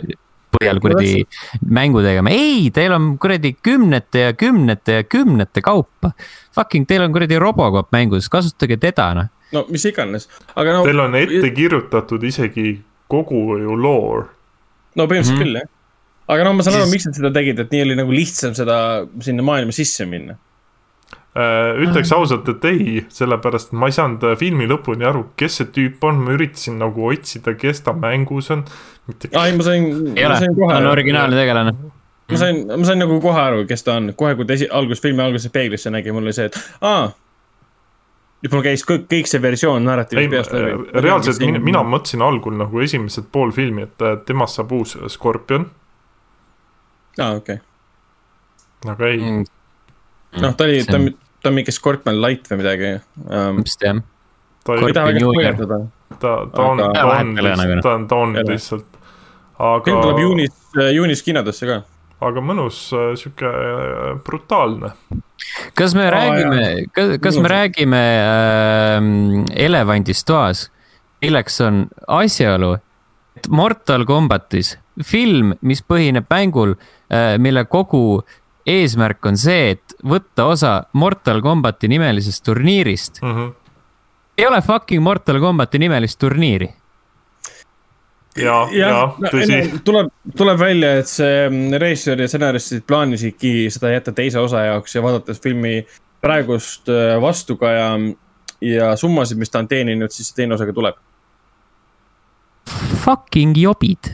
põhjal kuradi mängu tegema, ei, teil on kuradi kümnete ja kümnete ja kümnete kaupa. Fucking, teil on kuradi Robocop mängus, kasutage teda noh. no mis iganes, aga no. Teil on ette kirjutatud isegi kogu ju lore. no põhimõtteliselt mm -hmm. küll jah, aga no ma saan aru siis..., miks nad seda tegid, et nii oli nagu lihtsam seda sinna maailma sisse minna Äh, ütleks ausalt, et ei, sellepärast et ma ei saanud äh, filmi lõpuni aru, kes see tüüp on, ma üritasin nagu otsida, kes ta mängus on. ei, ma sain. ei ole, ta on originaalne tegelane. ma sain, ma sain nagu kohe aru, kes ta on, kohe kui ta esi-, algus, filmi alguses peeglisse nägi, mul oli see, et aa. nüüd mul käis kõik, kõik see versioon narratiivis peast läbi. Äh, reaalselt mina, mina mõtlesin algul nagu esimesed pool filmi, et temast saab uus Scorpion. Aa, okei okay.. aga ei mm noh, ta oli, ta on, ta on mingi Scorpion Light või midagi um,. vist jah. ta ta, ta on, ta on, ta on, ta on lihtsalt, aga. film tuleb juunis, juunis kinodesse ka. aga mõnus, äh, sihuke äh, brutaalne. kas me oh, räägime, kas, kas me räägime äh, elevandist toas, milleks on asjaolu, et Mortal Combatis film, mis põhineb mängul äh,, mille kogu eesmärk on see, et võtta osa Mortal Combati nimelisest turniirist mm. -hmm. ei ole fucking Mortal Combati nimelist turniiri. ja, ja no, tõsi tuleb, tuleb välja, et see mm, režissöör ja stsenaristid plaanisidki seda jätta teise osa jaoks ja vaadates filmi praegust äh, vastukaja ja summasid, mis ta on teeninud, siis teine osa ka tuleb. Fucking jobid.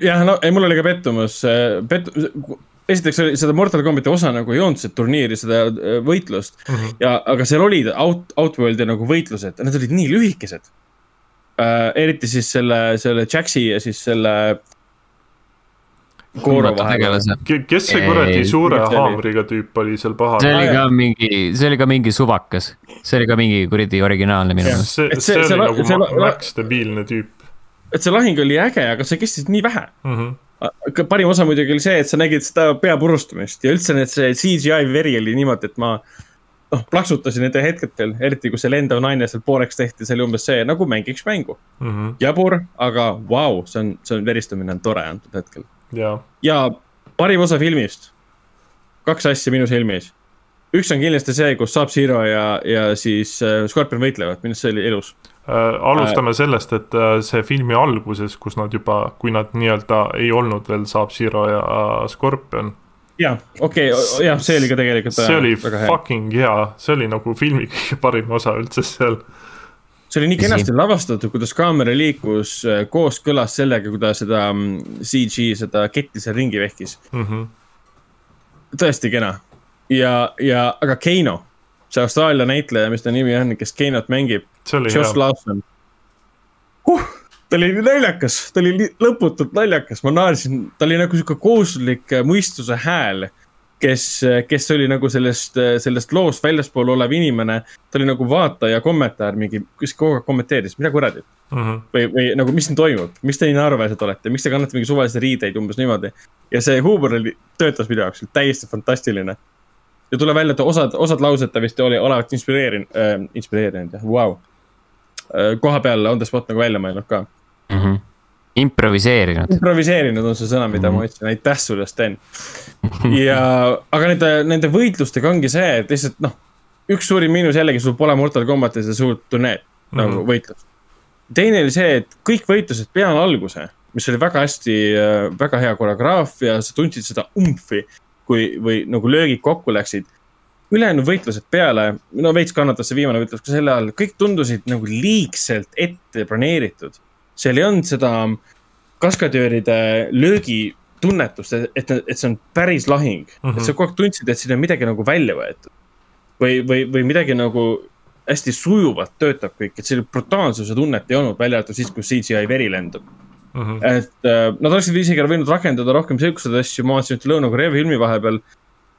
Jah, no ei, mul oli ka pettumus, pet-, esiteks oli seda Mortal Combati osa nagu ei olnud, seda turniiri, seda äh, võitlust mm. -hmm. ja, aga seal olid out, Outworld'i nagu võitlused, need olid nii lühikesed äh,. eriti siis selle, selle Jaxi ja siis selle. kes see kuradi suure haamriga tüüp oli seal pahal? see oli ka mingi, see oli ka mingi suvakas, see oli ka mingi kuradi originaalne minu meelest. see, see, see oli see, nagu see, Max debiilne tüüp. Et see lahing oli äge, aga see kestis nii vähe mm. -hmm. parim osa muidugi oli see, et sa nägid seda pea purustamist ja üldse need, see CGI veri oli niimoodi, et ma noh, plaksutasin nendel hetkedel, eriti kui see lendav naine seal pooleks tehti, see oli umbes see nagu mängiks mängu mm. -hmm. jabur, aga vau wow,, see on, see on, veristamine on tore antud hetkel. ja, ja parim osa filmist, kaks asja minu silmis. Üks on kindlasti see, kus Sub-Zero ja, ja siis äh, Scorpion võitlevad, minu arust see oli ilus äh,. alustame äh, sellest, et see filmi alguses, kus nad juba, kui nad nii-öelda ei olnud veel Sub-Zero ja Scorpion jah, okei okay,, jah, see oli ka tegelikult. see oli fucking hea, see oli nagu filmi kõige parim osa üldse seal. see oli nii kenasti lavastatud, kuidas kaamera liikus kooskõlas sellega, kuidas seda mm, CG, seda ketti seal ringi vehkis mm. -hmm. tõesti kena ja, ja, aga Keino, see Austraalia näitleja, mis ta nimi on, kes Keinot mängib. Josh Lawson huh ta oli naljakas, ta oli lõputult naljakas, ma naersin, ta oli nagu sihuke kohustuslik äh, mõistuse hääl. kes, äh, kes oli nagu sellest, äh, sellest loost väljaspool olev inimene, ta oli nagu vaataja kommentaar mingi, kes kogu aeg kommenteeris, mida kuradi mm. -hmm. või, või nagu, mis siin toimub, miks te nii naeruväärselt olete, miks te kannate mingi suvalisi riideid umbes niimoodi. ja see huumor oli, töötas minu jaoks, täiesti fantastiline. Ja tuleb välja, et osad, osad laused ta vist oli, olevat inspireerinud äh,, inspireerinud jah, vau. koha peal on the spot nagu välja mõelnud ka mm. -hmm. improviseerinud. improviseerinud on see sõna, mida mm -hmm. ma ütlesin, aitäh sulle, Sten. ja, aga nende, nende võitlustega ongi see, et lihtsalt noh, üks suurim miinus jällegi, sul pole Mortal Combatis seda suurt turneed mm -hmm. nagu mhm. võitlust. teine oli see, et kõik võitlused peale alguse, mis oli väga hästi, väga hea koreograafia, sa tundsid seda umfi, kui, või nagu löögid kokku läksid ülejäänud võitlused peale, no veits kannatas see viimane võitlus ka selle all, kõik tundusid nagu liigselt ette planeeritud seal ei olnud seda kaskadööride löögitunnetust, et, et see on päris lahing mm. -hmm. et sa kogu aeg tundsid, et siin on midagi nagu välja võetud. või, või, või midagi nagu hästi sujuvalt töötab kõik, et selle brutaalsuse tunnet ei olnud, välja arvatud siis, kus CGI veri lendab mm. -hmm. et äh, nad oleksid isegi võinud rakendada rohkem siukseid asju, ma vaatasin ühte Lõuna-Korea filmi vahepeal,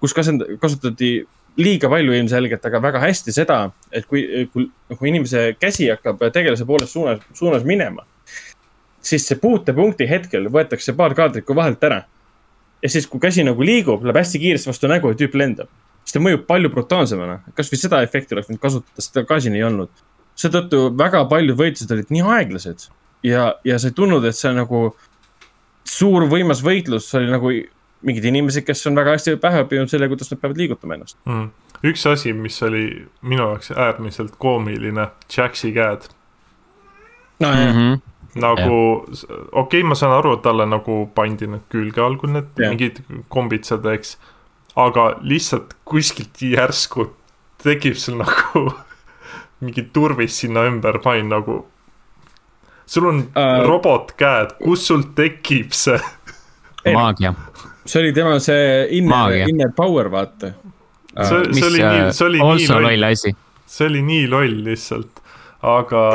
kus kasutati liiga palju ilmselgelt, aga väga hästi seda, et kui, kui nagu inimese käsi hakkab tegelase poolest suunas, suunas minema siis see puutepunkti hetkel võetakse paar kaadrikku vahelt ära. ja siis, kui käsi nagu liigub, läheb hästi kiiresti vastu nägu ja tüüp lendab. siis ta mõjub palju brutaalsemana, kasvõi seda efekti oleks võinud kasutada, seda ka siin ei olnud. seetõttu väga paljud võitlused olid nii aeglased ja, ja sa ei tundnud, et see nagu suur võimas võitlus oli nagu mingid inimesed, kes on väga hästi pähe õppinud selle, kuidas nad peavad liigutama ennast mm.. üks asi, mis oli minu jaoks äärmiselt koomiline, Jaxi käed. no jah mm -hmm nagu okei okay,, ma saan aru, et talle nagu pandi need külge algul need ja. mingid kombitsad, eks. aga lihtsalt kuskilt järsku tekib sul nagu mingi turvis sinna ümber panin nagu. Sul on uh, robotkäed, kus sul tekib see? maagia. see oli tema see inner, inner power, vaata. Uh,. see, see oli nii, see oli nii loll. see oli nii loll lihtsalt, aga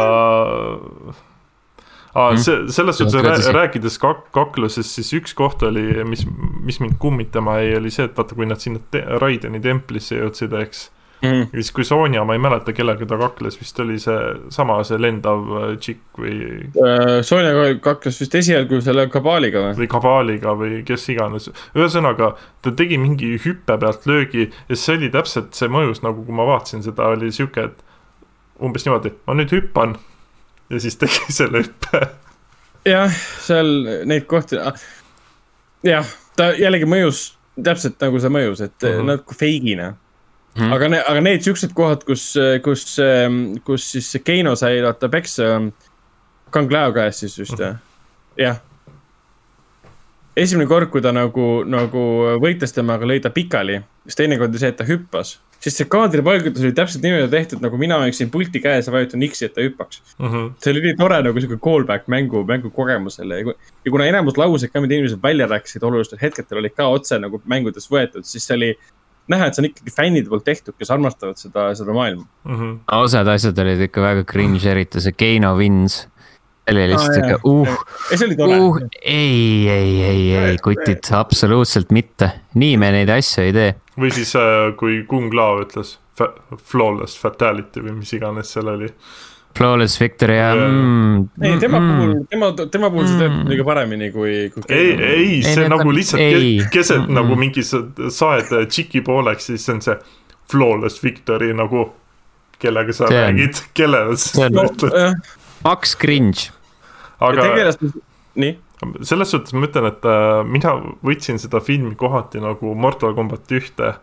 aa, see, selles suhtes rääkides kak-, kaklusest, siis üks koht oli, mis, mis mind kummitama jäi, oli see, et vaata, kui nad sinna te Raideni templisse jõudsid, eks mm.. ja siis, kui Sonja, ma ei mäleta, kellega ta kakles, vist oli see sama, see lendav äh, tšikk või uh,. Sonja kakles vist esialgu selle Kabaaliga või? või Kabaaliga või kes iganes. ühesõnaga, ta tegi mingi hüppe pealt löögi ja see oli täpselt, see mõjus nagu, kui ma vaatasin seda, oli sihuke, et umbes niimoodi, ma nüüd hüppan ja siis tegi selle hüppe. jah, seal neid kohti, jah, ta jällegi mõjus täpselt nagu see mõjus, et mm -hmm. natuke mm. -hmm. aga, aga need siuksed kohad, kus, kus, kus siis Keino sai vaata peksa Kang Lao käest siis just mm, -hmm. jah. esimene kord, kui ta nagu, nagu võitles temaga, lõi ta pikali, siis teine kord oli see, et ta hüppas. sest see kaadripaigutus oli täpselt niimoodi tehtud, nagu mina oleksin pulti käes ja vajutan X-i, et ta hüppaks mm. -hmm. see oli nii tore nagu sihuke callback mängu, mängukogemusele ja, ja kuna enamus lauseid ka, mida inimesed välja rääkisid olulistel hetkedel, olid ka otse nagu mängudes võetud, siis see oli näha, et see on ikkagi fännide poolt tehtud, kes armastavad seda, seda maailma mm. -hmm. osad asjad olid ikka väga cringe, eriti see Keino Wins oli lihtsalt sihuke uh, uh, ei, ei, ei, ei, kutid, absoluutselt mitte, nii me neid asju ei tee. või siis äh, kui Kung Lao ütles flawless fatality või mis iganes seal oli. Flawless victory jah mm,. ei, tema mm, puhul, tema, tema puhul see töötab mm. kõige paremini kui, kui. ei, ei, see ei, nagu lihtsalt ei. keset mm, nagu mingi saed tšiki pooleks, siis see on see flawless victory nagu kellega sa see räägid, kellele sa no, ütled Max Cringe. aga nii? selles suhtes ma ütlen, et äh, mina võtsin seda filmi kohati nagu Mortal Combat ühte.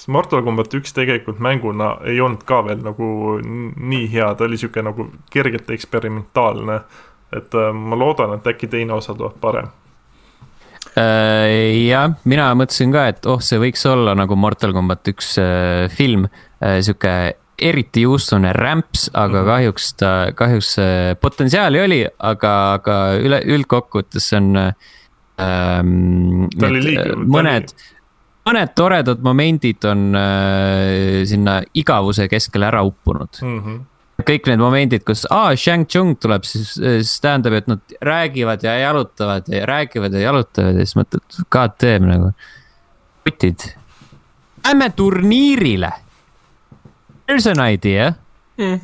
Sest Mortal Combat üks tegelikult mänguna ei olnud ka veel nagu nii hea, ta oli sihuke nagu kergelt eksperimentaalne. et äh, ma loodan, et äkki teine osa tuleb parem äh, jah, mina mõtlesin ka, et oh, see võiks olla nagu Mortal Combat üks äh, film äh,, sihuke eriti juustune rämps, aga mhm. kahjuks ta, kahjuks potentsiaali oli, aga, aga üle, üldkokkuvõttes see on ähm,. mõned, mõned toredad momendid on äh, sinna igavuse keskele ära uppunud mm. -hmm kõik need momendid, kus aa, Shang Tsung tuleb, siis, siis tähendab, et nad räägivad ja jalutavad ja räägivad ja jalutavad ja siis mõtled, god damn nagu. kutid, lähme turniirile There's an idea mm..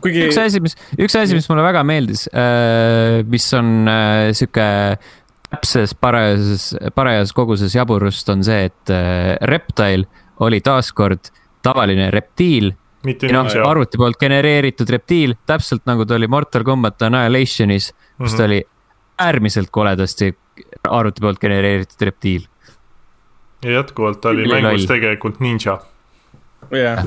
kuigi. üks asi, mis, üks asi, mis mulle väga meeldis äh,, mis on äh, sihuke täpses parajas, parajas koguses jaburust on see, et äh, Reptile oli taaskord tavaline reptiil. noh, arvuti poolt genereeritud reptiil, täpselt nagu ta oli Mortal Combat Annihilationis, kus mm -hmm. ta oli äärmiselt koledasti arvuti poolt genereeritud reptiil. ja jätkuvalt oli mängus tegelikult ninja jah.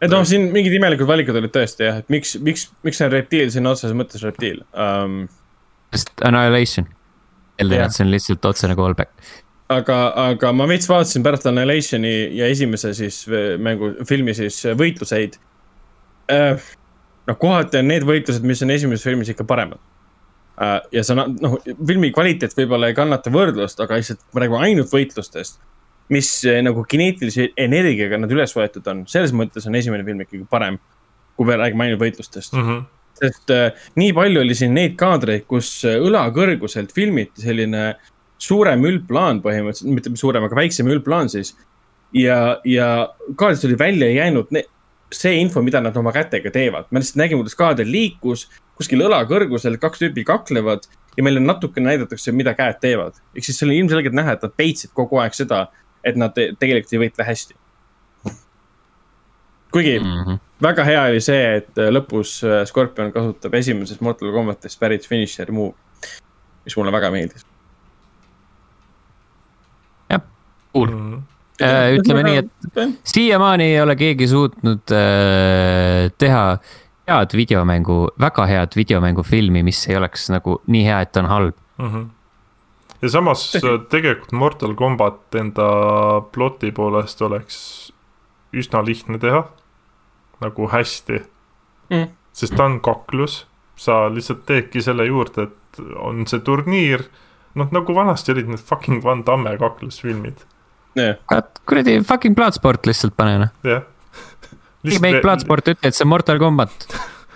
et noh, siin mingid imelikud valikud olid tõesti jah, et miks, miks, miks see on reptiil sinna otseses mõttes reptiil um,. sest Annihilation, eeldan, et see on lihtsalt otsene callback aga, aga ma veits vaatasin pärast Annihilationi ja esimese siis mängu, filmi siis võitluseid äh,. noh, kohati on need võitlused, mis on esimeses filmis ikka paremad äh,. ja see on, noh, filmi kvaliteet võib-olla ei kannata võrdlust, aga lihtsalt, me räägime ainult võitlustest mis eh, nagu kineetilise energiaga nad üles võetud on, selles mõttes on esimene film ikkagi parem. kui me räägime ainult võitlustest mm. -hmm. Sest äh, nii palju oli siin neid kaadreid, kus eh, õla kõrguselt filmiti selline suurem üldplaan põhimõtteliselt, mitte suurem, aga väiksem üldplaan siis. ja, ja kaadrist oli välja jäänud see info, mida nad oma kätega teevad. me lihtsalt nägime, kuidas kaader liikus kuskil õla kõrgusel, kaks tüüpi kaklevad ja meile natukene näidatakse, mida käed teevad. ehk siis see oli ilmselgelt näha, et nad peitsid kogu aeg seda et nad tegelikult ei võitle hästi. Kuigi mm -hmm. väga hea oli see, et äh, lõpus äh, Scorpion kasutab esimesest Mortal Combatist pärit finisher move, mis mulle väga meeldis. jah, cool mm. -hmm ütleme nii, et siiamaani ei ole keegi suutnud äh, teha head videomängu, väga head videomängufilmi, mis ei oleks nagu nii hea, et on halb mm. -hmm ja samas tegelikult Mortal Combat enda ploti poolest oleks üsna lihtne teha. Nagu hästi. Mm.. sest ta on kaklus, sa lihtsalt teedki selle juurde, et on see turniir. noh, nagu vanasti olid need fucking Van Damme kaklusfilmid. Yeah.. kuradi fucking Bloodsport lihtsalt pane noh. jah. Yeah. Remake Bloodsport ütle, et see on Mortal Combat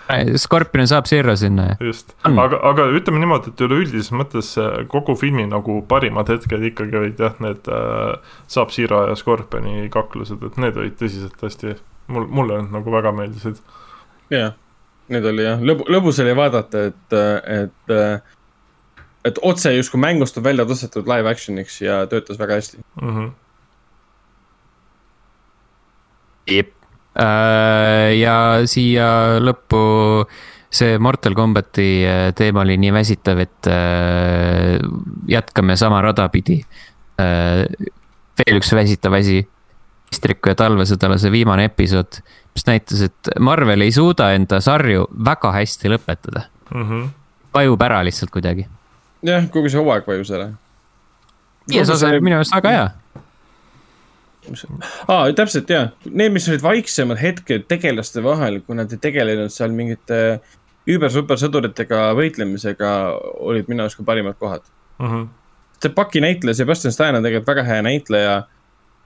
Scorpion saab Zero sinna ja. just, aga, aga ütleme niimoodi, et üleüldises mõttes kogu filmi nagu parimad hetked ikkagi olid jah, need äh, Saab Zero ja Scorpioni kaklused, et need olid tõsiselt hästi, mul, mulle need nagu väga meeldisid. jah, need oli jah, lõbu, lõbus oli vaadata, et, et, et otse justkui mängust on välja tõstetud live action'iks ja töötas väga hästi mm. -hmm. jep Äh, ja siia lõppu see Mortal Combati äh, teema oli nii väsitav, et äh, jätkame sama rada pidi. veel üks väsitav asi, Istriku ja talvesõdala see viimane episood, mis näitas, et Marvel ei suuda enda sarju väga hästi lõpetada mm. -hmm vajub ära lihtsalt kuidagi. jah, kogu see hooaeg vajus ära. viies osa oli minu meelest väga hea. aa, täpselt ja, need, mis olid vaiksemad hetked tegelaste vahel, kui nad ei tegelenud seal mingite üüber-super sõduritega võitlemisega, olid minu arust ka parimad kohad. Mhm. see Paki näitleja, Sebastian Stan on tegelikult väga hea näitleja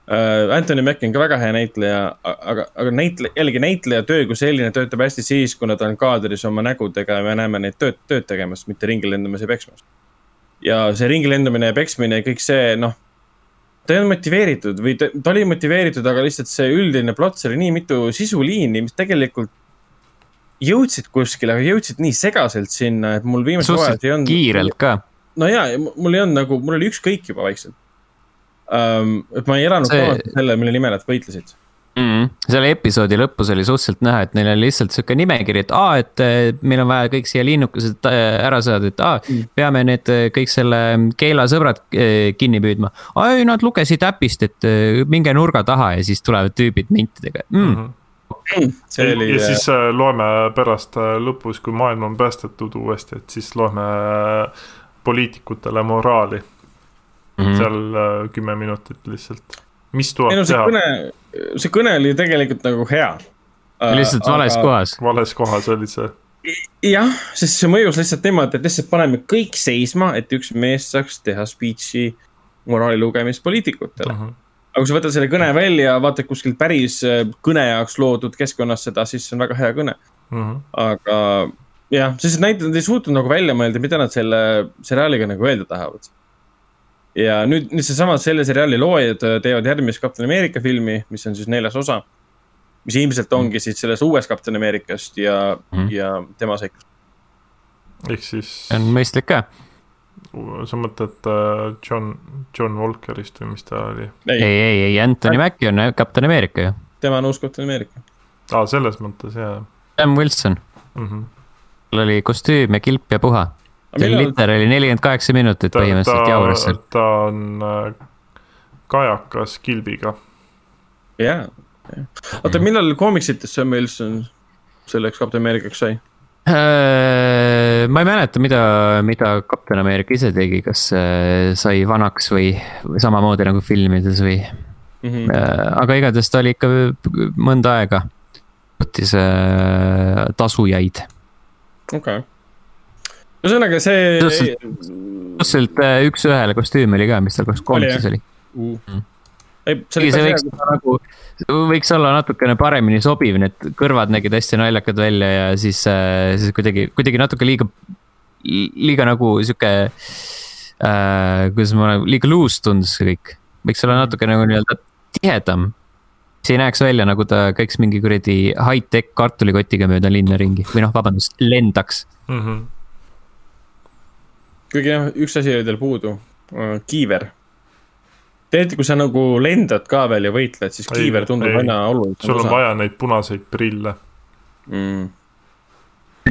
uh,. Anthony Mackie on ka väga hea näitleja, aga, aga näitle-, jällegi näitleja töö kui selline töötab hästi siis, kui nad on kaadris oma nägudega ja me näeme neid tööd, tööd tegemas, mitte ringi lendamas ja peksmas. ja see ringi lendamine ja peksmine ja kõik see, noh, ta ei olnud motiveeritud või ta, ta oli motiveeritud, aga lihtsalt see üldine plott, seal oli nii mitu sisuliini, mis tegelikult jõudsid kuskile, aga jõudsid nii segaselt sinna, et mul viimasel hooajal ei olnud. kiirelt ka. no ja, mul ei olnud nagu, mul oli ükskõik juba vaikselt um,. et ma ei elanud See- kaasa selle, mille nimel nad võitlesid. mm. -hmm. selle episoodi lõpus oli suhteliselt näha, et neil oli lihtsalt sihuke nimekiri, et aa, et eh, meil on vaja kõik siia linnukesed eh, ära saada, et aa Mm. peame need eh, kõik selle keelasõbrad eh, kinni püüdma. ei, nad lugesid äpist, et minge nurga taha ja siis tulevad tüübid mintidega mm.. see ja, oli ja, siis äh, loeme pärast äh, lõpus, kui maailm on päästetud uuesti, et siis loeme äh, poliitikutele moraali Mm -hmm. seal äh, kümme minutit lihtsalt. mis tuleb no see teha kõne, see kõne oli tegelikult nagu hea. lihtsalt vales aga.... kohas. vales kohas oli see. jah, sest see mõjus lihtsalt niimoodi, et lihtsalt paneme kõik seisma, et üks mees saaks teha speech'i moraali lugemist poliitikutele. Mhm. aga kui sa võtad selle kõne välja, vaatad kuskilt päris äh, kõne jaoks loodud keskkonnas seda, siis see on väga hea kõne. Mhm. aga jah, sest näitlejad ei suutnud nagu välja mõelda, mida nad selle seriaaliga nagu öelda tahavad. Ja nüüd, nüüd seesama selle seriaali loojad äh, teevad järgmist Kapten Ameerika filmi, mis on siis neljas osa. mis ilmselt ongi siis sellest uuest Kapten Ameerikast ja mm, ja tema seiklust. ehk siis on mõistlik ka. sa mõtled äh, John, John Walkerist või mis ta oli? ei, ei, ei Anthony Mackie on kapten Ameerika ju. tema on uus Kapten Ameerika. aa, selles mõttes jaa Sam Wilson, mm. -hmm. tal oli kostüüm ja kilp ja puha. See millal, liter oli nelikümmend kaheksa minutit põhimõtteliselt jauras ta seal., ta on äh, kajakas kilbiga. jaa. oota, millal koomiksites Sam Wilson selleks Kapten Ameerikaks sai? Äh, ma ei mäleta, mida, mida kapten Ameerika ise tegi, kas äh, sai vanaks või, või samamoodi nagu filmides või Mm -hmm. aga igatahes ta oli ikka mõnda aega, võttis tasujaid. okei okay.. Ühesõnaga see. suhteliselt äh, üks-ühele kostüüm oli ka, mis tal koos koomiksis oli. Ei, see oli see päris võiks hea, nagu, võiks olla natukene paremini sobiv, need kõrvad nägid hästi naljakad välja ja siis, siis kuidagi, kuidagi natuke liiga, liiga nagu sihuke äh,. kuidas ma, liiga loose tundus see kõik, võiks olla natuke nagu nii-öelda tihedam. siis ei näeks välja, nagu ta käiks mingi kuradi high-tech kartulikotiga mööda linna ringi või noh, vabandust, lendaks. Mm -hmm. Kuigi jah, üks asi oli tal puudu, kiiver. tegelikult, kui sa nagu lendad ka veel ja võitled, siis Ei, kiiver tundub ei. aina olulisem sul on vaja neid punaseid prille, mm..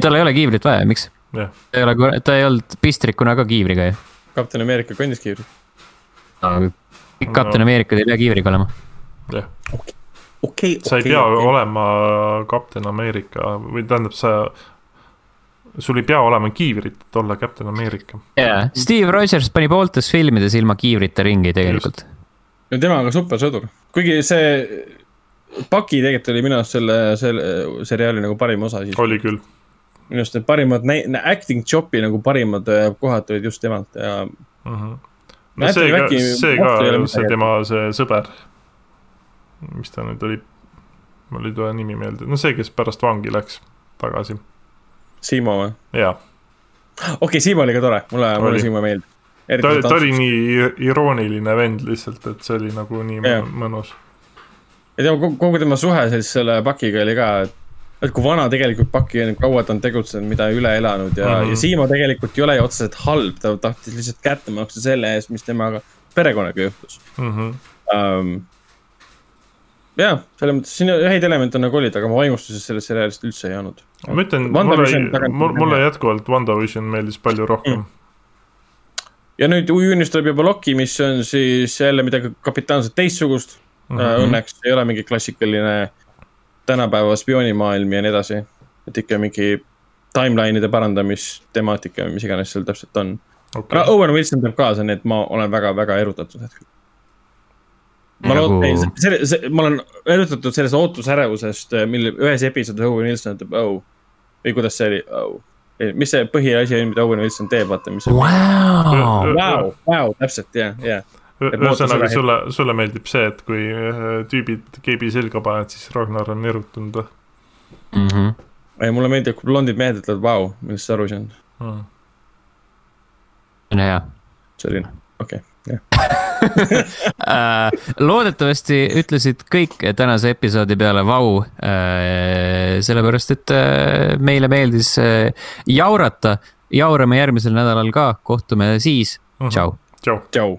tal ei ole kiivrit vaja, miks? jah. ta ei ole, ta ei olnud pistrikuna ka kiivriga ju. kapten Ameerika kandis kiivrit. kõik kapten Ameerikad ei pea kiivriga olema. jah, okei, sa ei okei, pea okei. olema kapten Ameerika või tähendab, sa, sul ei pea olema kiivrit, et olla Captain Ameerika. jaa, Steve Rogers pani pooltes filmides ilma kiivrita ringi tegelikult. no tema on ka supersõdur, kuigi see. Paki tegelikult oli minu arust selle, selle seriaali nagu parim osa siis. oli küll, minu arust need parimad acting job'i nagu parimad äh, kohad tulid just temalt ja mm. -hmm. No no see Anthony ka, see ka, see tema see sõber, mis ta nüüd oli, mul ei tule nimi meelde, no see, kes pärast vangi läks tagasi, Siimo või? jaa. okei okay,, Siimo oli ka tore, mulle, mulle Oli. Siimo meeldib. ta, ta oli nii irooniline vend lihtsalt, et see oli nagu nii yeah. mõnus. ja tema kogu, tema suhe siis selle Pakiga oli ka, et, et kui vana tegelikult Paki on, kaua ta on tegutsenud, mida üle elanud ja mm. -hmm. ja Siimo tegelikult ei ole ju otseselt halb, ta tahtis lihtsalt kätte maksta selle eest, mis temaga perekonnaga juhtus Mm -hmm. um,. jah, selles mõttes siin häid elemente nagu olid, aga ma vaimustuses sellest seriaalist üldse ei olnud. ma ütlen, mulle mulle jätkuvalt WandaVision meeldis palju rohkem Mm. ja nüüd juunis tuleb juba Loki, mis on siis jälle midagi kapitaalselt teistsugust mm. -hmm. Õnneks ei ole mingi klassikaline tänapäeva spioonimaailm ja nii edasi. et ikka mingi timeline'ide parandamistemaatika või mis iganes seal täpselt on okay. okay.. Owen Wilson teeb kaasa, nii et ma olen väga-väga erutatud hetkel. Ma Nagu- loodan, see, see, ma olen erutatud sellest ootusärevusest, mille ühes episoodis Owen Wilson ütleb oh või kuidas see oli oh. mis see põhiasi oli, mida Owen Wilson teeb, vaata, mis see Vau, Vau, täpselt ja, ja Ü- Et ma ootan ühesõnaga sulle, sulle meeldib see, et kui äh, tüübid keebi selga panevad, siis Ragnar on erutunud või Mhm. ei, mulle meeldib, kui blondid mehed ütlevad vau, millest aru see on, hmm.? on hea selline, okei okay,, jah. loodetavasti ütlesid kõik tänase episoodi peale vau äh,. sellepärast, et äh, meile meeldis äh, jaurata, jaurame järgmisel nädalal ka, kohtume siis, tšau. tšau. tšau.